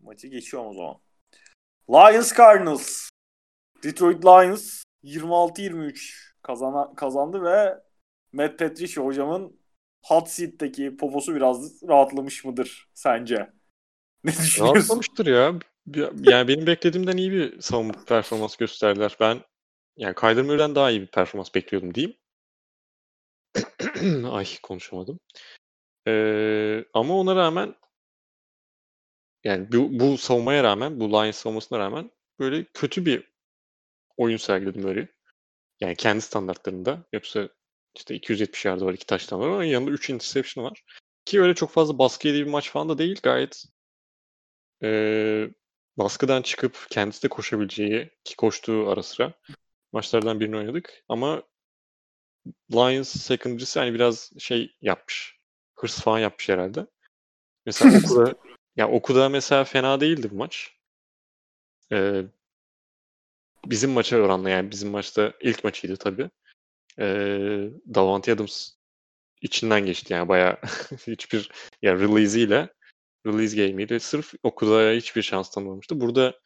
Maçı geçiyorum o zaman. Lions Cardinals. Detroit Lions 26-23 kazana, kazandı ve Matt Patricia hocamın hot seat'teki poposu biraz rahatlamış mıdır sence? Ne düşünüyorsun? Rahatlamıştır ya. Yani benim beklediğimden iyi bir savunma performans gösterdiler. Ben yani Kyler daha iyi bir performans bekliyordum diyeyim. [clears throat] Ay konuşamadım. Ee, ama ona rağmen yani bu, bu savunmaya rağmen, bu Lions savunmasına rağmen böyle kötü bir oyun sergiledi Murray. Yani kendi standartlarında. Yoksa işte 270 yardı var, iki taştan var ama yanında 3 interception var. Ki öyle çok fazla baskı yediği bir maç falan da değil. Gayet ee, baskıdan çıkıp kendisi de koşabileceği ki koştuğu ara sıra maçlardan birini oynadık. Ama Lions secondary'si hani biraz şey yapmış. Hırs falan yapmış herhalde. Mesela [laughs] Okuda, ya Okuda mesela fena değildi bu maç. Ee, bizim maça oranla yani bizim maçta ilk maçıydı tabii. Ee, Davante Adams içinden geçti yani bayağı [laughs] hiçbir yani release'iyle release game'iyle sırf Okuda'ya hiçbir şans tanımamıştı. Burada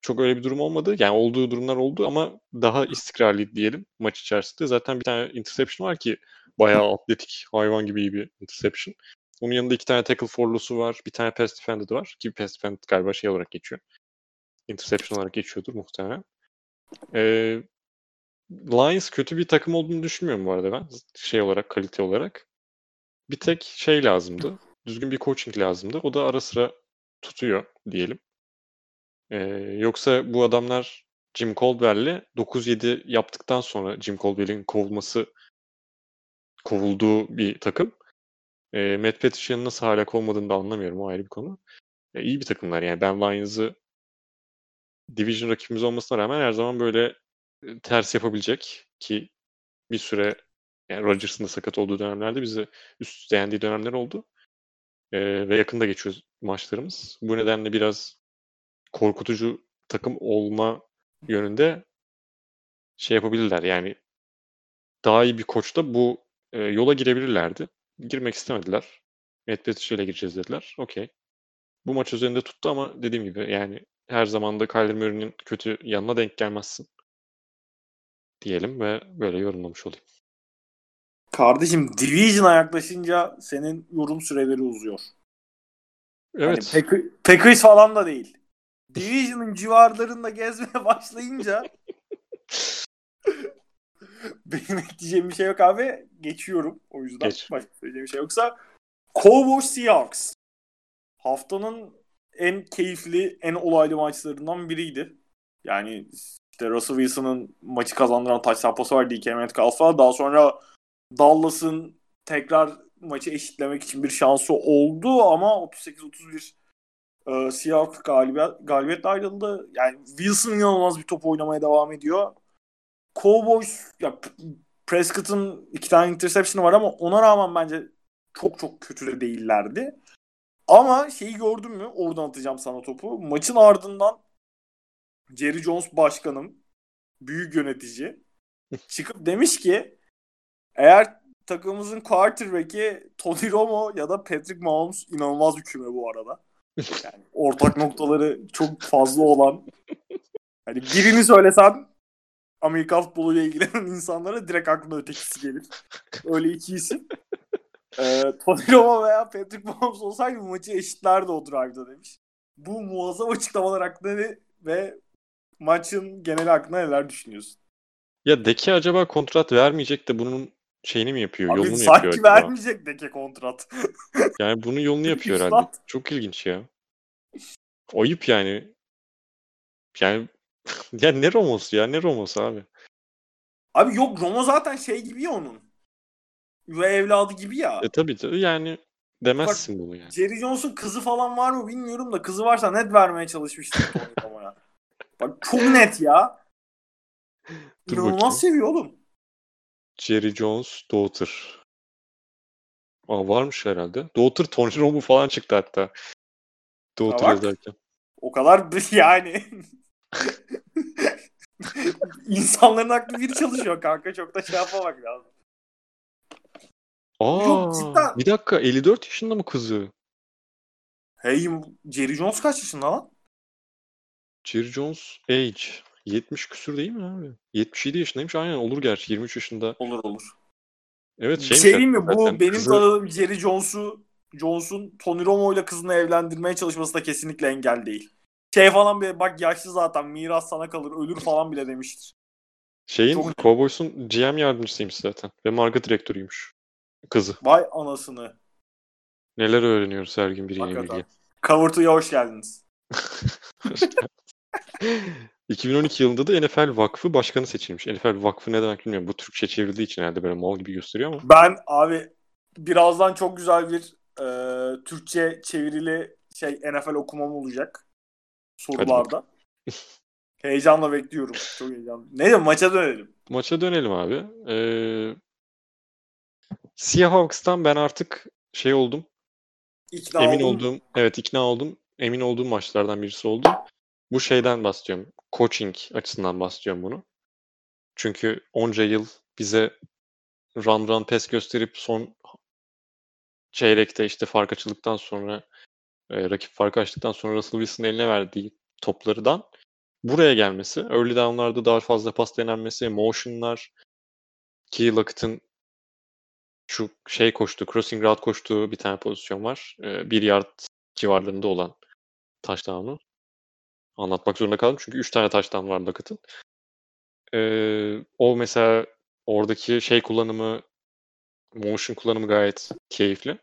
çok öyle bir durum olmadı. Yani olduğu durumlar oldu ama daha istikrarlı diyelim maç içerisinde. Zaten bir tane interception var ki bayağı atletik, hayvan gibi iyi bir interception. Onun yanında iki tane tackle forlusu var. Bir tane pass defended var. Ki pass defended galiba şey olarak geçiyor. Interception olarak geçiyordur muhtemelen. Ee, Lions kötü bir takım olduğunu düşünmüyorum bu arada ben. Şey olarak, kalite olarak. Bir tek şey lazımdı. Düzgün bir coaching lazımdı. O da ara sıra tutuyor diyelim. Ee, yoksa bu adamlar Jim Caldwell'le 9-7 yaptıktan sonra Jim Caldwell'in kovulması kovulduğu bir takım. E, Matt Patricia'nın nasıl hala kovmadığını da anlamıyorum. O ayrı bir konu. E, iyi bir takımlar yani. Ben Lions'ı division rakibimiz olmasına rağmen her zaman böyle e, ters yapabilecek ki bir süre yani Rodgers'ın da sakat olduğu dönemlerde bizi üst üste yendiği dönemler oldu. E, ve yakında geçiyor maçlarımız. Bu nedenle biraz korkutucu takım olma yönünde şey yapabilirler. Yani daha iyi bir koçta bu e, yola girebilirlerdi. Girmek istemediler. Patricia ile gireceğiz dediler. Okey. Bu maç üzerinde tuttu ama dediğim gibi yani her zaman da Kyler Murray'nin kötü yanına denk gelmezsin. Diyelim ve böyle yorumlamış olayım. Kardeşim Division'a yaklaşınca senin yorum süreleri uzuyor. Evet. Yani Packers falan da değil. Division'ın civarlarında gezmeye [laughs] başlayınca [laughs] benim ekleyeceğim bir şey yok abi. Geçiyorum. O yüzden Geç. başka söyleyeceğim bir şey yoksa Cowboys Seahawks haftanın en keyifli, en olaylı maçlarından biriydi. Yani işte Russell Wilson'ın maçı kazandıran touchdown pası var DK Metcalf'a. Daha sonra Dallas'ın tekrar maçı eşitlemek için bir şansı oldu ama 38-31 e, Seahawks galibiyet, galibiyetle ayrıldı. Yani Wilson inanılmaz bir top oynamaya devam ediyor. Cowboys ya Prescott'ın iki tane interception'ı var ama ona rağmen bence çok çok kötü de değillerdi. Ama şeyi gördün mü? Oradan atacağım sana topu. Maçın ardından Jerry Jones başkanım, büyük yönetici çıkıp demiş ki eğer takımımızın quarterback'i Tony Romo ya da Patrick Mahomes inanılmaz bir küme bu arada. Yani ortak noktaları çok fazla olan. Hani birini söylesen Amerika futboluyla ilgilenen insanlara direkt aklına ötekisi gelir. Öyle iki isim. Ee, Tony Romo veya Patrick Mahomes olsaydı bu maçı eşitlerdi o drive'da demiş. Bu muazzam açıklamalar hakkında ne, ve maçın genel hakkında neler düşünüyorsun? Ya Deki acaba kontrat vermeyecek de bunun şeyini mi yapıyor? Abi yolunu mu sanki yapıyor acaba? vermeyecek Deke kontrat. [laughs] Yani bunun yolunu yapıyor herhalde. Çok ilginç ya. Ayıp yani. Yani [laughs] ya ne Romos ya ne Romos abi. Abi yok Romo zaten şey gibi ya onun. Ve evladı gibi ya. E tabii tabii yani demezsin bunu yani. Jerry Jones'un kızı falan var mı bilmiyorum da kızı varsa net vermeye çalışmıştır Tony Romo'ya. Bak çok net ya. [laughs] Dur İnanılmaz bakayım. seviyor oğlum. Jerry Jones Daughter. Aa varmış herhalde. Daughter Tony [laughs] Romo falan çıktı hatta. Daughter bak. yazarken. O kadar [laughs] yani. İnsanların aklı bir çalışıyor kanka. Çok da şey yapmamak lazım. Aa, Yok, cidden. bir dakika 54 yaşında mı kızı? Hey Jerry Jones kaç yaşında lan? Jerry Jones age. 70 küsür değil mi abi? 77 yaşındaymış. Aynen olur gerçi. 23 yaşında. Olur olur. Evet Bir şey diyeyim mi? hatta Bu zaten. benim Kızı- tanıdığım Jerry Jones'u Jones'un Tony Romo ile kızını evlendirmeye çalışması da kesinlikle engel değil. Şey falan bile bak yaşlı zaten miras sana kalır ölür falan bile demiştir. Şeyin Çok- Cowboys'un GM yardımcısıymış zaten. Ve marka direktörüymüş. Kızı. Vay anasını. Neler öğreniyoruz her gün biriyle Hakikaten. ilgili. Cover to'ya hoş geldiniz. [laughs] [laughs] 2012 yılında da NFL Vakfı başkanı seçilmiş. NFL Vakfı ne demek bilmiyorum. Bu Türkçe çevrildiği için herhalde böyle mal gibi gösteriyor ama. Ben abi birazdan çok güzel bir e, Türkçe çevirili şey NFL okumam olacak sorularda. [laughs] Heyecanla bekliyorum. Çok heyecanlı. Neyse maça dönelim. Maça dönelim abi. Ee, Seahawks'tan ben artık şey oldum. İkna emin oldun mu? olduğum, evet ikna oldum. Emin olduğum maçlardan birisi oldu. Bu şeyden bahsediyorum. Coaching açısından bahsediyorum bunu. Çünkü onca yıl bize run run pass gösterip son çeyrekte işte fark açıldıktan sonra e, rakip fark açtıktan sonra Russell Wilson'ın eline verdiği toplardan buraya gelmesi, early down'larda daha fazla pas denenmesi, motion'lar ki Lockett'ın şu şey koştu, crossing route koştuğu bir tane pozisyon var. E, bir yard civarlarında olan touchdown'u. Anlatmak zorunda kaldım çünkü 3 tane touchdown var Lockett'ın. E, o mesela oradaki şey kullanımı, motion kullanımı gayet keyifli.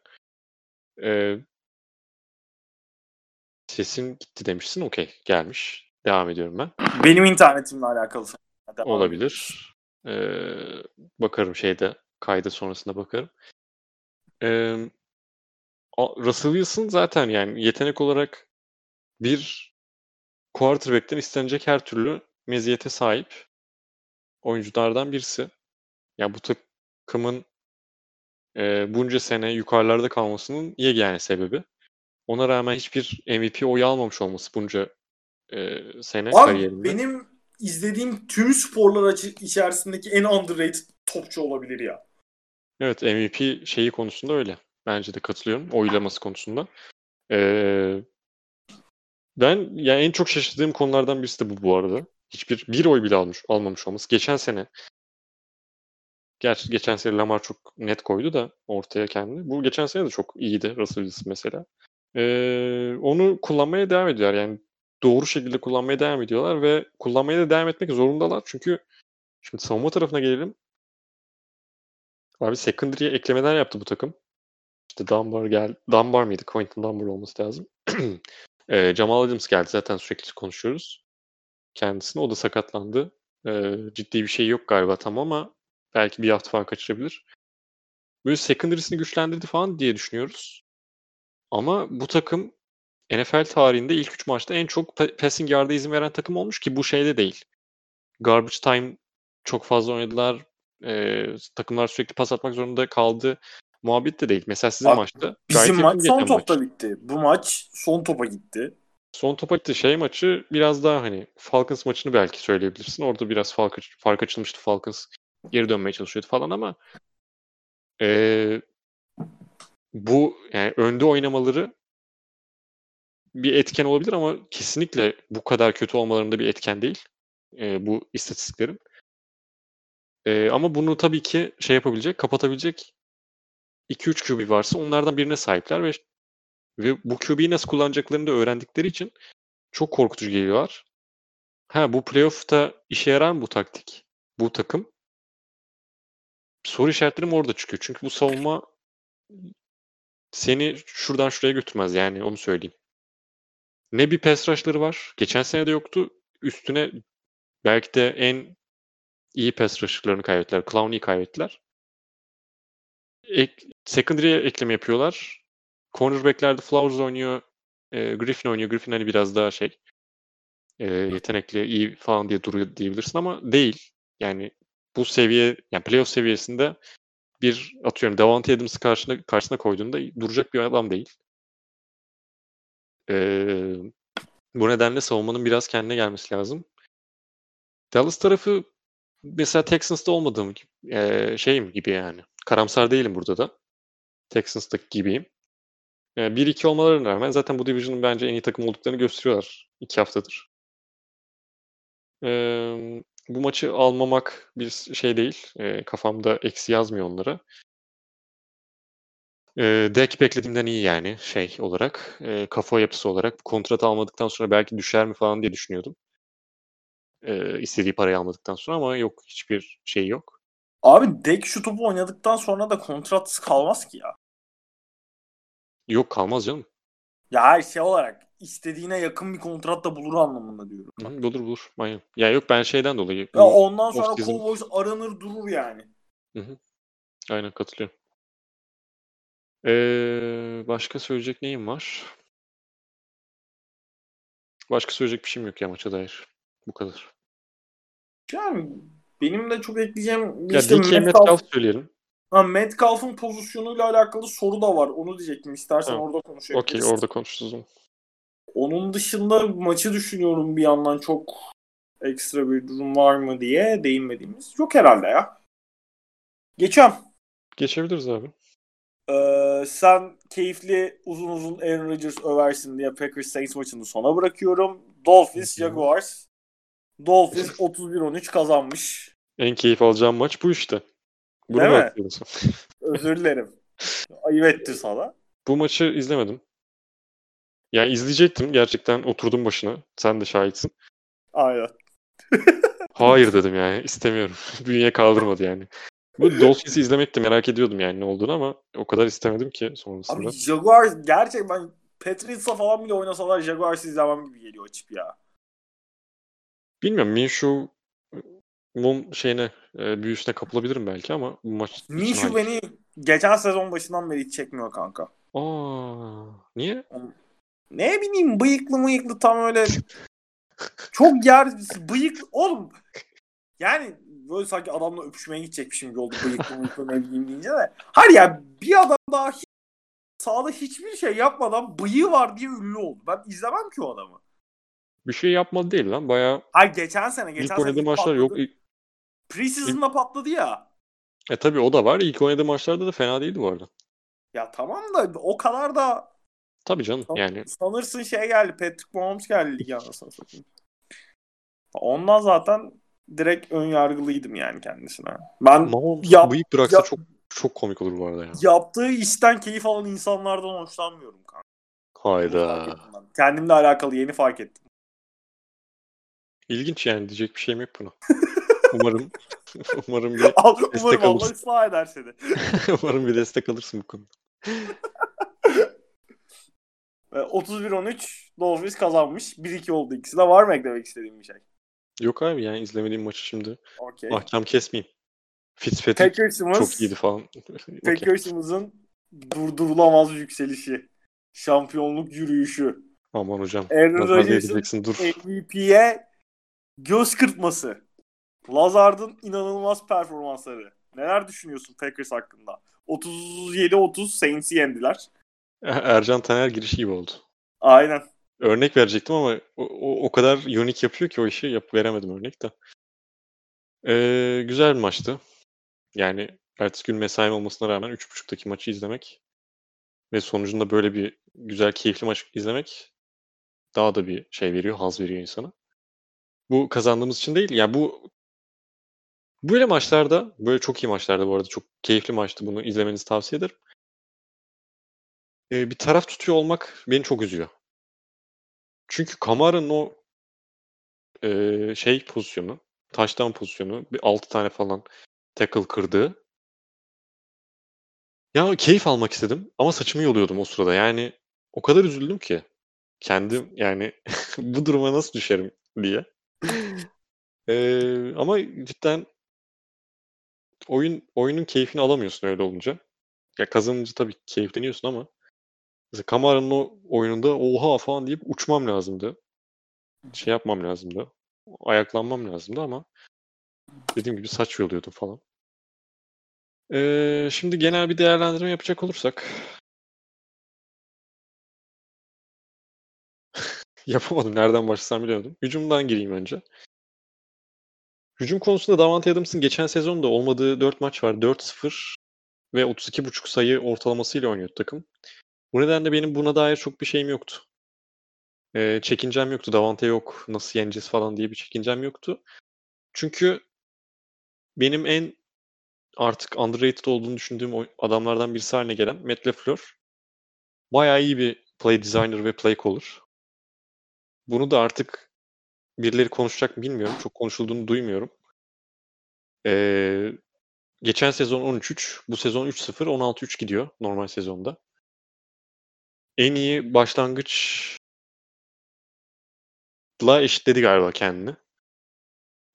E, sesin gitti demişsin. Okey. Gelmiş. Devam ediyorum ben. Benim internetimle alakalı. Devam Olabilir. Ee, bakarım şeyde kaydı sonrasında bakarım. Ee, Russell Wilson zaten yani yetenek olarak bir quarterback'ten istenecek her türlü meziyete sahip oyunculardan birisi. Yani bu takımın e, bunca sene yukarılarda kalmasının yegane sebebi. Ona rağmen hiçbir MVP oyu almamış olması bunca e, sene Abi, kariyerinde. Benim izlediğim tüm sporlar içerisindeki en underrated topçu olabilir ya. Evet MVP şeyi konusunda öyle. Bence de katılıyorum. Oylaması konusunda. Ee, ben yani en çok şaşırdığım konulardan birisi de bu bu arada. Hiçbir bir oy bile almış olmamış olması. Geçen sene Gerçi geçen sene Lamar çok net koydu da ortaya kendini. Bu geçen sene de çok iyiydi Russell Wilson mesela. Ee, onu kullanmaya devam ediyorlar. Yani doğru şekilde kullanmaya devam ediyorlar ve kullanmaya da devam etmek zorundalar. Çünkü şimdi savunma tarafına gelelim. Abi secondary'ye eklemeler yaptı bu takım. İşte Dunbar gel Dunbar mıydı? Quentin Dunbar olması lazım. [clears throat] e, Jamal Adams geldi. Zaten sürekli konuşuyoruz. Kendisine. O da sakatlandı. E, ciddi bir şey yok galiba tam ama belki bir hafta falan kaçırabilir. Böyle secondary'sini güçlendirdi falan diye düşünüyoruz. Ama bu takım NFL tarihinde ilk 3 maçta en çok passing yard'a izin veren takım olmuş ki bu şeyde değil. Garbage time çok fazla oynadılar. Ee, takımlar sürekli pas atmak zorunda kaldı. Muhabbet de değil. Mesela sizin Abi, maçta. Bizim maç son topta maç. bitti. Bu maç son topa gitti. Son topa gitti. Şey maçı biraz daha hani Falcons maçını belki söyleyebilirsin. Orada biraz fark, fark açılmıştı. Falcons geri dönmeye çalışıyordu falan ama ee, bu yani önde oynamaları bir etken olabilir ama kesinlikle bu kadar kötü olmalarında bir etken değil. E, bu istatistiklerin. E, ama bunu tabii ki şey yapabilecek, kapatabilecek 2-3 QB varsa onlardan birine sahipler ve ve bu QB'yi nasıl kullanacaklarını da öğrendikleri için çok korkutucu geliyorlar. Ha bu playoff'ta işe yarar mı bu taktik? Bu takım? Soru işaretlerim orada çıkıyor. Çünkü bu savunma seni şuradan şuraya götürmez yani onu söyleyeyim. Ne bir pass rush'ları var. Geçen sene de yoktu. Üstüne belki de en iyi pass rush'larını kaybettiler. Clowney'i kaybettiler. Ek, secondary'e ekleme yapıyorlar. Cornerback'lerde Flowers oynuyor. E, Griffin oynuyor. Griffin hani biraz daha şey e, yetenekli, iyi falan diye duruyor diyebilirsin ama değil. Yani bu seviye, yani playoff seviyesinde bir atıyorum Davante Adams'ı karşına, karşısına koyduğunda duracak bir adam değil. Ee, bu nedenle savunmanın biraz kendine gelmesi lazım. Dallas tarafı mesela Texans'ta olmadığım e, şeyim gibi yani. Karamsar değilim burada da. Texans'taki gibiyim. E, 1-2 olmalarına rağmen zaten bu division'ın bence en iyi takım olduklarını gösteriyorlar. 2 haftadır. E, bu maçı almamak bir şey değil. E, kafamda eksi yazmıyor onlara. E, deck beklediğimden iyi yani şey olarak. E, kafa yapısı olarak. Kontrat almadıktan sonra belki düşer mi falan diye düşünüyordum. E, istediği parayı almadıktan sonra ama yok hiçbir şey yok. Abi Dek şu topu oynadıktan sonra da kontratsız kalmaz ki ya. Yok kalmaz canım. Ya her şey olarak istediğine yakın bir kontrat da bulur anlamında diyorum. Hı, bulur bulur. Aynen. Ya yok ben şeyden dolayı. Ya ondan sonra Cowboys aranır durur yani. Hı hı. Aynen katılıyorum. Ee, başka söyleyecek neyim var? Başka söyleyecek bir şeyim yok ya maça dair. Bu kadar. Yani benim de çok ekleyeceğim ya işte DK Metcalf, Metcalf söyleyelim. Ha, Metcalf'ın pozisyonuyla alakalı soru da var. Onu diyecektim. İstersen ha. orada konuşabiliriz. Okey orada konuşuruz. Onun dışında maçı düşünüyorum bir yandan çok ekstra bir durum var mı diye değinmediğimiz. Yok herhalde ya. Geçiyorum. Geçebiliriz abi. Ee, sen keyifli uzun uzun Aaron Rodgers översin diye Packers Saints maçını sona bırakıyorum. Dolphins Jaguars. Dolphins 31-13 kazanmış. En keyif alacağım maç bu işte. Bunu Değil mi? [laughs] Özür dilerim. Ayıp etti sana. Bu maçı izlemedim. Yani izleyecektim. Gerçekten oturdum başına. Sen de şahitsin. Aynen. [laughs] Hayır dedim yani. istemiyorum. [laughs] Bünye kaldırmadı yani. Bu Dolphins'i izlemek de merak ediyordum yani ne olduğunu ama o kadar istemedim ki sonrasında. Abi Jaguars gerçek ben Patriots'a falan bile oynasalar Jaguars'ı izlemem gibi geliyor açıp ya. Bilmiyorum Minshew mum şeyine e, büyüsüne kapılabilirim belki ama bu maç Minshew beni geçen sezon başından beri hiç çekmiyor kanka. Aa, niye? Ne bileyim bıyıklı mıyıklı tam öyle [laughs] çok yer bıyık oğlum yani böyle sanki adamla öpüşmeye gidecekmişim gibi oldu bıyıklı mıyıklı ne bileyim deyince de. Hayır ya bir adam daha hiç, sahada hiçbir şey yapmadan bıyığı var diye ünlü oldu. Ben izlemem ki o adamı. Bir şey yapmadı değil lan. Bayağı Hayır geçen sene geçen ilk sene oynadığı maçlar patladı. yok. İlk- Preseason'da patladı ya. E tabii o da var. İlk oynadığı maçlarda da fena değildi bu arada. Ya tamam da o kadar da Tabii canım san- yani. sanırsın şey geldi Patrick Mahomes geldi anasını satayım. Ondan zaten direkt ön yargılıydım yani kendisine. Ben Mahomes yap- bıyık bıraksa yap- çok çok komik olur bu arada ya. yaptığı işten keyif alan insanlardan hoşlanmıyorum kanka. Hayda. Kendimle alakalı yeni fark ettim. İlginç yani diyecek bir şeyim yok buna. [laughs] Umarım [laughs] umarım bir Al, Destek umarım Allah alırsın. ıslah eder seni. [laughs] umarım bir destek alırsın bu konuda. Ve 31-13 Dolphins kazanmış. 1-2 oldu ikisi de. Var mı eklemek istediğim bir şey? Yok abi yani izlemediğim maçı şimdi Okey. ahkam kesmeyeyim. Fitzpatrick Packers'ımız, çok iyiydi falan. Packers'ımızın durdurulamaz yükselişi. Şampiyonluk yürüyüşü. Aman hocam. Aaron Rodgers'ın. MVP'ye göz kırpması. Lazard'ın inanılmaz performansları. Neler düşünüyorsun Packers hakkında? 37-30 Saints'i yendiler. [laughs] Ercan Taner girişi gibi oldu. Aynen. Örnek verecektim ama o, o, o kadar unik yapıyor ki o işi yap veremedim örnek de. Ee, güzel bir maçtı. Yani ertesi gün mesaim olmasına rağmen 3.30'daki maçı izlemek ve sonucunda böyle bir güzel, keyifli maç izlemek daha da bir şey veriyor, haz veriyor insana. Bu kazandığımız için değil. Yani bu böyle maçlarda, böyle çok iyi maçlarda bu arada çok keyifli maçtı. Bunu izlemenizi tavsiye ederim. Ee, bir taraf tutuyor olmak beni çok üzüyor. Çünkü Kamara'nın o eee, şey pozisyonu, touchdown pozisyonu, bir 6 tane falan tackle kırdığı. Ya keyif almak istedim ama saçımı yoluyordum o sırada. Yani o kadar üzüldüm ki kendim yani [laughs] bu duruma nasıl düşerim diye. Eee, ama cidden oyun oyunun keyfini alamıyorsun öyle olunca. Ya kazanınca tabii keyifleniyorsun ama mesela Kamara'nın o oyununda oha falan deyip uçmam lazımdı. Şey yapmam lazımdı. Ayaklanmam lazımdı ama dediğim gibi saç yoluyordum falan. Ee, şimdi genel bir değerlendirme yapacak olursak [laughs] yapamadım. Nereden başlasam biliyordum. Hücumdan gireyim önce. Hücum konusunda Davante Adams'ın geçen sezonda olmadığı 4 maç var. 4-0 ve 32.5 sayı ortalamasıyla oynuyordu takım. Bu nedenle benim buna dair çok bir şeyim yoktu. Ee, çekincem yoktu. Davante yok. Nasıl yeneceğiz falan diye bir çekincem yoktu. Çünkü benim en artık underrated olduğunu düşündüğüm adamlardan birisi haline gelen Matt LaFleur bayağı iyi bir play designer ve play caller. Bunu da artık birileri konuşacak mı bilmiyorum. Çok konuşulduğunu duymuyorum. Ee, geçen sezon 13-3, bu sezon 3-0, 16-3 gidiyor normal sezonda. En iyi başlangıçla eşitledi galiba kendini.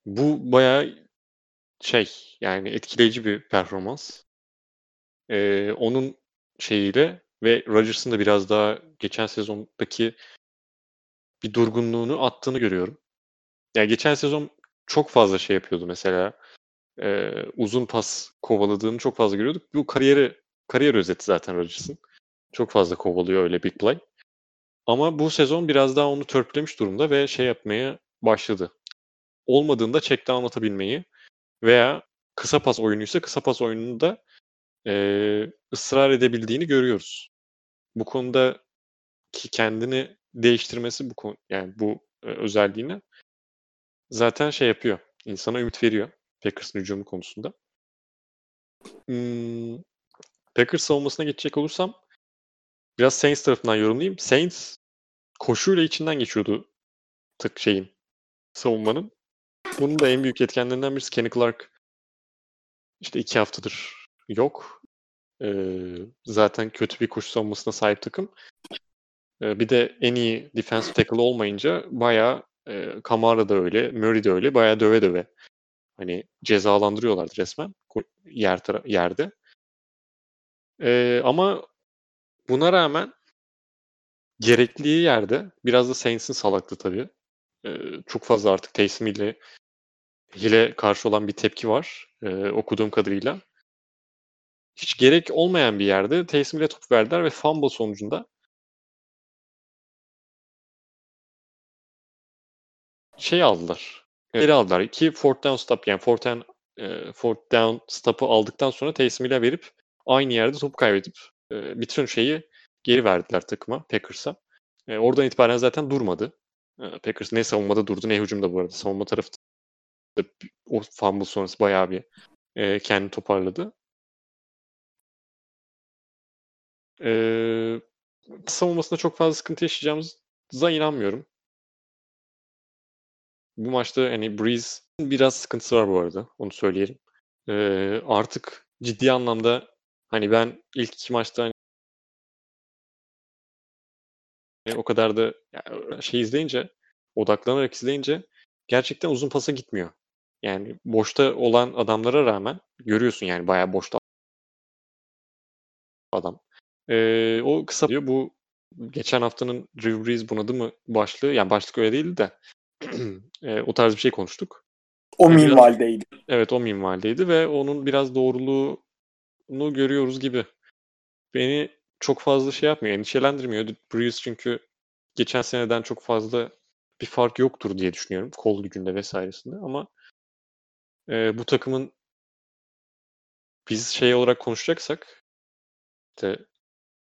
Bu bayağı şey yani etkileyici bir performans. Ee, onun şeyiyle ve Rodgers'ın da biraz daha geçen sezondaki bir durgunluğunu attığını görüyorum. Yani geçen sezon çok fazla şey yapıyordu mesela. Ee, uzun pas kovaladığını çok fazla görüyorduk. Bu kariyeri kariyer özeti zaten Rodgers'ın. Çok fazla kovalıyor öyle big play. Ama bu sezon biraz daha onu törpülemiş durumda ve şey yapmaya başladı. Olmadığında check down atabilmeyi veya kısa pas oyunuysa kısa pas oyununda e, ısrar edebildiğini görüyoruz. Bu konuda ki kendini değiştirmesi bu konu yani bu e, özelliğini zaten şey yapıyor. İnsana ümit veriyor Packers'ın hücumu konusunda. Hmm, Packers savunmasına geçecek olursam biraz Saints tarafından yorumlayayım. Saints koşuyla içinden geçiyordu tık şeyin savunmanın. Bunun da en büyük etkenlerinden birisi Kenny Clark işte iki haftadır yok. Ee, zaten kötü bir koşu savunmasına sahip takım. Ee, bir de en iyi defensive tackle olmayınca bayağı e, Kamara da öyle, Murray de öyle bayağı döve döve. Hani cezalandırıyorlardı resmen yer yerde. Ee, ama buna rağmen gerekliği yerde biraz da Saints'in salaklığı tabii. Ee, çok fazla artık Taysom ile Hill'e karşı olan bir tepki var e, okuduğum kadarıyla. Hiç gerek olmayan bir yerde Taysom ile top verdiler ve fumble sonucunda şey aldılar. Geri aldılar. Ki fourth down stop yani fourth down, e, fourth down stop'ı aldıktan sonra Taysom ile verip aynı yerde topu kaybedip e, bütün şeyi geri verdiler takıma, Packers'a. E, oradan itibaren zaten durmadı. E, Packers ne savunmada durdu ne hücumda bu arada. Savunma tarafı o fumble sonrası bayağı bir e, kendini toparladı. E, savunmasında çok fazla sıkıntı yaşayacağımıza inanmıyorum. Bu maçta hani Breeze biraz sıkıntısı var bu arada. Onu söyleyelim. E, artık ciddi anlamda hani ben ilk iki maçta hani o kadar da şey izleyince odaklanarak izleyince gerçekten uzun pasa gitmiyor. Yani boşta olan adamlara rağmen görüyorsun yani bayağı boşta adam. Ee, o kısa diyor. Bu geçen haftanın Drew Brees bunadı mı başlığı. Yani başlık öyle değildi de [clears throat] e, o tarz bir şey konuştuk. O yani minvaldeydi. Biraz, evet o minvaldeydi ve onun biraz doğruluğunu görüyoruz gibi. Beni çok fazla şey yapmıyor, endişelendirmiyor. Brees çünkü geçen seneden çok fazla bir fark yoktur diye düşünüyorum. Kol gücünde vesairesinde ama e, bu takımın biz şey olarak konuşacaksak işte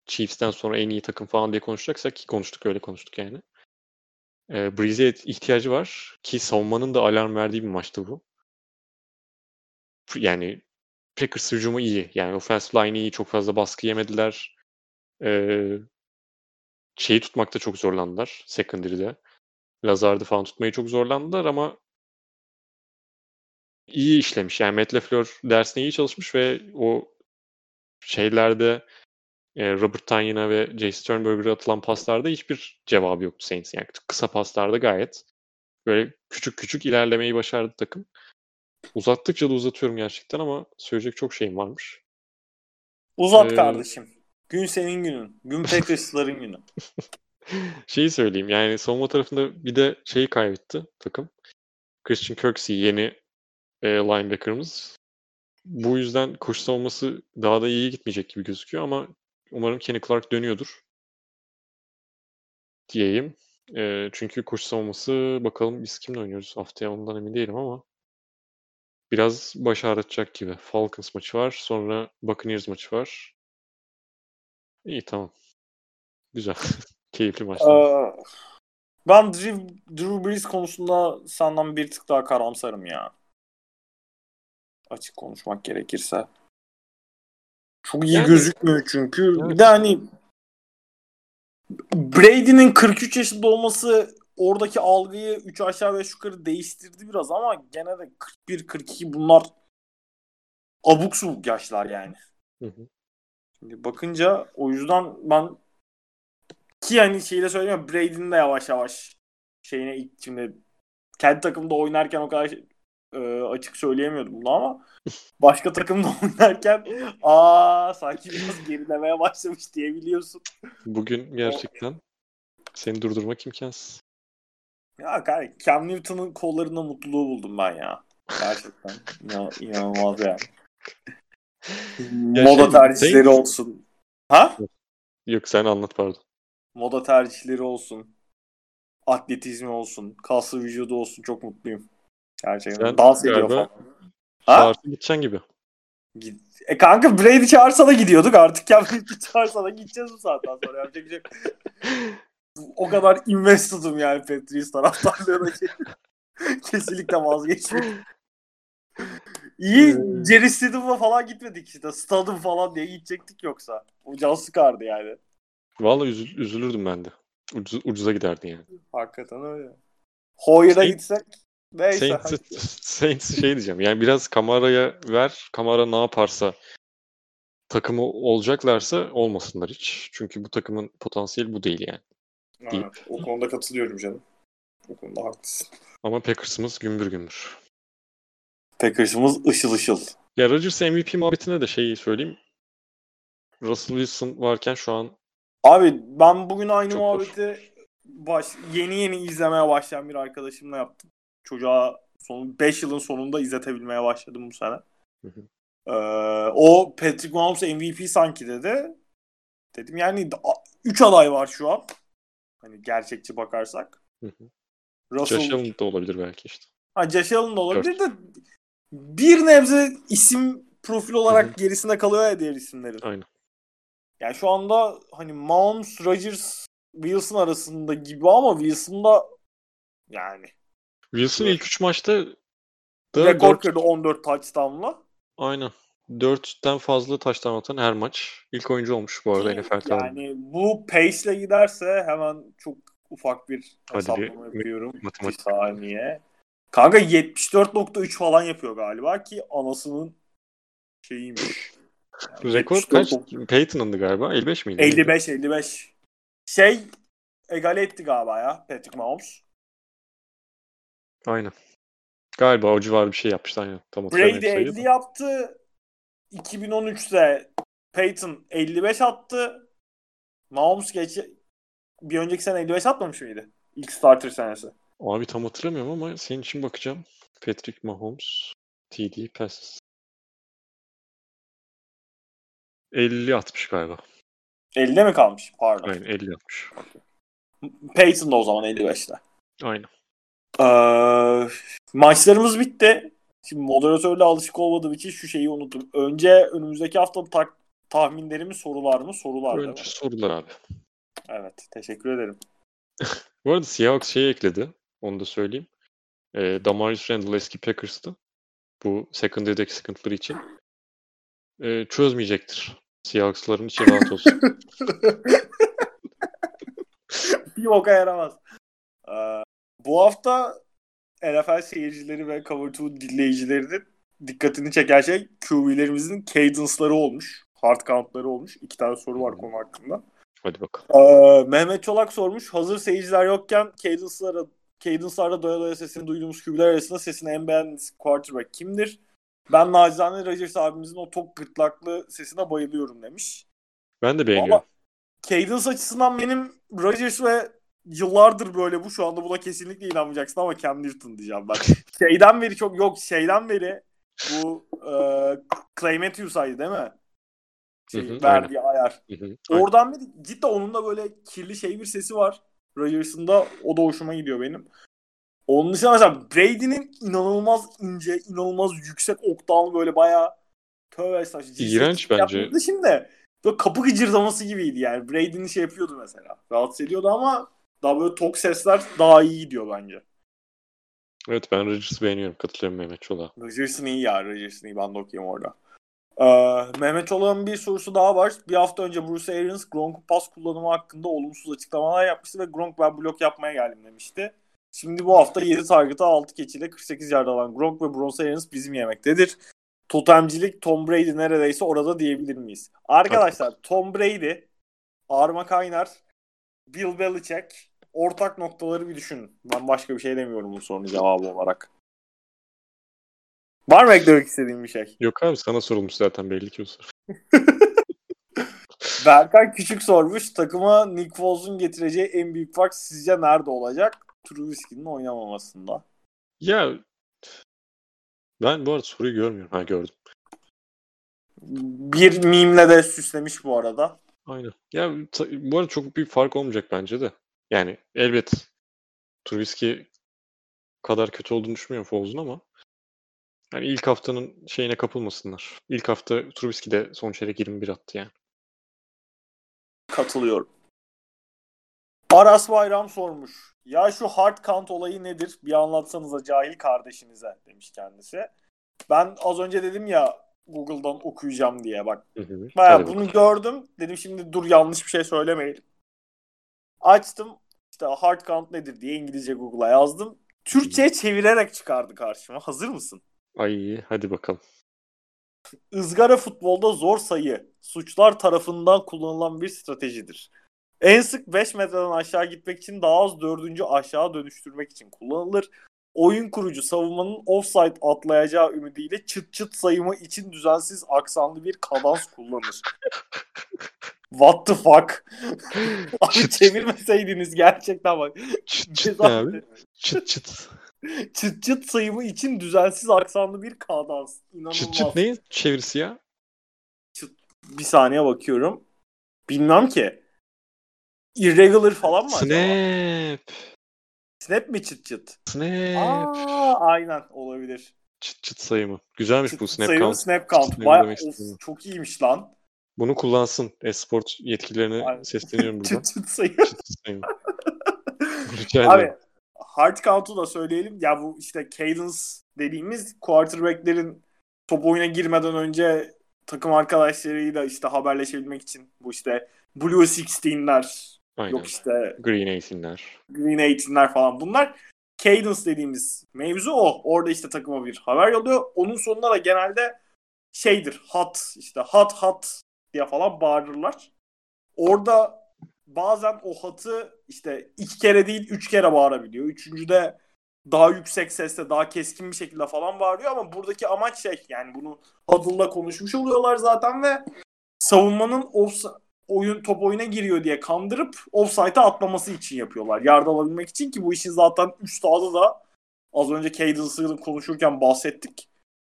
Chiefs'ten sonra en iyi takım falan diye konuşacaksak ki konuştuk öyle konuştuk yani. E, Breeze'e ihtiyacı var ki savunmanın da alarm verdiği bir maçtı bu. Yani Packers hücumu iyi. Yani offensive line iyi. Çok fazla baskı yemediler. Ee, şeyi tutmakta çok zorlandılar. Secondary'de. Lazard'ı falan tutmayı çok zorlandılar ama iyi işlemiş. Yani Matt LaFleur dersine iyi çalışmış ve o şeylerde Robert Tanyana ve Jay Sternberger'e atılan paslarda hiçbir cevabı yoktu Saints. Yani kısa paslarda gayet böyle küçük küçük ilerlemeyi başardı takım. Uzattıkça da uzatıyorum gerçekten ama söyleyecek çok şeyim varmış. Uzat ee... kardeşim. Gün senin günün. Gün Packers'ların günü. [laughs] Şeyi söyleyeyim yani savunma tarafında bir de şeyi kaybetti takım. Christian Kirksey yeni e, linebacker'ımız. Bu yüzden koşu savunması daha da iyi gitmeyecek gibi gözüküyor ama umarım Kenny Clark dönüyordur diyeyim. E, çünkü koşu savunması bakalım biz kimle oynuyoruz haftaya ondan emin değilim ama biraz baş ağrıtacak gibi. Falcons maçı var. Sonra Buccaneers maçı var. İyi tamam. Güzel. [laughs] Keyifli maçlar. Ee, ben Drew, Drew Brees konusunda senden bir tık daha karamsarım ya açık konuşmak gerekirse. Çok iyi yani, gözükmüyor çünkü. Evet. Bir de hani Brady'nin 43 yaşında olması oradaki algıyı 3 aşağı 5 yukarı değiştirdi biraz ama gene de 41-42 bunlar abuk subuk yaşlar yani. Hı hı. Şimdi bakınca o yüzden ben ki yani şeyi de söyleyeyim Brady'nin de yavaş yavaş şeyine ilk şimdi kendi takımda oynarken o kadar e, açık söyleyemiyordum bunu ama başka takımda [laughs] oynarken aa sanki biraz gerilemeye başlamış diyebiliyorsun. Bugün gerçekten seni durdurmak imkansız. Ya kanka Cam Newton'un kollarında mutluluğu buldum ben ya. Gerçekten İnan, inanılmaz yani. [laughs] ya Moda şey, tercihleri olsun. Ha? Yok sen anlat pardon. moda tercihleri olsun, atletizmi olsun, kaslı vücudu olsun çok mutluyum. Gerçekten. Sen Dans ediyor falan. Ha? Çağırsa gideceksin gibi. E kanka Brady çağırsa da gidiyorduk artık. Cam Newton [laughs] çağırsa da gideceğiz bu saatten sonra. Yapacak bir şey. O kadar invested'ım yani Patriots taraftarlığına ki. [laughs] Kesinlikle vazgeçmedim. İyi Ee, Jerry Stidham'la falan gitmedik işte. Stadım falan diye gidecektik yoksa. O can sıkardı yani. Vallahi üzül- üzülürdüm ben de. Ucuz, ucuza giderdin yani. Hakikaten öyle. Hoyer'a Şey- gitsek neyse. Saints, Saints şey diyeceğim. Yani biraz Kamara'ya ver. Kamara ne yaparsa takımı olacaklarsa olmasınlar hiç. Çünkü bu takımın potansiyeli bu değil yani. Aynen. O konuda katılıyorum canım. O konuda haklısın. Ama Packers'ımız gümbür gümbür. Packers'ımız ışıl ışıl. Ya Rodgers MVP muhabbetine de şeyi söyleyeyim. Russell Wilson varken şu an Abi ben bugün aynı Çok muhabbeti baş, yeni yeni izlemeye başlayan bir arkadaşımla yaptım. Çocuğa son 5 yılın sonunda izletebilmeye başladım bu sene. Hı hı. Ee, o Patrick Mahomes MVP sanki dedi. Dedim yani 3 aday var şu an. Hani gerçekçi bakarsak. Hı hı. Russell, Josh Allen da olabilir belki işte. ha, Josh Allen da olabilir de bir nebze isim profil olarak Hı hı. gerisinde kalıyor ya diğer isimlerin. Aynen. Yani şu anda hani Mahomes, Rodgers, Wilson arasında gibi ama Wilson da yani Wilson ilk 3 maçta da rekor dört- kırdı 14 touchdown'la. Aynen. 4'ten fazla taştan atan her maç. İlk oyuncu olmuş bu arada NFL tarihinde. Yani bu pace'le giderse hemen çok ufak bir Hadi hesaplama bir- yapıyorum. Bir matematik. saniye. Kanka 74.3 falan yapıyor galiba ki anasının şeyiymiş. Yani [laughs] Rekor 74.3 kaç? Peyton'ındı galiba. 55 miydi? 55 55. Şey egale etti galiba ya Patrick Mahomes. Aynen. Galiba o civarı bir şey yapmıştı. Aynen. Tam Brady sayıyı 50 da. yaptı. 2013'te Peyton 55 attı. Mahomes geç bir önceki sene 55 atmamış mıydı? İlk starter senesi. Abi tam hatırlamıyorum ama senin için bakacağım. Patrick Mahomes TD passes. 50 atmış galiba. 50'de mi kalmış? Pardon. Aynen 50 atmış. Peyton da o zaman 55'te. Aynen. Ee, maçlarımız bitti. Şimdi moderatörle alışık olmadığım için şu şeyi unuttum. Önce önümüzdeki hafta tak tahminlerimiz sorular mı? Sorular Önce mi? sorular abi. Evet. Teşekkür ederim. [laughs] Bu arada Seahawks şey ekledi. Onu da söyleyeyim. Ee, Damarius Randall eski Packers'tı. Bu secondary'deki sıkıntıları için. Ee, çözmeyecektir. Seahawks'ların için rahat olsun. [laughs] bir boka yaramaz. Ee, bu hafta NFL seyircileri ve Cover 2 dinleyicilerinin dikkatini çeken şey QB'lerimizin cadence'ları olmuş. Hard count'ları olmuş. İki tane soru var konu hakkında. Hadi bakalım. Ee, Mehmet Çolak sormuş. Hazır seyirciler yokken cadence'lara Cadence'larda doya doya sesini duyduğumuz QB'ler arasında sesini en beğendiğiniz quarterback kimdir? Ben nacizane Rodgers abimizin o tok gırtlaklı sesine bayılıyorum demiş. Ben de beğeniyorum. Ama Cadence açısından benim Rodgers ve yıllardır böyle bu şu anda buna kesinlikle inanmayacaksın ama Cam Newton diyeceğim ben. [laughs] şeyden beri çok yok şeyden beri bu e, Clay Matthews'aydı değil mi? Şey, Hı hı, verdiği ayar. Hı hı. Aynen. Oradan beri cidden onun da böyle kirli şey bir sesi var. Rodgers'ın da o da hoşuma gidiyor benim. Onun dışında mesela Brady'nin inanılmaz ince, inanılmaz yüksek oktanlı böyle bayağı tövbe estağfurullah. İğrenç bence. Şimdi böyle kapı gıcırdaması gibiydi yani. Brady'nin şey yapıyordu mesela. Rahatsız ediyordu ama daha böyle tok sesler daha iyi gidiyor bence. Evet ben Rodgers'ı beğeniyorum. Katılıyorum Mehmet Çolak'a. Rodgers'ın iyi ya. Rodgers'ın iyi. Ben de okuyayım orada. Ee, Mehmet Çolak'ın bir sorusu daha var. Bir hafta önce Bruce Arians Gronk'un pas kullanımı hakkında olumsuz açıklamalar yapmıştı ve Gronk ben blok yapmaya geldim demişti. Şimdi bu hafta 7 target'a 6 keçiyle 48 yard alan Gronk ve Bruce Arians bizim yemektedir. Totemcilik Tom Brady neredeyse orada diyebilir miyiz? Arkadaşlar Tom Brady, Arma Kaynar, Bill Belichick ortak noktaları bir düşünün. Ben başka bir şey demiyorum bu sorunun cevabı olarak. Var mı eklemek istediğin bir şey? Yok abi sana sorulmuş zaten belli ki o soru. [laughs] Berkay Küçük sormuş. Takıma Nick Foles'un getireceği en büyük fark sizce nerede olacak? Trubisky'nin oynamamasında. Ya ben bu arada soruyu görmüyorum. Ha gördüm. Bir mimle de süslemiş bu arada. Aynen. Ya bu arada çok büyük fark olmayacak bence de. Yani elbet Trubisky kadar kötü olduğunu düşünmüyorum Fowles'un ama yani ilk haftanın şeyine kapılmasınlar. İlk hafta Trubisky de son çeyrek 21 attı yani. Katılıyorum. Aras Bayram sormuş. Ya şu hard count olayı nedir? Bir anlatsanıza cahil kardeşinize demiş kendisi. Ben az önce dedim ya Google'dan okuyacağım diye bak. Hı hı. Baya bunu bakalım. gördüm. Dedim şimdi dur yanlış bir şey söylemeyelim. Açtım. İşte hard count nedir diye İngilizce Google'a yazdım. Türkçe'ye çevirerek çıkardı karşıma. Hazır mısın? Ay hadi bakalım. Izgara futbolda zor sayı suçlar tarafından kullanılan bir stratejidir. En sık 5 metreden aşağı gitmek için daha az dördüncü aşağı dönüştürmek için kullanılır. Oyun kurucu savunmanın offside atlayacağı ümidiyle çıt çıt sayımı için düzensiz aksanlı bir kadans kullanır. [laughs] What the fuck? [laughs] Abi Çıt. çevirmeseydiniz gerçekten bak. Çıt çıt abi? Çıt çıt. [laughs] çıt çıt sayımı için düzensiz aksanlı bir kadans. İnanılmaz. Çıt çıt neyin çevirisi ya? Bir saniye bakıyorum. Bilmem ki. Irregular falan mı acaba? Snap. Snap mi çıt çıt? Snap. Aa, aynen olabilir. Çıt çıt sayımı. Güzelmiş Çıt bu çıt snap sayılı count. snap count. Snap Baya, demek of, çok iyiymiş lan. Bunu kullansın. Esport yetkililerine Aynen. [laughs] sesleniyorum buradan. çıt çıt sayı. çıt çıt sayımı. [laughs] Rica Abi hard count'u da söyleyelim. Ya bu işte cadence dediğimiz quarterback'lerin top oyuna girmeden önce takım arkadaşlarıyla işte haberleşebilmek için bu işte Blue 16'ler Aynen. yok işte Green Ace'inler. Green 18'ler falan bunlar cadence dediğimiz mevzu o. Orada işte takıma bir haber yolluyor. Onun sonunda da genelde şeydir hot işte hot hot diye falan bağırırlar. Orada bazen o hatı işte iki kere değil üç kere bağırabiliyor. Üçüncüde daha yüksek sesle daha keskin bir şekilde falan bağırıyor ama buradaki amaç şey yani bunu Huddle'la konuşmuş oluyorlar zaten ve savunmanın offs- oyun top oyuna giriyor diye kandırıp offside'a atlaması için yapıyorlar. Yardım alabilmek için ki bu işin zaten üst adı da az önce Cadence'ı konuşurken bahsettik.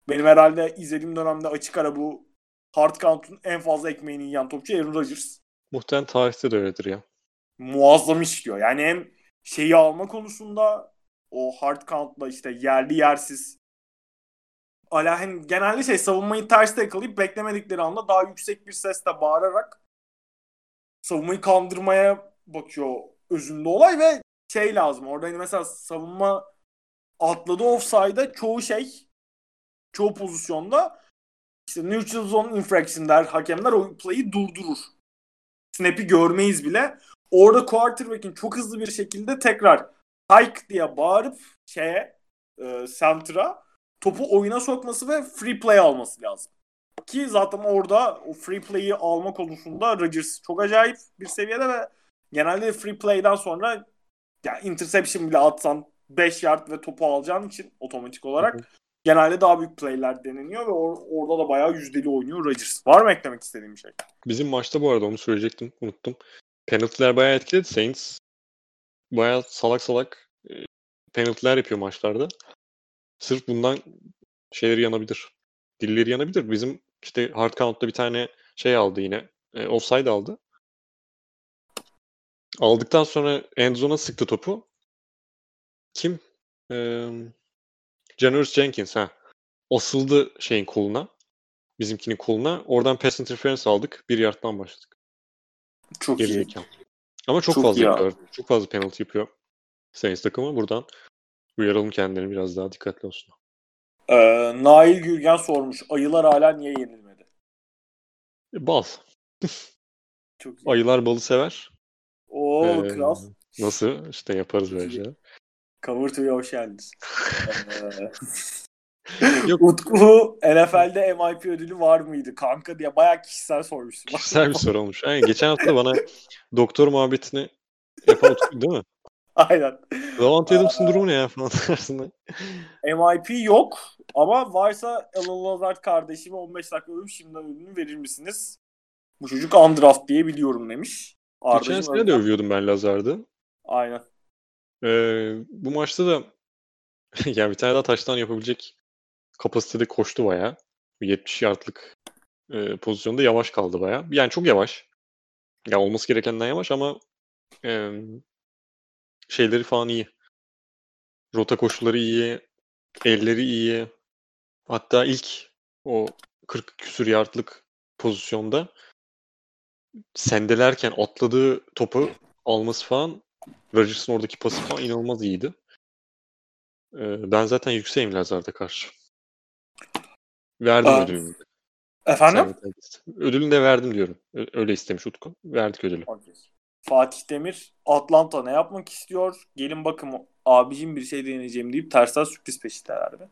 Benim herhalde izlediğim dönemde açık ara bu hard count'un en fazla ekmeğini yiyen topçu Aaron Rodgers. Muhtemelen tarihte de öyledir ya. Muazzam işliyor. Yani hem şeyi alma konusunda o hard count'la işte yerli yersiz Ala hem genelde şey savunmayı terste yakalayıp beklemedikleri anda daha yüksek bir sesle bağırarak savunmayı kandırmaya bakıyor özünde olay ve şey lazım. Orada hani mesela savunma atladı offside'a çoğu şey çoğu pozisyonda işte neutral zone infraction der hakemler o play'i durdurur. Snap'i görmeyiz bile. Orada quarterback'in çok hızlı bir şekilde tekrar hike diye bağırıp şeye e, center'a topu oyuna sokması ve free play alması lazım. Ki zaten orada o free play'i alma konusunda Rodgers çok acayip bir seviyede ve genelde free play'den sonra yani interception bile atsan 5 yard ve topu alacağın için otomatik olarak. Genelde daha büyük play'ler deneniyor ve or- orada da bayağı yüzdeli oynuyor Rodgers. Var mı eklemek istediğim bir şey? Bizim maçta bu arada onu söyleyecektim. Unuttum. Penaltılar bayağı etkiledi. Saints bayağı salak salak e, penaltılar yapıyor maçlarda. Sırf bundan şeyleri yanabilir. Dilleri yanabilir. Bizim işte hard count'ta bir tane şey aldı yine. E, offside aldı. Aldıktan sonra endzone'a sıktı topu. Kim? Ee, Janoris Jenkins ha. Asıldı şeyin koluna. Bizimkinin koluna. Oradan pass interference aldık. Bir yardtan başladık. Çok Geri iyi. zekalı. Ama çok, Çok fazla yapıyor. Çok fazla penaltı yapıyor. Saints takımı buradan uyaralım kendilerini biraz daha dikkatli olsun. Ee, Nail Gürgen sormuş. Ayılar hala niye yenilmedi? E, Bal. Çok iyi. Ayılar balı sever. Oo Ee, kral. Nasıl? İşte yaparız böyle to'ya hoş geldiniz. Yok. Utku NFL'de MIP ödülü var mıydı kanka diye bayağı kişisel sormuştum. Kişisel bir soru olmuş. Aynen, geçen hafta bana doktor muhabbetini yapan Utku değil mi? Aynen. Davante Adams'ın durumu ne ya falan tarzında. MIP yok ama varsa Alan Lazard kardeşime 15 dakika ölüm şimdiden ödülünü verir misiniz? Bu çocuk undraft diye biliyorum demiş. Geçen Arda'cığım sene de övüyordum ben Lazard'ı. Aynen. Ee, bu maçta da [laughs] yani bir tane daha taştan yapabilecek kapasitede koştu bayağı. 70 yardlık e, pozisyonda yavaş kaldı bayağı. Yani çok yavaş. Ya olması gerekenden yavaş ama e, şeyleri falan iyi. Rota koşulları iyi. Elleri iyi. Hatta ilk o 40 küsür yardlık pozisyonda sendelerken atladığı topu alması falan Rodgers'ın oradaki pası falan inanılmaz iyiydi. Ee, ben zaten yükseğim Lazard'a karşı. Verdim Aa. Efendim? Ödülünü de verdim diyorum. Öyle istemiş Utku. Verdik ödülü. Okay. Fatih Demir Atlanta ne yapmak istiyor? Gelin bakın abicim bir şey deneyeceğim deyip tersten sürpriz peşinde herhalde.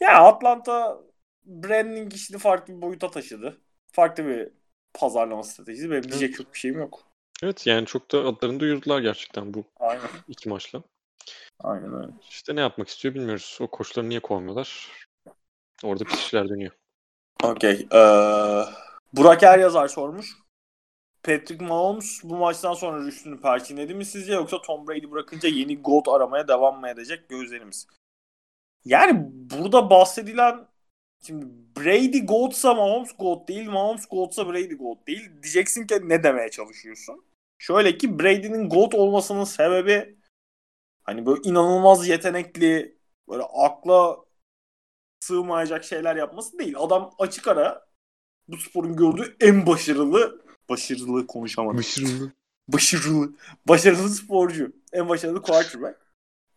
Ya Atlanta branding işini farklı bir boyuta taşıdı. Farklı bir pazarlama stratejisi. Benim diyecek çok bir şeyim yok. Evet yani çok da adlarını duyurdular gerçekten bu Aynen. iki maçla. Aynen öyle. İşte ne yapmak istiyor bilmiyoruz. O koçları niye koymuyorlar? Orada bir işler dönüyor. Okey. Ee, Burak Er yazar sormuş. Patrick Mahomes bu maçtan sonra rüştünü perçinledi mi sizce yoksa Tom Brady bırakınca yeni GOAT aramaya devam mı edecek gözlerimiz? Yani burada bahsedilen şimdi Brady GOAT'sa Mahomes GOAT değil, Mahomes GOAT'sa Brady GOAT değil. Diyeceksin ki ne demeye çalışıyorsun? Şöyle ki Brady'nin GOAT olmasının sebebi hani böyle inanılmaz yetenekli, böyle akla sığmayacak şeyler yapması değil. Adam açık ara bu sporun gördüğü en başarılı başarılı konuşamadım. Başarılı. Başarılı. Başarılı sporcu. En başarılı quarterback.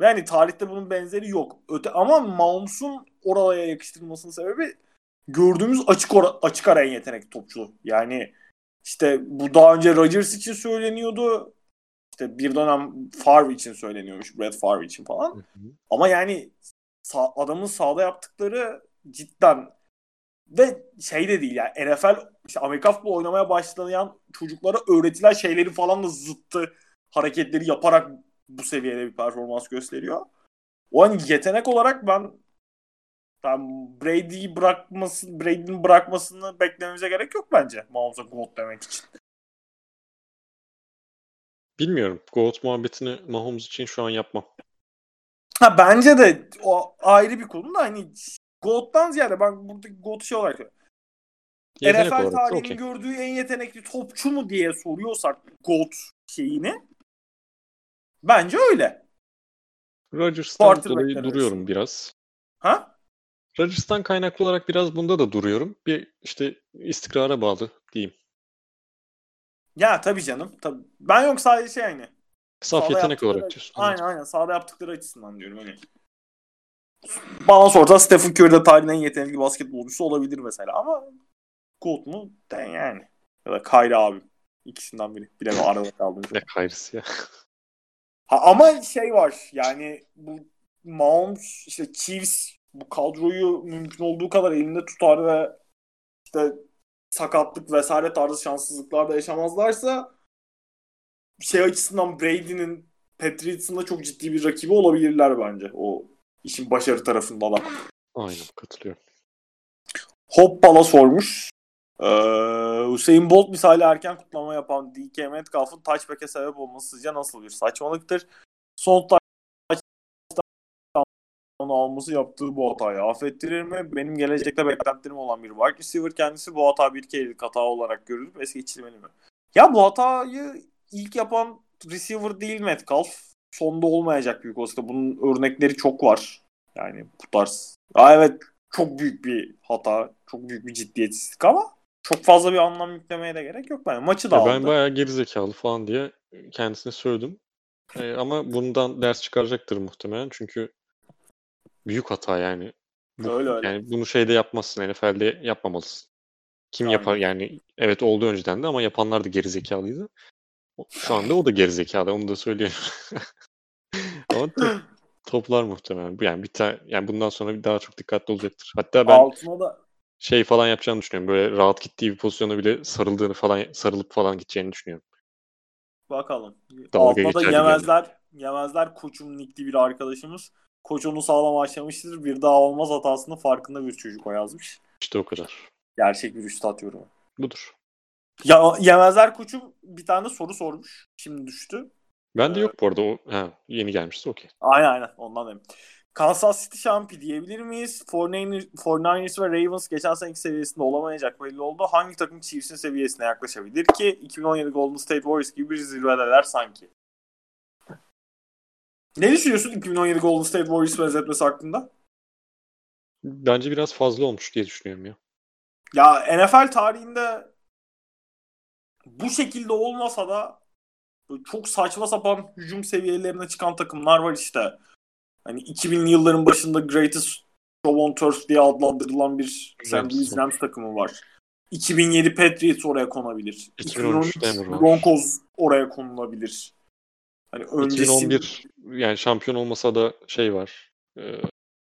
Ve yani tarihte bunun benzeri yok. Öte ama Mahomes'un oraya yakıştırılmasının sebebi gördüğümüz açık ara, açık ara en yetenekli topçu. Yani işte bu daha önce Rodgers için söyleniyordu. İşte bir dönem Favre için söyleniyormuş. Brett Favre için falan. Hı hı. Ama yani sağ, adamın sahada yaptıkları cidden ve şey de değil yani NFL işte Amerika futbolu oynamaya başlayan çocuklara öğretilen şeyleri falan da zıttı hareketleri yaparak bu seviyede bir performans gösteriyor. O an yetenek olarak ben ben Brady'yi bırakması, Brady'nin bırakmasını beklememize gerek yok bence Mahomes'a GOAT demek için. Bilmiyorum. GOAT muhabbetini Mahomes için şu an yapmam. Ha bence de o ayrı bir konu da hani GOAT'tan ziyade ben buradaki GOAT şey olarak Yetenek NFL tarihinin okay. gördüğü en yetenekli topçu mu diye soruyorsak GOAT şeyini bence öyle. Rodgers'tan dolayı duruyorum biraz. Ha? Rodgers'tan kaynaklı olarak biraz bunda da duruyorum. Bir işte istikrara bağlı diyeyim. Ya tabii canım. Tabii. Ben yok sadece şey yani. Saf yetenek olarak diyorsun. Aynen aynen. Sahada yaptıkları açısından diyorum. Hani bana sorsan Stephen Curry de tarihin en yetenekli basketbolcusu olabilir mesela ama Goat mu? Den yani. Ya da Kyrie abi. İkisinden biri. Bir de arada kaldım. ne Kyrie'si ya. Ha, ama şey var yani bu Mahomes işte Chiefs bu kadroyu mümkün olduğu kadar elinde tutar ve işte sakatlık vesaire tarzı şanssızlıklar da yaşamazlarsa şey açısından Brady'nin Patriots'ın çok ciddi bir rakibi olabilirler bence. O işin başarı tarafında da. Aynen katılıyorum. Hoppala sormuş. Ee, Hüseyin Bolt misali erken kutlama yapan DK Metcalf'ın touchback'e sebep olması sizce nasıl bir saçmalıktır? Son alması yaptığı bu hatayı affettirir mi? Benim gelecekte beklentilerim olan bir wide receiver kendisi bu hata bir kerelik hata olarak görülüp es geçilmeli mi? Ya bu hatayı ilk yapan receiver değil Metcalf. Sonda olmayacak büyük olasılıkla. Bunun örnekleri çok var. Yani bu tarz. Ya evet çok büyük bir hata. Çok büyük bir ciddiyetsizlik ama çok fazla bir anlam yüklemeye de gerek yok. Ben maçı da ya Ben bayağı gerizekalı falan diye kendisine söyledim. Ee, ama bundan ders çıkaracaktır muhtemelen. Çünkü büyük hata yani. Bu, öyle öyle. Yani bunu şeyde yapmazsın. NFL'de yapmamalısın. Kim Aynen. yapar yani evet oldu önceden de ama yapanlar da gerizekalıydı. Şu anda o da gerizekalı onu da söylüyorum. [laughs] ama to- toplar muhtemelen. Yani bir tane yani bundan sonra daha çok dikkatli olacaktır. Hatta ben Altına da şey falan yapacağını düşünüyorum. Böyle rahat gittiği bir pozisyona bile sarıldığını falan sarılıp falan gideceğini düşünüyorum. Bakalım. Dalga Altına da yemezler. Yani. Yemezler koçum Nick'li bir arkadaşımız. Koç onu sağlam aşamıştır. Bir daha olmaz hatasının farkında bir çocuk o yazmış. İşte o kadar. Gerçek bir üstad yorumu. Budur. Ya yemezler koçum bir tane soru sormuş. Şimdi düştü. Ben de ee, yok bu arada o ha, yeni gelmişti okey. Aynen aynen ondan dedim. Kansas City şampi diyebilir miyiz? 49ers ve Ravens geçen seneki seviyesinde olamayacak belli oldu. Hangi takım Chiefs'in seviyesine yaklaşabilir ki? 2017 Golden State Warriors gibi bir zirvedeler sanki. Ne düşünüyorsun 2017 Golden State Warriors benzetmesi hakkında? Bence biraz fazla olmuş diye düşünüyorum ya. Ya NFL tarihinde bu şekilde olmasa da çok saçma sapan hücum seviyelerine çıkan takımlar var işte. Hani 2000'li yılların başında Greatest Show on Turf diye adlandırılan bir. Louis Rams takımı var. 2007 Patriots oraya konabilir. 2013 Broncos oraya konulabilir. Hani öncesi... 2011 yani şampiyon olmasa da şey var. E,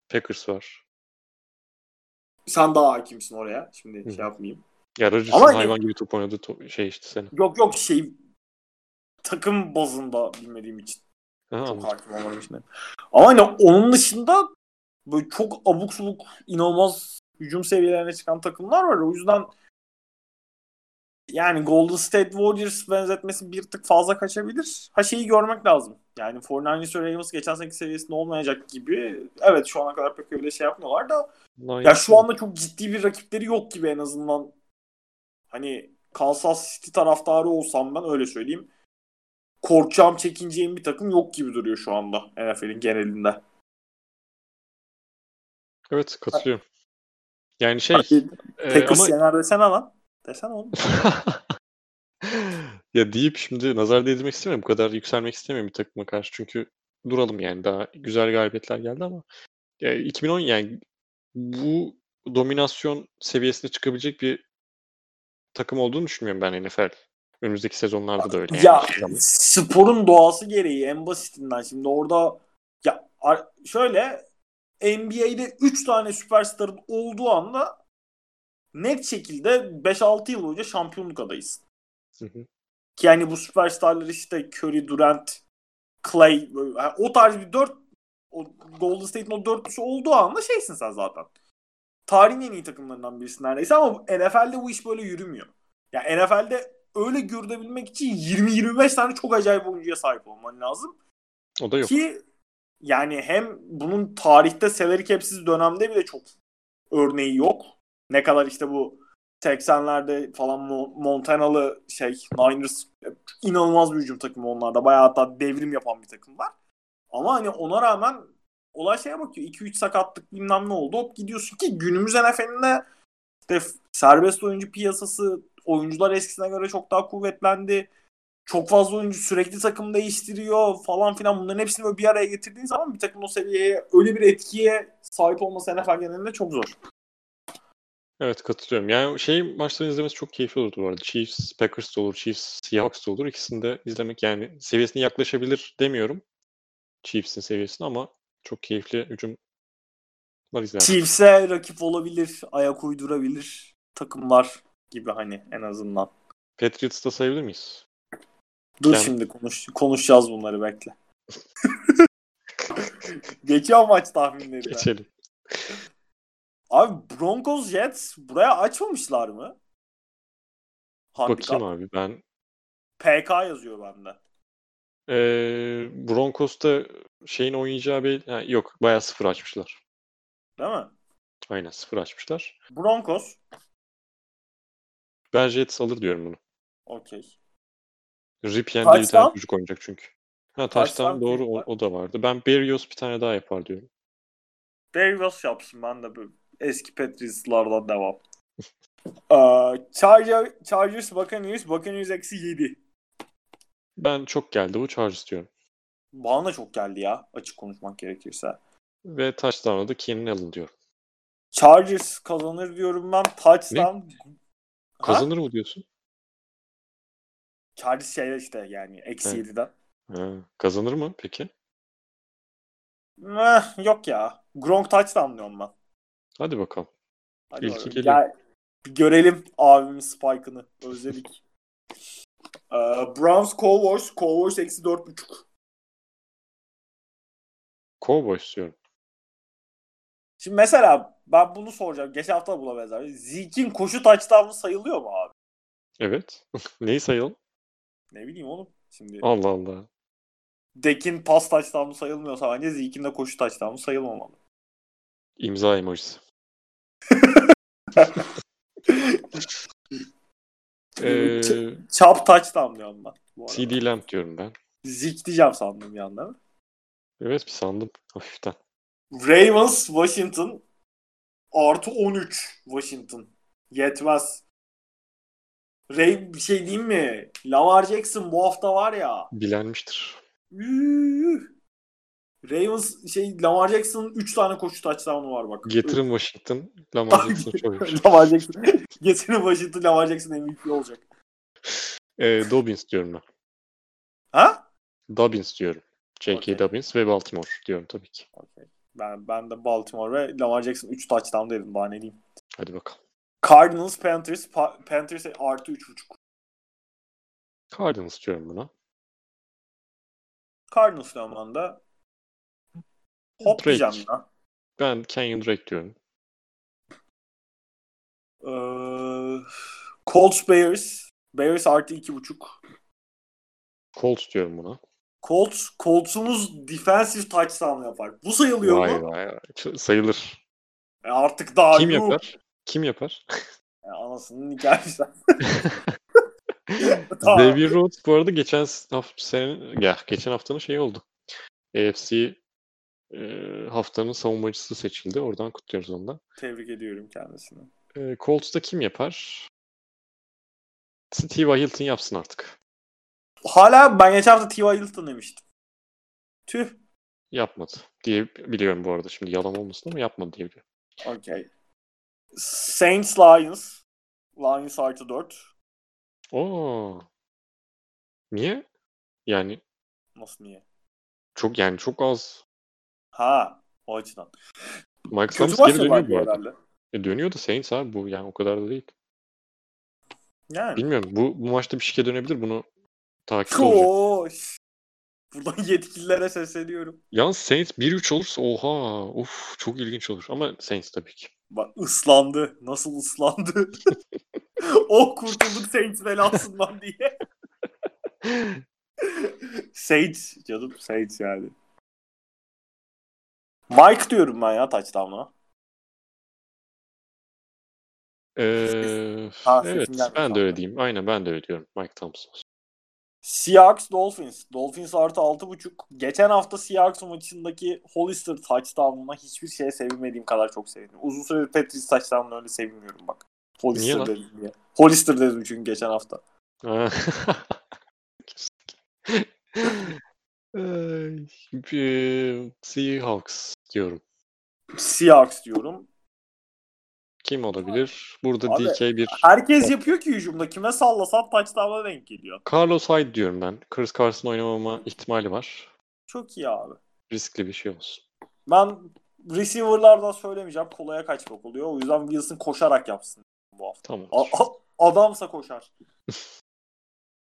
Packers var. Sen daha hakimsin oraya. Şimdi Hı. şey yapmayayım. Ya Rodgers'ın Ama hayvan gibi top oynadı to- şey işte senin. Yok yok şey takım bazında bilmediğim için. Ha, çok hakim olmadığım için. Ama hani onun dışında böyle çok abuk subuk inanılmaz hücum seviyelerine çıkan takımlar var. O yüzden yani Golden State Warriors benzetmesi bir tık fazla kaçabilir. Ha şeyi görmek lazım. Yani 49ers ve Ravens geçen seneki seviyesinde olmayacak gibi. Evet şu ana kadar pek öyle şey yapmıyorlar da nice. ya şu anda çok ciddi bir rakipleri yok gibi en azından. Hani Kansas City taraftarı olsam ben öyle söyleyeyim. Korkacağım, çekineceğim bir takım yok gibi duruyor şu anda NFL'in genelinde. Evet katılıyorum. Yani şey. Packers e, ama... yener desene lan. Desene oğlum. [laughs] ya deyip şimdi nazar değdirmek istemiyorum. Bu kadar yükselmek istemiyorum bir takıma karşı. Çünkü duralım yani. Daha güzel galibiyetler geldi ama ya 2010 yani bu dominasyon seviyesine çıkabilecek bir takım olduğunu düşünmüyorum ben NFL. Önümüzdeki sezonlarda da öyle. Ya yani. sporun doğası gereği en basitinden şimdi orada ya şöyle NBA'de 3 tane süperstarın olduğu anda net şekilde 5-6 yıl boyunca şampiyonluk. Hı hı. Ki yani bu süperstarlar işte Curry, Durant, Clay yani o tarz bir 4 o Golden State'in o dörtlüsü olduğu anda şeysin sen zaten. Tarihin en iyi takımlarından birisi neredeyse ama NFL'de bu iş böyle yürümüyor. Yani NFL'de öyle görünebilmek için 20-25 tane çok acayip oyuncuya sahip olman lazım. O da yok. Ki yani hem bunun tarihte salary cap'siz dönemde bile çok örneği yok. Ne kadar işte bu 80'lerde falan Montanalı şey Niners inanılmaz bir hücum takımı onlarda. Bayağı hatta devrim yapan bir takım var. Ama hani ona rağmen olay şeye bakıyor. 2-3 sakatlık bilmem ne oldu. Hop gidiyorsun ki günümüz NFL'inde işte serbest oyuncu piyasası oyuncular eskisine göre çok daha kuvvetlendi. Çok fazla oyuncu sürekli takım değiştiriyor falan filan. Bunların hepsini böyle bir araya getirdiğin zaman bir takım o seviyeye öyle bir etkiye sahip olması NFL genelinde çok zor. Evet katılıyorum. Yani şey maçları izlemesi çok keyifli olurdu bu arada. Chiefs, Packers da olur, Chiefs, Seahawks da olur. İkisini de izlemek yani seviyesine yaklaşabilir demiyorum. Chiefs'in seviyesine ama çok keyifli hücum var izler. Chiefs'e rakip olabilir, ayak uydurabilir takımlar gibi hani en azından. Patriots'ta sayabilir miyiz? Dur yani... şimdi konuş konuşacağız bunları bekle. [laughs] Geçiyor maç tahminleri. Geçelim. Abi Broncos Jets buraya açmamışlar mı? Handikap. Bakayım abi ben. PK yazıyor bende. Ee, Broncos'ta şeyin oynayacağı bir... Ha, yok bayağı sıfır açmışlar. Değil mi? Aynen sıfır açmışlar. Broncos. Ben Jets alır diyorum bunu. Okey. Ripien diye bir tane çocuk oynayacak çünkü. Ha taştan doğru o, o da vardı. Ben Berrios bir tane daha yapar diyorum. Berrios yapsın ben de böyle eski Patriots'lardan devam. uh, [laughs] Charger, Chargers Buccaneers Buccaneers eksi 7. Ben çok geldi bu Chargers diyorum. Bana da çok geldi ya açık konuşmak gerekirse. Ve touchdown'a da Keenan Allen diyorum. Chargers kazanır diyorum ben. Touchdown. Ne? Kazanır ha? mı diyorsun? Chargers şey işte yani eksi 7'den. Kazanır mı peki? Eh, yok ya. Gronk touchdown diyorum ben. Hadi bakalım. Hadi geliyor. Gel, görelim abimin spike'ını. Özledik. uh, Browns Cowboys. Cowboys eksi 4.5. Cowboys diyorum. Şimdi mesela ben bunu soracağım. Geçen hafta buna benzer. Zeke'in koşu touchdown'u sayılıyor mu abi? Evet. [laughs] Neyi sayalım? Ne bileyim oğlum. Şimdi Allah Allah. Dek'in pas touchdown'u sayılmıyorsa bence Zeke'in de koşu touchdown'u sayılmamalı. İmza emojisi. Ee, Chop touchdown diyorum ben. bu arada. CD Lamb diyorum ben. Zeke diyeceğim sandım bir anda. Evet bir sandım hafiften. Ravens Washington artı 13 Washington. Yetmez. Ray bir şey diyeyim mi? Lamar Jackson bu hafta var ya. Bilenmiştir. üh. Ravens şey Lamar Jackson'ın 3 tane koşu touchdown'u var bak. Getirin Washington. Lamar Jackson çok. [laughs] Lamar Jackson. [laughs] Getirin Washington Lamar Jackson MVP olacak. Ee, Dobbins diyorum ben. Ha? Dobbins diyorum. J.K. Okey. Dobbins ve Baltimore diyorum tabii ki. Okey. Ben, ben de Baltimore ve Lamar Jackson 3 touchdown dedim daha ne diyeyim. Hadi bakalım. Cardinals Panthers Pa- Panthers artı 3.5. Cardinals diyorum buna. Cardinals de. Hop Drake. diyeceğim ya. Ben Kenyon Drake diyorum. Ee, Colts Bears. Bears artı 2.5. Colts diyorum buna. Colts, Colts'umuz defensive touchdown yapar. Bu sayılıyor Vay mu? vay vay. Sayılır. E artık daha Kim yuh. yapar? Kim yapar? E anasının hikayesi. [laughs] [laughs] Tamam. Xavier Rhodes bu arada geçen hafta senin ya geçen haftanın şeyi oldu. AFC e, haftanın savunmacısı seçildi. Oradan kutluyoruz ondan. Tebrik ediyorum kendisini. E, Colts'ta kim yapar? Steve Hilton yapsın artık. Hala ben geçen hafta T.Y. Hilton demiştim. Tüh. Yapmadı diye biliyorum bu arada. Şimdi yalan olmasın ama yapmadı diye biliyorum. Okey. Saints Lions. Lions artı 4. Oo. Niye? Yani Nasıl niye? çok yani çok az. Ha. O açıdan. Mike Kötü Thomas geri dönüyor bu arada. herhalde. E, dönüyor da Saints abi bu yani o kadar da değil. Yani. Bilmiyorum bu, bu maçta bir şike dönebilir bunu takip olacak. Buradan [laughs] yetkililere sesleniyorum. Yalnız Saints 1-3 olursa oha uf çok ilginç olur ama Saints tabii ki. Bak ıslandı. Nasıl ıslandı? [laughs] oh kurtulduk Saints belasından diye. [laughs] Saints canım Saints yani. Mike diyorum ben ya touchdown'a. Ee, Ha, evet ben de öyle diyeyim. Aynen ben de öyle diyorum. Mike Thompson. Seahawks Dolphins. Dolphins artı 6.5. Geçen hafta Seahawks maçındaki Hollister touchdown'una hiçbir şeye sevinmediğim kadar çok sevindim. Uzun süredir Patriots touchdown'una öyle sevinmiyorum bak. Niye Hollister lan? dedim diye. Hollister dedim çünkü geçen hafta. [laughs] Bir- Seahawks diyorum. Seahawks diyorum. Kim olabilir? Burada Abi, DK bir Herkes yapıyor ki hücumda. Kime sallasan touchdown'a denk geliyor. Carlos Hyde diyorum ben. Chris Carson oynamama ihtimali var. Çok iyi abi. Riskli bir şey olsun. Ben receiver'lardan söylemeyeceğim. Kolaya kaçmak oluyor. O yüzden Wilson koşarak yapsın bu hafta. Tamam. A- adamsa koşar. [laughs]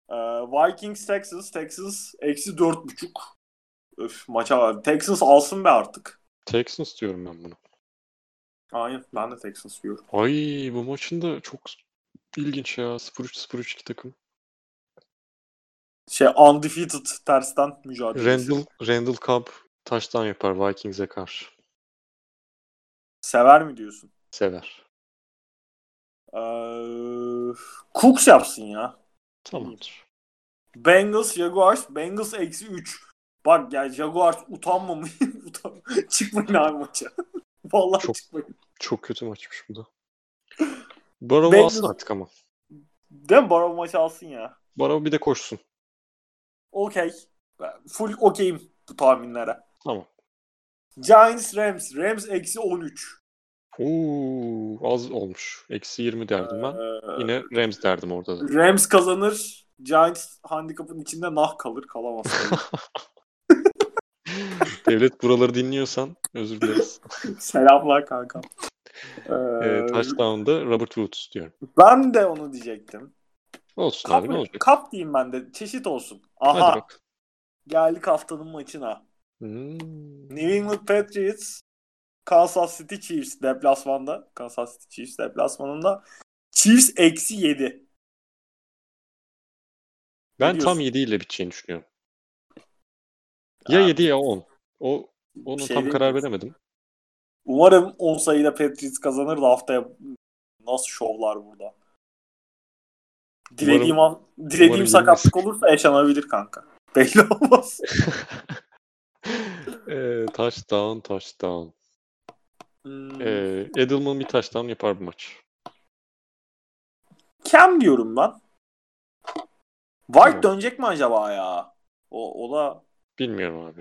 Ee, Vikings Texans. Texans eksi dört buçuk. Öf maça var. Texans alsın be artık. Texans diyorum ben bunu. Aynen ben de Texans diyorum. Ay bu maçın da çok ilginç ya. 0-3-0-3 iki takım. Şey undefeated tersten mücadele. Randall, Randall Cobb taştan yapar Vikings'e karşı. Sever mi diyorsun? Sever. Ee, Cooks yapsın ya. Tamamdır. Bengals, Jaguars. Bengals eksi 3. Bak ya Jaguars utanmamış. [laughs] Utan... Çıkmayın abi maça. [laughs] Vallahi Çok- çıkmayın. Çok kötü maçmış bu da. Barrow Bengals- alsın artık ama. Değil mi? Barrow maçı alsın ya. Barrow bir de koşsun. Okey. Full okeyim bu tahminlere. Tamam. Giants, Rams. Rams eksi 13. Oo, az olmuş. Eksi 20 derdim ben. Ee, Yine Rams derdim orada da. Rams kazanır. Giants handikapın içinde nah kalır. Kalamaz. [laughs] Devlet buraları dinliyorsan özür dileriz. [laughs] Selamlar kanka. Ee, Ee, touchdown'da Robert Woods diyorum. ben de onu diyecektim. Olsun Kap, abi ne olacak? kap diyeyim ben de. Çeşit olsun. Aha. Geldik haftanın maçına. Hmm. New England Patriots Kansas City Chiefs deplasmanda. Kansas City Chiefs deplasmanında. Chiefs eksi 7. Ben tam 7 ile biteceğini düşünüyorum. Ya Ya, 7 ya 10. O onu şey tam karar veremedim. Umarım 10 sayıda Patriots kazanır da haftaya nasıl şovlar burada. Dilediğim, an, dilediğim umarım sakatlık olursa yaşanabilir kanka. [laughs] Belli olmaz. [laughs] Ee, touchdown, touchdown. Hmm. Ee, Edelman bir touchdown yapar bu maç. Cam diyorum ben. White Tamam. dönecek mi acaba ya? O, o da Bilmiyorum abi.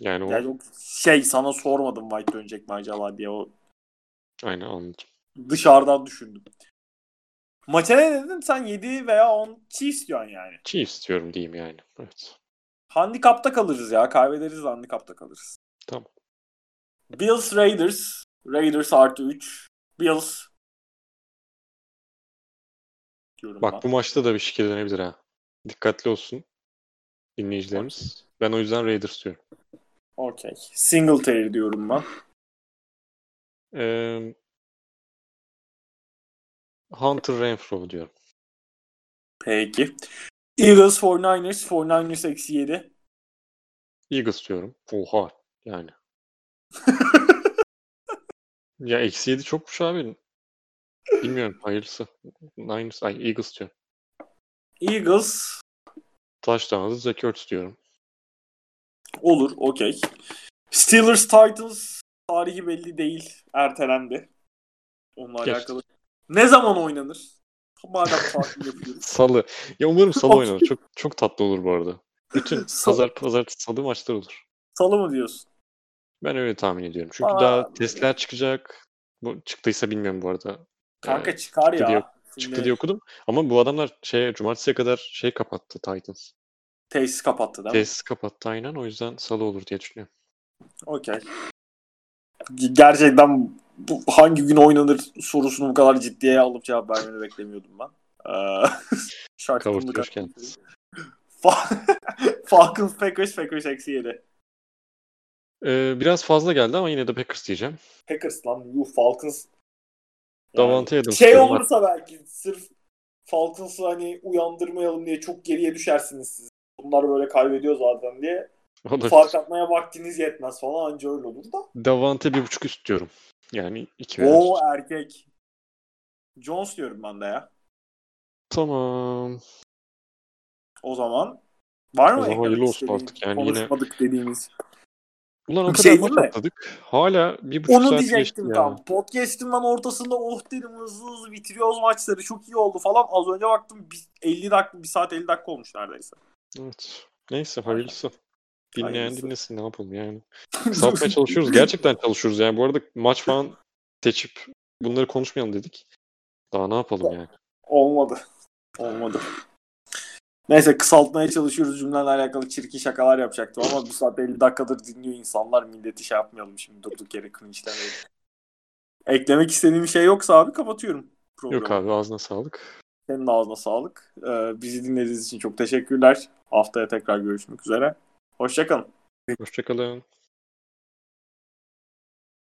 Yani o yani şey sana sormadım White dönecek mi acaba diye o aynen anladım. dışarıdan düşündüm. Maça ne dedin? Sen 7 veya 10 Chiefs diyorsun yani. Chiefs diyorum diyeyim yani. Evet. Handikapta kalırız ya. Kaybederiz de handikapta kalırız. Tamam. Bills Raiders. Raiders artı 3. Bills. Diyorum Bak ben. bu maçta da bir şekilde dönebilir ha. Dikkatli olsun dinleyicilerimiz. Ben o yüzden Raiders diyorum. Okey. Singletary diyorum ben. Ee, Hunter Renfro diyorum. Peki. Eagles 49ers. 49ers eksi 7. Eagles diyorum. Oha yani. [laughs] Ya eksi 7 çokmuş abi. Bilmiyorum hayırlısı. Niners, ay Eagles diyorum. Eagles Zach Ertz diyorum. olur. Okey. Steelers Titans tarihi belli değil. Ertelendi. Onunla Geçti. alakalı. Ne zaman oynanır? Madem tatil yapıyoruz. [laughs] Salı. Ya umarım salı oynanır. Çok çok tatlı olur bu arada. Bütün [laughs] pazar pazartesi salı maçlar olur. Salı mı diyorsun? Ben öyle tahmin ediyorum. Çünkü Aa, daha testler çıkacak. Bu çıktıysa bilmiyorum bu arada. Kanka Ee, çıkar ya. diye- çıktı diye okudum. Ama bu adamlar şey cumartesiye kadar şey kapattı Titans. Tesis kapattı değil mi? Tesis kapattı aynen. O yüzden salı olur diye düşünüyorum. Okey. Gerçekten bu hangi gün oynanır sorusunu bu kadar ciddiye alıp cevap vermeni beklemiyordum ben. Ee, [laughs] hakkında. geldiniz. Fa- [laughs] Falcons Packers Packers eksi 7. Ee, biraz fazla geldi ama yine de Packers diyeceğim. Packers lan yuh Falcons. Davante Adams Şey diyorum. olursa belki sırf Falcons'ı hani uyandırmayalım diye çok geriye düşersiniz siz. Bunlar böyle kaybediyor zaten diye. [laughs] Olabilir. Fark atmaya vaktiniz yetmez falan anca öyle olur da. Davante bir buçuk üst diyorum. Yani iki üst. erkek. Jones diyorum ben de ya. Tamam. O zaman var mı? O zaman hayırlı olsun artık. Yani yine- konuşmadık dediğimiz. Ulan o Bir kadar şey maç atladık. Hala bir buçuk Onu saat geçti diyecektim ya. tam. Podcast'ın ben ortasında oh dedim hızlı hızlı bitiriyoruz maçları çok iyi oldu falan. Az önce baktım bir 50 dakika 1 saat 50 dakika olmuş neredeyse. Evet. Neyse hayırlısı. Dinleyen Hayırlısı. dinlesin ne yapalım yani. [laughs] Kısaltmaya çalışıyoruz. Gerçekten çalışıyoruz yani. Bu arada maç falan seçip bunları konuşmayalım dedik. Daha ne yapalım yani. Olmadı. Olmadı. Neyse kısaltmaya çalışıyoruz cümlelerle alakalı çirkin şakalar yapacaktım ama bir saat 50 dakikadır dinliyor insanlar milleti şey yapmayalım şimdi durduk yere cringe'lemeyelim. Eklemek istediğim bir şey yoksa abi kapatıyorum programı. Yok abi ağzına sağlık. Senin ağzına sağlık. Ee, bizi dinlediğiniz için çok teşekkürler. Haftaya tekrar görüşmek üzere. Hoşçakalın. Hoşçakalın.